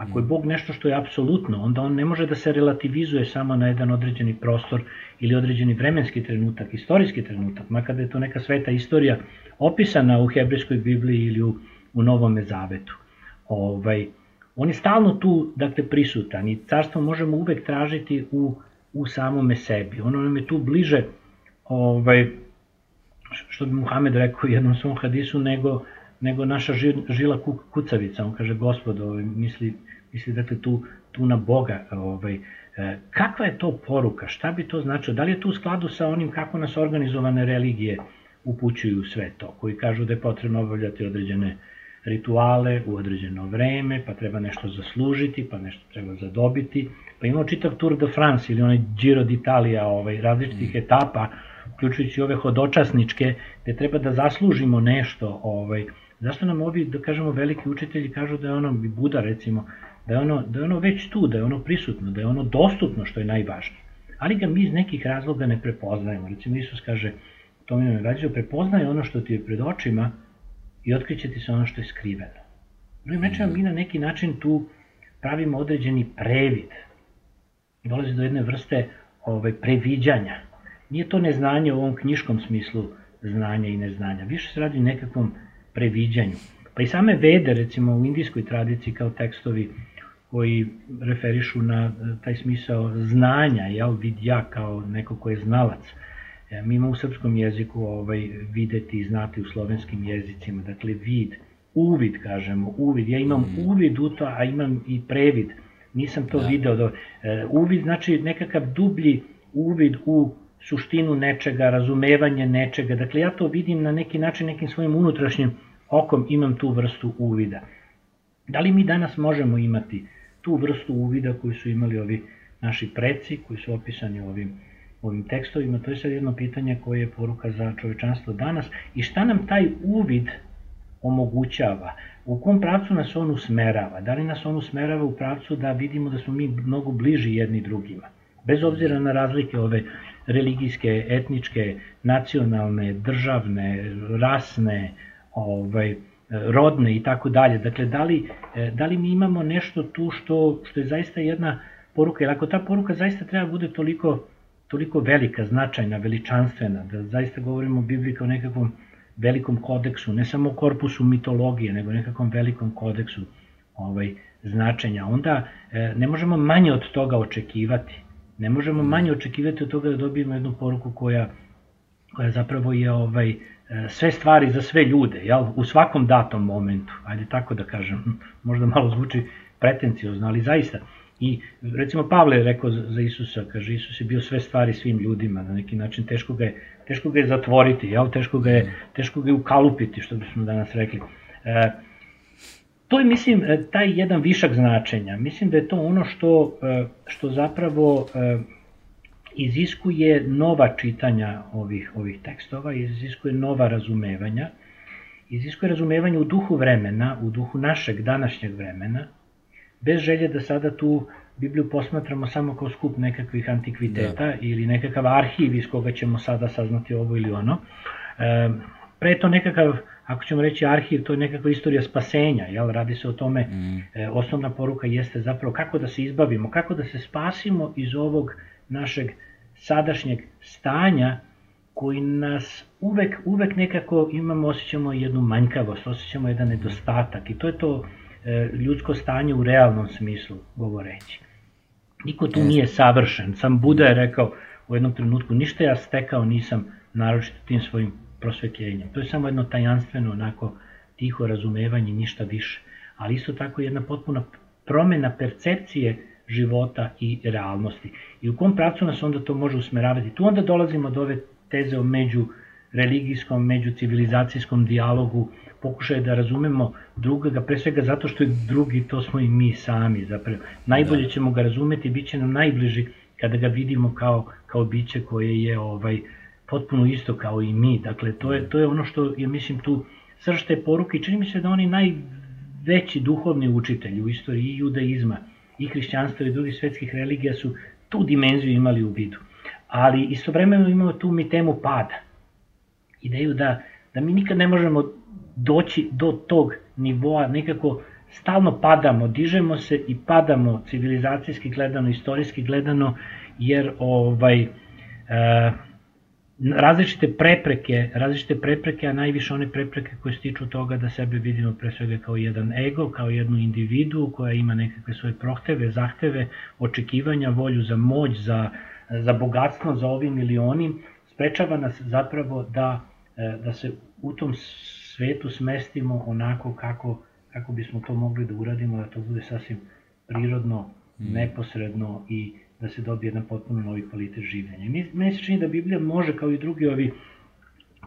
Ako je Bog nešto što je apsolutno, onda on ne može da se relativizuje samo na jedan određeni prostor ili određeni vremenski trenutak, istorijski trenutak, makar da je to neka sveta istorija opisana u hebrejskoj Bibliji ili u, u Novom Zavetu. Ovaj, on je stalno tu, dakle, prisutan i carstvo možemo uvek tražiti u, u samome sebi. Ono nam je tu bliže, ovaj, što bi Muhamed rekao u jednom svom hadisu, nego nego naša žila kucavica, on kaže gospod, ovaj, misli, misli dakle tu, tu na Boga, ovaj, e, kakva je to poruka, šta bi to značilo, da li je to u skladu sa onim kako nas organizovane religije upućuju sve to, koji kažu da je potrebno obavljati određene rituale u određeno vreme, pa treba nešto zaslužiti, pa nešto treba zadobiti, pa imamo čitav Tour de France ili onaj Giro d'Italia, ovaj, različitih mm. etapa, uključujući ove hodočasničke, gde treba da zaslužimo nešto, ovaj, Zašto nam ovi, da kažemo, veliki učitelji kažu da je ono, Buda recimo, da je ono, da je ono već tu, da je ono prisutno, da je ono dostupno, što je najvažnije. Ali ga mi iz nekih razloga ne prepoznajemo. Recimo Isus kaže, to mi je rađeo, prepoznaj ono što ti je pred očima i otkriće ti se ono što je skriveno. Drugim rečima, mi na neki način tu pravimo određeni previd. Dolazi do jedne vrste ovaj, previđanja. Nije to neznanje u ovom knjiškom smislu znanja i neznanja. Više se radi nekakvom previđanju. Pa i same vede, recimo u indijskoj tradiciji kao tekstovi koji referišu na e, taj smisao znanja, jel, vidja kao neko ko je znalac. E, mi imamo u srpskom jeziku ovaj, videti i znati u slovenskim jezicima, dakle vid, uvid kažemo, uvid. Ja imam mm. uvid u to, a imam i previd. Nisam to da. video. Do, e, uvid znači nekakav dublji uvid u suštinu nečega, razumevanje nečega. Dakle, ja to vidim na neki način, nekim svojim unutrašnjim okom imam tu vrstu uvida. Da li mi danas možemo imati tu vrstu uvida koju su imali ovi naši preci, koji su opisani ovim, ovim tekstovima? To je sad jedno pitanje koje je poruka za čovečanstvo danas. I šta nam taj uvid omogućava, u kom pravcu nas on usmerava, da li nas on usmerava u pravcu da vidimo da smo mi mnogo bliži jedni drugima, bez obzira na razlike ove religijske, etničke, nacionalne, državne, rasne, ovaj, rodne i tako dalje. Dakle, da li, da li mi imamo nešto tu što, što je zaista jedna poruka, jer ako ta poruka zaista treba bude toliko, toliko velika, značajna, veličanstvena, da zaista govorimo o Bibliji kao nekakvom velikom kodeksu, ne samo korpusu mitologije, nego nekakvom velikom kodeksu ovaj, značenja, onda e, ne možemo manje od toga očekivati. Ne možemo manje očekivati od toga da dobijemo jednu poruku koja, koja zapravo je ovaj, e, sve stvari za sve ljude, jel? u svakom datom momentu, ajde tako da kažem, možda malo zvuči pretenciozno, ali zaista. I recimo Pavle je rekao za Isusa, kaže Isus je bio sve stvari svim ljudima, na neki način teško ga je teško ga je zatvoriti, jel? Teško, ga je, teško ga je ukalupiti, što bismo danas rekli. E, to je, mislim, e, taj jedan višak značenja. Mislim da je to ono što, e, što zapravo e, iziskuje nova čitanja ovih, ovih tekstova, iziskuje nova razumevanja, iziskuje razumevanje u duhu vremena, u duhu našeg današnjeg vremena, bez želje da sada tu Bibliju posmatramo samo kao skup nekakvih antikviteta da. ili nekakav arhiv iz koga ćemo sada saznati ovo ili ono. E, pre to nekakav, ako ćemo reći arhiv, to je nekakva istorija spasenja, jel? radi se o tome, mm. e, osnovna poruka jeste zapravo kako da se izbavimo, kako da se spasimo iz ovog našeg sadašnjeg stanja koji nas uvek, uvek nekako imamo, osjećamo jednu manjkavost, osjećamo jedan nedostatak i to je to e, ljudsko stanje u realnom smislu govoreći. Niko tu nije savršen. Sam Buda je rekao u jednom trenutku, ništa ja stekao nisam naročito tim svojim prosvetljenjem. To je samo jedno tajanstveno, onako, tiho razumevanje, ništa više. Ali isto tako jedna potpuna promena percepcije života i realnosti. I u kom pravcu nas onda to može usmeravati? Tu onda dolazimo do ove teze o među religijskom, među civilizacijskom dijalogu, pokušaj da razumemo drugoga, pre svega zato što je drugi, to smo i mi sami zapravo. Najbolje da. ćemo ga razumeti, bit će nam najbliži kada ga vidimo kao, kao biće koje je ovaj potpuno isto kao i mi. Dakle, to je, to je ono što je, mislim, tu srž te poruke čini mi se da oni najveći duhovni učitelji u istoriji i judaizma i hrišćanstva i drugih svetskih religija su tu dimenziju imali u vidu. Ali istovremeno imamo tu mi temu pada. Ideju da, da mi nikad ne možemo doći do tog nivoa, nekako stalno padamo, dižemo se i padamo civilizacijski gledano, istorijski gledano, jer ovaj, e, različite prepreke, različite prepreke, a najviše one prepreke koje stiču toga da sebe vidimo pre svega kao jedan ego, kao jednu individu koja ima nekakve svoje prohteve, zahteve, očekivanja, volju za moć, za, za bogatstvo, za ovim ili onim, sprečava nas zapravo da, e, da se u tom svetu smestimo onako kako, kako bismo to mogli da uradimo, da to bude sasvim prirodno, mm. neposredno i da se dobije jedan potpuno novi kvalitet življenja. Meni se čini da Biblija može, kao i drugi ovi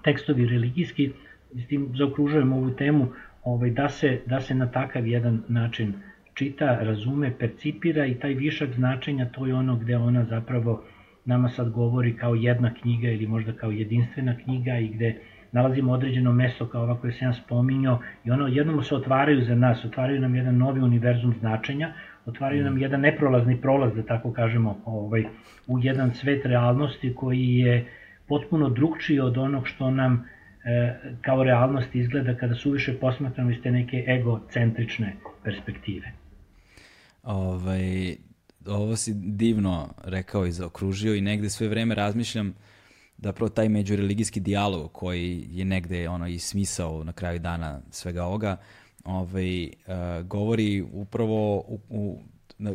tekstovi religijski, s tim zaokružujem ovu temu, ovaj, da, se, da se na takav jedan način čita, razume, percipira i taj višak značenja, to je ono gde ona zapravo nama sad govori kao jedna knjiga ili možda kao jedinstvena knjiga i gde nalazimo određeno mesto kao ova koje sam ja spominjao i ono jednom se otvaraju za nas, otvaraju nam jedan novi univerzum značenja, otvaraju nam jedan neprolazni prolaz, da tako kažemo, ovaj, u jedan svet realnosti koji je potpuno drugčiji od onog što nam e, kao realnost izgleda kada suviše posmatramo iz te neke egocentrične perspektive. Ovaj, ovo si divno rekao i zaokružio i negde sve vreme razmišljam zapravo taj međureligijski dijalog koji je negde ono i smisao na kraju dana svega ovoga, ovaj, uh, govori upravo u, u, na,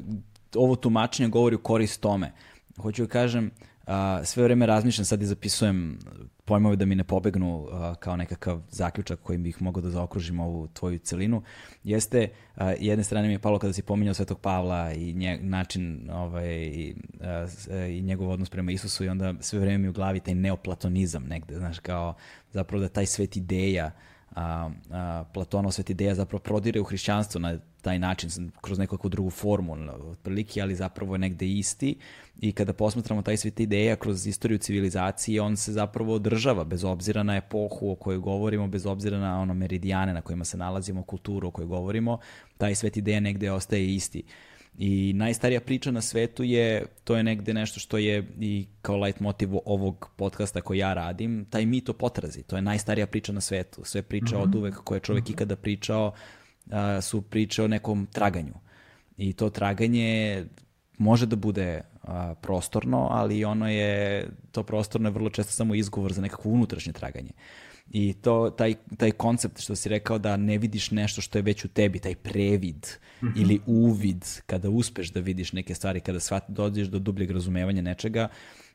ovo tumačenje govori u korist tome. Hoću da kažem, uh, sve vreme razmišljam, sad i zapisujem pojmove da mi ne pobegnu uh, kao nekakav zaključak kojim bih mogao da zaokružim ovu tvoju celinu, jeste, uh, jedne strane mi je palo kada si pominjao Svetog Pavla i nje, način ovaj, i, uh, i njegov odnos prema Isusu i onda sve vreme mi u glavi taj neoplatonizam negde, znaš, kao zapravo da taj svet ideja a, a, Platonov svet ideja zapravo prodire u hrišćanstvo na taj način, kroz nekakvu drugu formu, otprilike, ali zapravo je negde isti i kada posmatramo taj svet ideja kroz istoriju civilizacije, on se zapravo održava bez obzira na epohu o kojoj govorimo, bez obzira na ono meridijane na kojima se nalazimo, kulturu o kojoj govorimo, taj svet ideja negde ostaje isti. I najstarija priča na svetu je, to je negde nešto što je i kao light motiv ovog podcasta koji ja radim, taj mit o potrazi. To je najstarija priča na svetu. Sve priče mm -hmm. od uvek koje je čovek mm -hmm. ikada pričao a, su priče o nekom traganju. I to traganje može da bude a, prostorno, ali ono je, to prostorno je vrlo često samo izgovor za nekakvo unutrašnje traganje. I to, taj, taj koncept što si rekao da ne vidiš nešto što je već u tebi, taj previd mm -hmm. ili uvid, kada uspeš da vidiš neke stvari, kada shvat, dođeš do dubljeg razumevanja nečega,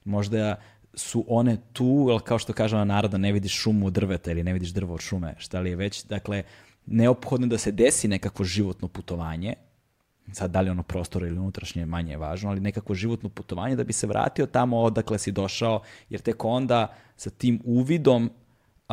možda su one tu, ali kao što kažemo naroda, ne vidiš šumu od drveta ili ne vidiš drvo od šume, šta li je već. Dakle, neophodno da se desi nekakvo životno putovanje, sad da li ono prostor ili unutrašnje manje je važno, ali nekako životno putovanje da bi se vratio tamo odakle si došao, jer tek onda sa tim uvidom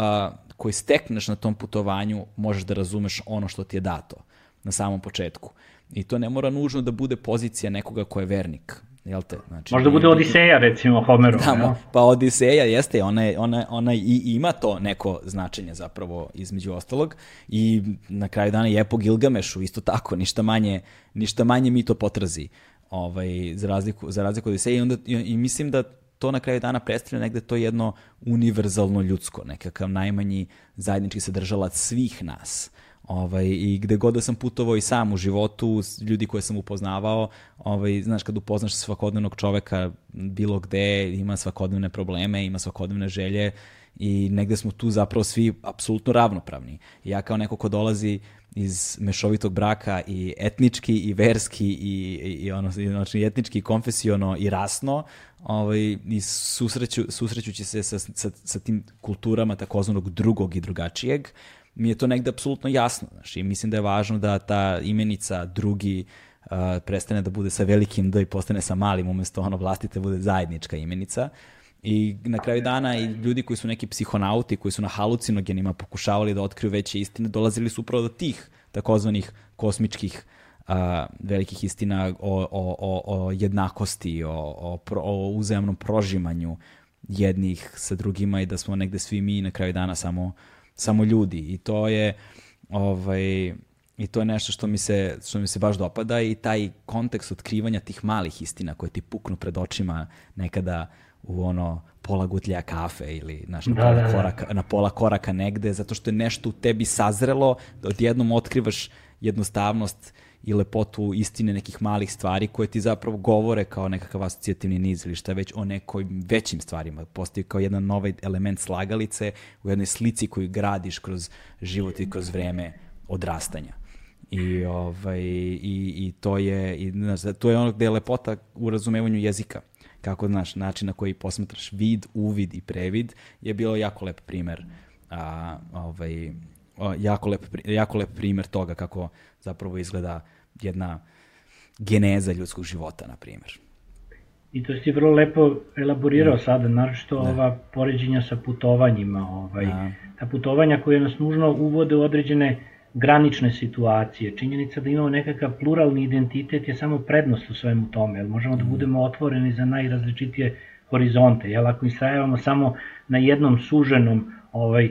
a, koji stekneš na tom putovanju možeš da razumeš ono što ti je dato na samom početku. I to ne mora nužno da bude pozicija nekoga ko je vernik. Jel te? Znači, Možda bude Odiseja, recimo, Homeru. Da, ja? pa Odiseja jeste, ona, je, ona, ona i ima to neko značenje zapravo između ostalog i na kraju dana je po Gilgamešu isto tako, ništa manje, ništa manje mi to potrazi ovaj, za, razliku, za razliku od Odiseja i, onda, i, i mislim da to na kraju dana predstavlja negde to jedno univerzalno ljudsko, nekakav najmanji zajednički sadržalac svih nas. Ovaj, I gde god da sam putovao i sam u životu, ljudi koje sam upoznavao, ovaj, znaš, kad upoznaš svakodnevnog čoveka bilo gde, ima svakodnevne probleme, ima svakodnevne želje i negde smo tu zapravo svi apsolutno ravnopravni. Ja kao neko ko dolazi iz mešovitog braka i etnički i verski i, i, i ono, znači etnički, i konfesiono i rasno, ovaj, i susreću, susrećući se sa, sa, sa tim kulturama takozvanog drugog i drugačijeg, mi je to negde apsolutno jasno. Znači, mislim da je važno da ta imenica drugi uh, prestane da bude sa velikim D i postane sa malim, umesto ono vlastite bude zajednička imenica. I na kraju dana i ljudi koji su neki psihonauti, koji su na halucinogenima pokušavali da otkriju veće istine, dolazili su upravo do tih takozvanih kosmičkih a, velikih istina o, o, o, o jednakosti, o, o, o uzajamnom prožimanju jednih sa drugima i da smo negde svi mi na kraju dana samo, samo ljudi. I to je ovaj, I to je nešto što mi, se, što mi se baš dopada i taj kontekst otkrivanja tih malih istina koje ti puknu pred očima nekada u ono pola gutlja kafe ili znaš, na, da, pola da, da. Koraka, na pola koraka negde, zato što je nešto u tebi sazrelo, da odjednom otkrivaš jednostavnost i lepotu istine nekih malih stvari koje ti zapravo govore kao nekakav asocijativni niz ili šta već o nekoj većim stvarima. Postoji kao jedan novi element slagalice u jednoj slici koju gradiš kroz život i kroz vreme odrastanja. I, ovaj, i, i to je, i, znaš, to je ono gde je lepota u razumevanju jezika kako znaš, način na koji posmatraš vid, uvid i previd je bilo jako lep primer a, ovaj, jako, lep, jako lep primer toga kako zapravo izgleda jedna geneza ljudskog života, na primjer. I to si vrlo lepo elaborirao mm. sada, naročito da. ova poređenja sa putovanjima. Ovaj, da. Ta putovanja koje nas nužno uvode u određene granične situacije. Činjenica da imamo nekakav pluralni identitet je samo prednost u svemu tome, jer možemo da mm. budemo otvoreni za najrazličitije horizonte. Jel, ako istrajavamo samo na jednom suženom ovaj,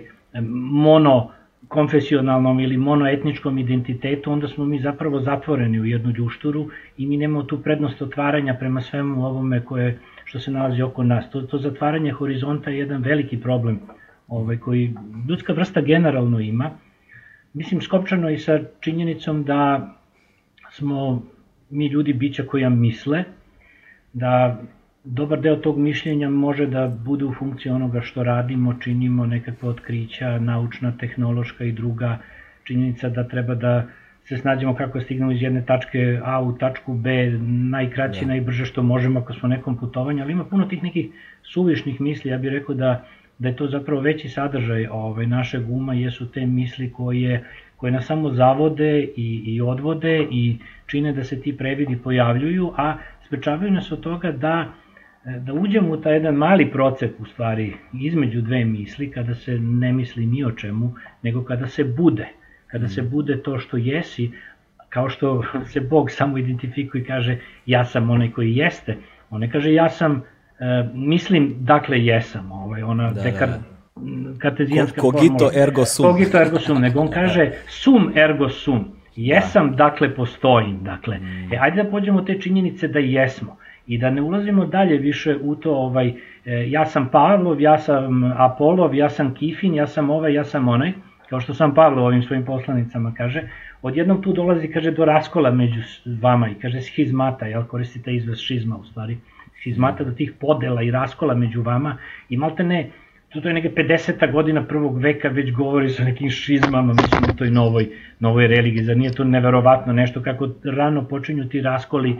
mono konfesionalnom ili monoetničkom identitetu, onda smo mi zapravo zatvoreni u jednu ljušturu i mi nemamo tu prednost otvaranja prema svemu ovome koje, što se nalazi oko nas. To, to zatvaranje horizonta je jedan veliki problem ovaj, koji ljudska vrsta generalno ima, Mislim, skopčano i sa činjenicom da smo mi ljudi bića koja misle, da dobar deo tog mišljenja može da bude u funkciji onoga što radimo, činimo nekakve otkrića, naučna, tehnološka i druga, činjenica da treba da se snađemo kako da stignemo iz jedne tačke A u tačku B najkraće, da. najbrže što možemo ako smo nekom putovanju, ali ima puno tih nekih suvišnih misli, ja bih rekao da da je to zapravo veći sadržaj ovaj, našeg uma, jesu te misli koje, koje nas samo zavode i, i odvode i čine da se ti previdi pojavljuju, a sprečavaju nas od toga da da uđemo u taj jedan mali procep u stvari između dve misli kada se ne misli ni o čemu nego kada se bude kada se mm. bude to što jesi kao što se Bog samo identifikuje i kaže ja sam onaj koji jeste on ne kaže ja sam e, mislim dakle jesam ovaj ona da, dekar, da, da. kartezijanska Ko, cogito formula, ergo sum cogito ergo sum nego on kaže sum ergo sum jesam da. dakle postojim dakle mm. e ajde da pođemo te činjenice da jesmo i da ne ulazimo dalje više u to ovaj e, ja sam Pavlov, ja sam Apolov, ja sam Kifin, ja sam ovaj, ja sam onaj, kao što sam Pavlov ovim svojim poslanicama kaže, odjednom tu dolazi kaže do raskola među vama i kaže schizmata, jel koristite izraz šizma u stvari, schizmata do tih podela i raskola među vama i malte ne, to je neke 50. godina prvog veka već govori sa nekim šizmama, mislim u toj novoj, novoj religiji, zar nije to neverovatno nešto kako rano počinju ti raskoli, e,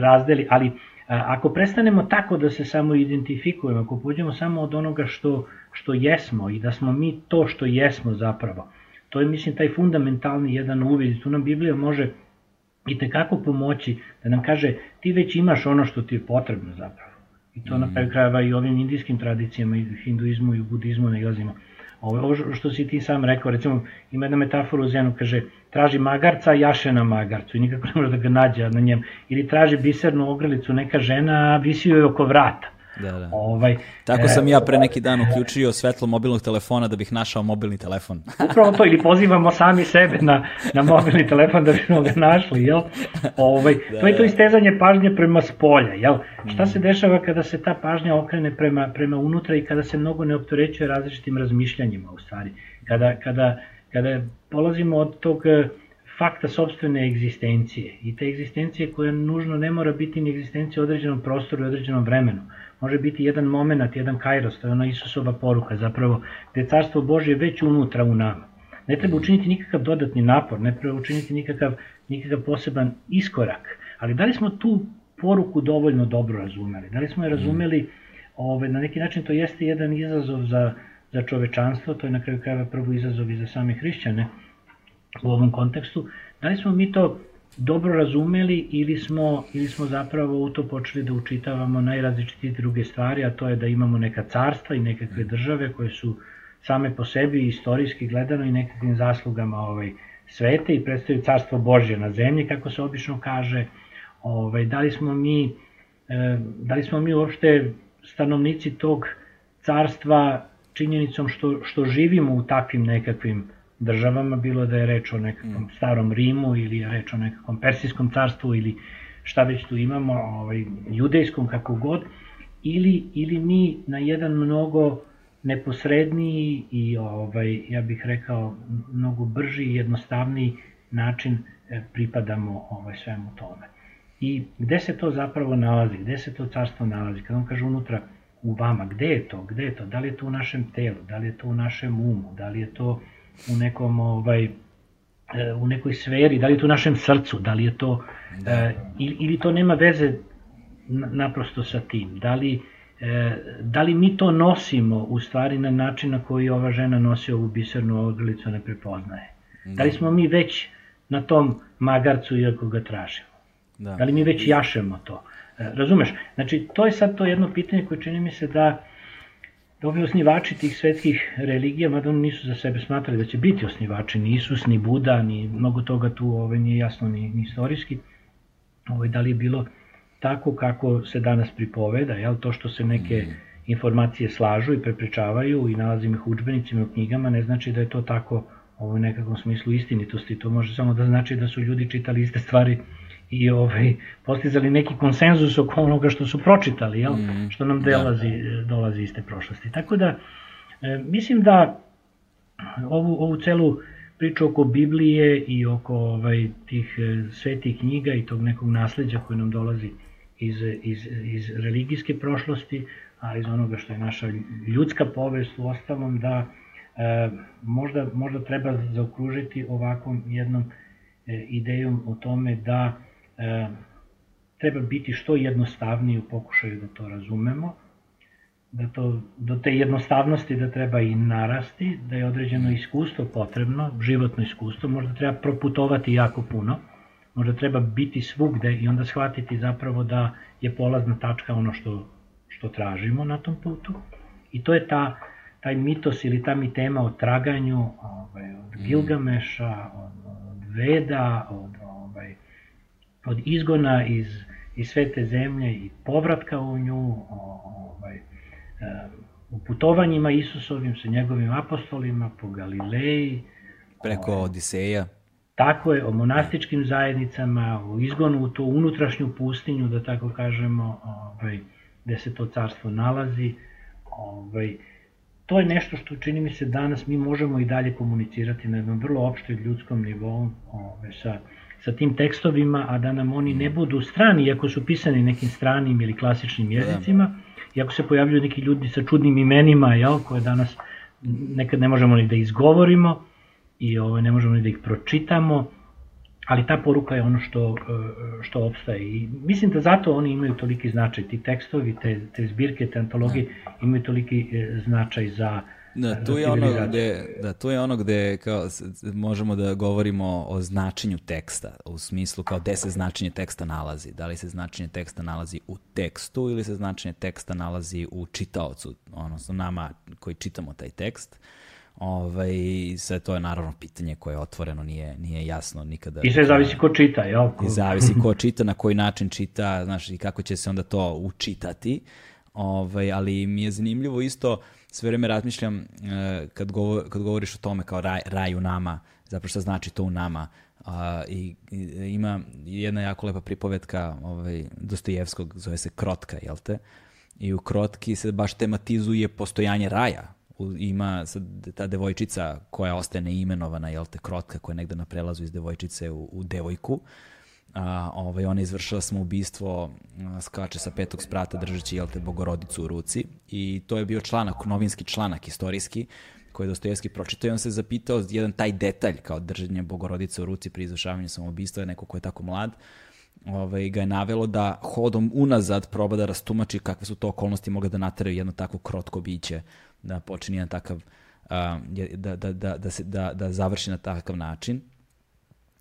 razdeli, ali Ako prestanemo tako da se samo identifikujemo, ako pođemo samo od onoga što, što jesmo i da smo mi to što jesmo zapravo, to je mislim taj fundamentalni jedan uvid, tu nam Biblija može i tekako pomoći da nam kaže ti već imaš ono što ti je potrebno zapravo. I to mm. na kraju krajeva i ovim indijskim tradicijama, i hinduizmu i budizmu ne ilazimo. Ovo, ovo što si ti sam rekao, recimo ima jedna metafora u Zenu, kaže traži magarca, jaše na magarcu i nikako ne može da ga nađe na njem. Ili traži bisernu ogrlicu neka žena, a visi joj oko vrata. Da, da. Ovaj, Tako sam e, ja pre neki dan uključio svetlo mobilnog telefona da bih našao mobilni telefon. Upravo to, ili pozivamo sami sebe na, na mobilni telefon da bismo ga našli, jel? Ovaj, da, to je to da. istezanje pažnje prema spolja, jel? Šta se mm. dešava kada se ta pažnja okrene prema, prema unutra i kada se mnogo ne optorećuje različitim razmišljanjima u stvari? Kada, kada, kada polazimo od tog eh, fakta sobstvene egzistencije i te egzistencije koja nužno ne mora biti ni egzistencija u određenom prostoru i određenom vremenu, može biti jedan moment, jedan kairos, to je ona Isusova poruka zapravo, gde je carstvo Božje već unutra u nama. Ne treba učiniti nikakav dodatni napor, ne treba učiniti nikakav, nikakav poseban iskorak, ali da li smo tu poruku dovoljno dobro razumeli? Da li smo je razumeli, ove, na neki način to jeste jedan izazov za, za čovečanstvo, to je na kraju krajeva prvo izazov i za same hrišćane u ovom kontekstu, da li smo mi to dobro razumeli ili smo, ili smo zapravo u to počeli da učitavamo najrazličitije druge stvari, a to je da imamo neka carstva i nekakve države koje su same po sebi istorijski gledano i nekakvim zaslugama ovaj, svete i predstavljaju carstvo Božje na zemlji, kako se obično kaže. Ovaj, da, li smo mi, e, da li smo mi uopšte stanovnici tog carstva činjenicom što, što živimo u takvim nekakvim državama, bilo da je reč o nekakvom mm. starom Rimu ili je reč o nekakvom persijskom carstvu ili šta već tu imamo, ovaj, judejskom kako god, ili, ili mi na jedan mnogo neposredniji i ovaj, ja bih rekao mnogo brži i jednostavniji način e, pripadamo ovaj, svemu tome. I gde se to zapravo nalazi, gde se to carstvo nalazi, kada on kaže unutra u vama, gde je to, gde je to, da li je to u našem telu, da li je to u našem umu, da li je to u nekom ovaj e, u nekoj sferi, da li je to u našem srcu, da li je to da. ili, ili to nema veze naprosto sa tim, da li e, da li mi to nosimo u stvari na način na koji ova žena nosi ovu bisernu ogrlicu ne prepoznaje. Da. da li smo mi već na tom magarcu iako ga tražimo? Da. da li mi već jašemo to? E, razumeš? Znači, to je sad to jedno pitanje koje čini mi se da Ovi osnivači tih svetskih religija, mada oni nisu za sebe smatrali da će biti osnivači, ni Isus, ni Buda, ni mnogo toga tu ovaj, nije jasno ni, ni istorijski, ovaj, da li je bilo tako kako se danas pripoveda, jel, to što se neke mm. informacije slažu i prepričavaju i nalazim ih u učbenicima u knjigama, ne znači da je to tako ovaj, u nekakvom smislu istinitosti, to može samo da znači da su ljudi čitali iste stvari i ovaj, postizali neki konsenzus oko onoga što su pročitali, jel? Mm, što nam dolazi, da. dolazi iz te prošlosti. Tako da, e, mislim da ovu, ovu celu priču oko Biblije i oko ovaj, tih e, svetih knjiga i tog nekog nasledđa koje nam dolazi iz, iz, iz religijske prošlosti, a iz onoga što je naša ljudska povest u ostalom, da e, možda, možda treba zaokružiti ovakvom jednom e, idejom o tome da e, treba biti što jednostavniji u pokušaju da to razumemo, da to, do te jednostavnosti da treba i narasti, da je određeno iskustvo potrebno, životno iskustvo, možda treba proputovati jako puno, možda treba biti svugde i onda shvatiti zapravo da je polazna tačka ono što, što tražimo na tom putu. I to je ta, taj mitos ili ta mitema o traganju ovaj, od mm. Gilgameša, od, od Veda, od, od izgona iz, iz svete zemlje i povratka u nju, ovaj, u putovanjima Isusovim sa njegovim apostolima po Galileji. Preko ovaj, Odiseja. Tako je, o monastičkim zajednicama, o izgonu u tu unutrašnju pustinju, da tako kažemo, ovaj, gde se to carstvo nalazi. Ovaj, to je nešto što čini mi se danas mi možemo i dalje komunicirati na jednom vrlo opštoj ljudskom nivou ovaj, sa, sa tim tekstovima, a da nam oni ne budu strani, iako su pisani nekim stranim ili klasičnim da. jezicima, iako se pojavljuju neki ljudi sa čudnim imenima, jel, koje danas nekad ne možemo ni da izgovorimo i ovaj, ne možemo ni da ih pročitamo, ali ta poruka je ono što, e, što obstaje. I mislim da zato oni imaju toliki značaj, ti tekstovi, te, te zbirke, te antologije da. imaju toliki e, značaj za Da, tu je ono gde, da, tu je ono gde kao, možemo da govorimo o značenju teksta, u smislu kao gde se značenje teksta nalazi. Da li se značenje teksta nalazi u tekstu ili se značenje teksta nalazi u čitaocu, odnosno nama koji čitamo taj tekst. Ovaj, sve to je naravno pitanje koje je otvoreno, nije, nije jasno nikada. I sve zavisi ko čita, jel? I zavisi ko čita, na koji način čita, znaš, i kako će se onda to učitati. Ovaj, ali mi je zanimljivo isto, sve vreme razmišljam uh, kad, govor, kad govoriš o tome kao raj, raj u nama, zapravo šta znači to u nama. Uh, i, i, ima jedna jako lepa pripovetka ovaj, Dostojevskog, zove se Krotka, jel te? I u Krotki se baš tematizuje postojanje raja, ima sad ta devojčica koja ostaje neimenovana, jel te, krotka koja je negde na prelazu iz devojčice u, u devojku. A, ovaj, ona izvršila samoubistvo, skače sa petog sprata držeći, jel te, bogorodicu u ruci. I to je bio članak, novinski članak, istorijski, koji je Dostojevski pročitao i on se zapitao jedan taj detalj kao držanje bogorodice u ruci pri izvršavanju samoubistva, neko ko je tako mlad, ovaj, ga je navelo da hodom unazad proba da rastumači kakve su to okolnosti mogle da nateraju jedno takvo krotko biće da počini na takav, da, da, da, da, se, da, da završi na takav način.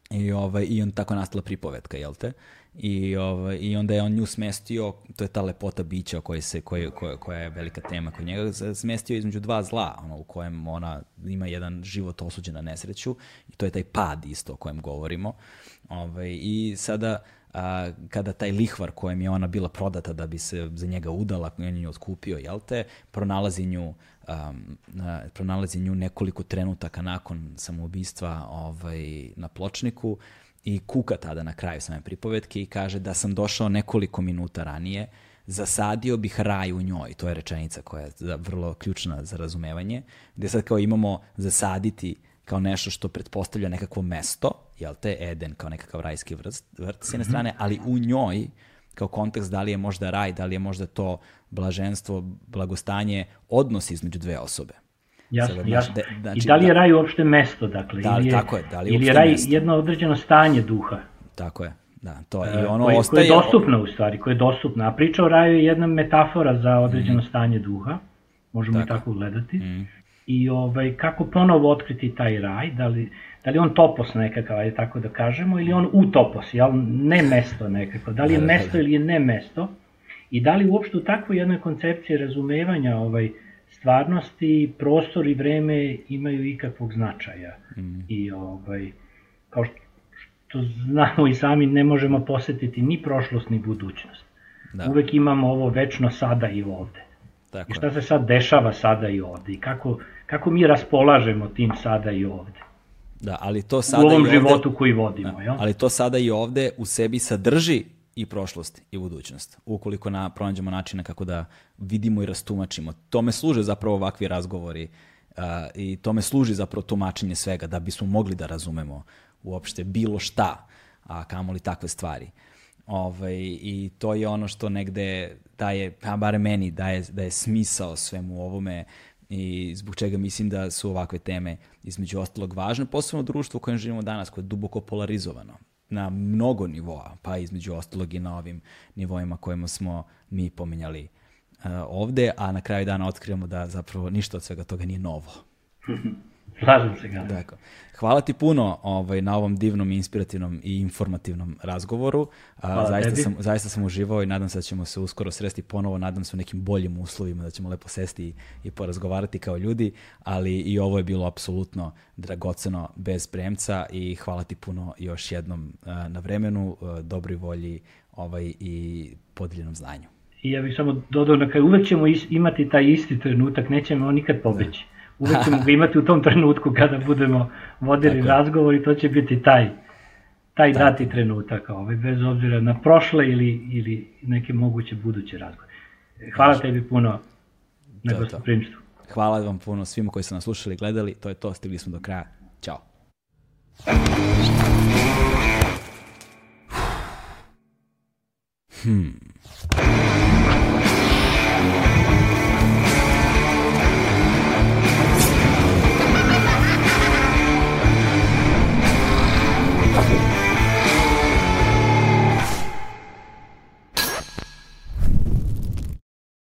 I, ovaj, I on tako nastala pripovetka, jel te? I, ovaj, I onda je on nju smestio, to je ta lepota bića koja, se, koja, koja, koja je velika tema kod njega, smestio između dva zla, ono, u kojem ona ima jedan život osuđen na nesreću i to je taj pad isto o kojem govorimo. Ovaj, I sada a, kada taj lihvar kojem je ona bila prodata da bi se za njega udala, on je nju otkupio, jel te, pronalazi nju, um, a, pronalazi nju nekoliko trenutaka nakon samoubistva ovaj, na pločniku i kuka tada na kraju same pripovetke i kaže da sam došao nekoliko minuta ranije, zasadio bih raj u njoj, to je rečenica koja je vrlo ključna za razumevanje, gde sad kao imamo zasaditi kao nešto što pretpostavlja nekakvo mesto, jel te, Eden kao nekakav rajski vrt, vrt s jedne mhm. strane, ali u njoj, kao kontekst da li je možda raj, da li je možda to blaženstvo, blagostanje, odnos između dve osobe. Jasno, Sada, jasno. De, znači, I da li je da- raj uopšte mesto, dakle? Da, ili je, tako je, da li je ili je raj mesto? jedno određeno stanje duha? Tako je, da, to je. I ono koje, ostaje... Koje je dostupno u stvari, koje je dostupno. A priča o raju je jedna metafora za određeno mm. stanje duha, možemo tako. i tako gledati. Mm i ovaj, kako ponovo otkriti taj raj, da li, da li on topos nekakav, ajde tako da kažemo, ili on utopos, jel, ne mesto nekako, da li je mesto ili je ne mesto, i da li uopšte u takvoj jednoj koncepciji razumevanja ovaj, stvarnosti, prostor i vreme imaju ikakvog značaja. Mm. I ovaj, kao što, što znamo i sami, ne možemo posetiti ni prošlost ni budućnost. Da. Uvek imamo ovo večno sada i ovde. Tako I šta se sad dešava sada i ovde i kako, kako mi raspolažemo tim sada i ovde. Da, ali to sada u ovom i ovde, životu koji vodimo. Da, jel? Ali to sada i ovde u sebi sadrži i prošlost i budućnost. Ukoliko na, pronađemo načine kako da vidimo i rastumačimo. Tome služe zapravo ovakvi razgovori uh, i tome služi zapravo tumačenje svega da bismo mogli da razumemo uopšte bilo šta, a kamoli takve stvari. Ovaj, I to je ono što negde daje, pa bare meni, daje, daje smisao svemu ovome i zbog čega mislim da su ovakve teme između ostalog važne, posebno u društvu u kojem živimo danas, koje je duboko polarizovano na mnogo nivoa, pa između ostalog i na ovim nivoima kojima smo mi pominjali uh, ovde, a na kraju dana otkrivamo da zapravo ništa od svega toga nije novo. Slažem se ga. Dakle, hvala ti puno ovaj, na ovom divnom, inspirativnom i informativnom razgovoru. Hvala zaista, tebi. sam, zaista sam uživao i nadam se da ćemo se uskoro sresti ponovo, nadam se u nekim boljim uslovima, da ćemo lepo sesti i, i porazgovarati kao ljudi, ali i ovo je bilo apsolutno dragoceno bez premca i hvala ti puno još jednom na vremenu, dobroj volji ovaj, i podeljenom znanju. I ja bih samo dodao na kraju, uvek ćemo is, imati taj isti trenutak, nećemo on nikad pobeći. Uvek ćemo ga imati u tom trenutku kada budemo vodili Tako razgovor i to će biti taj taj dati trenutak, ovaj, bez obzira na prošle ili, ili neke moguće buduće razgovore. Hvala tebi puno na To gostoprimstvu. Hvala vam puno svima koji su nas slušali i gledali, to je to, stigli smo do kraja. Ćao. Hmm. Gracias.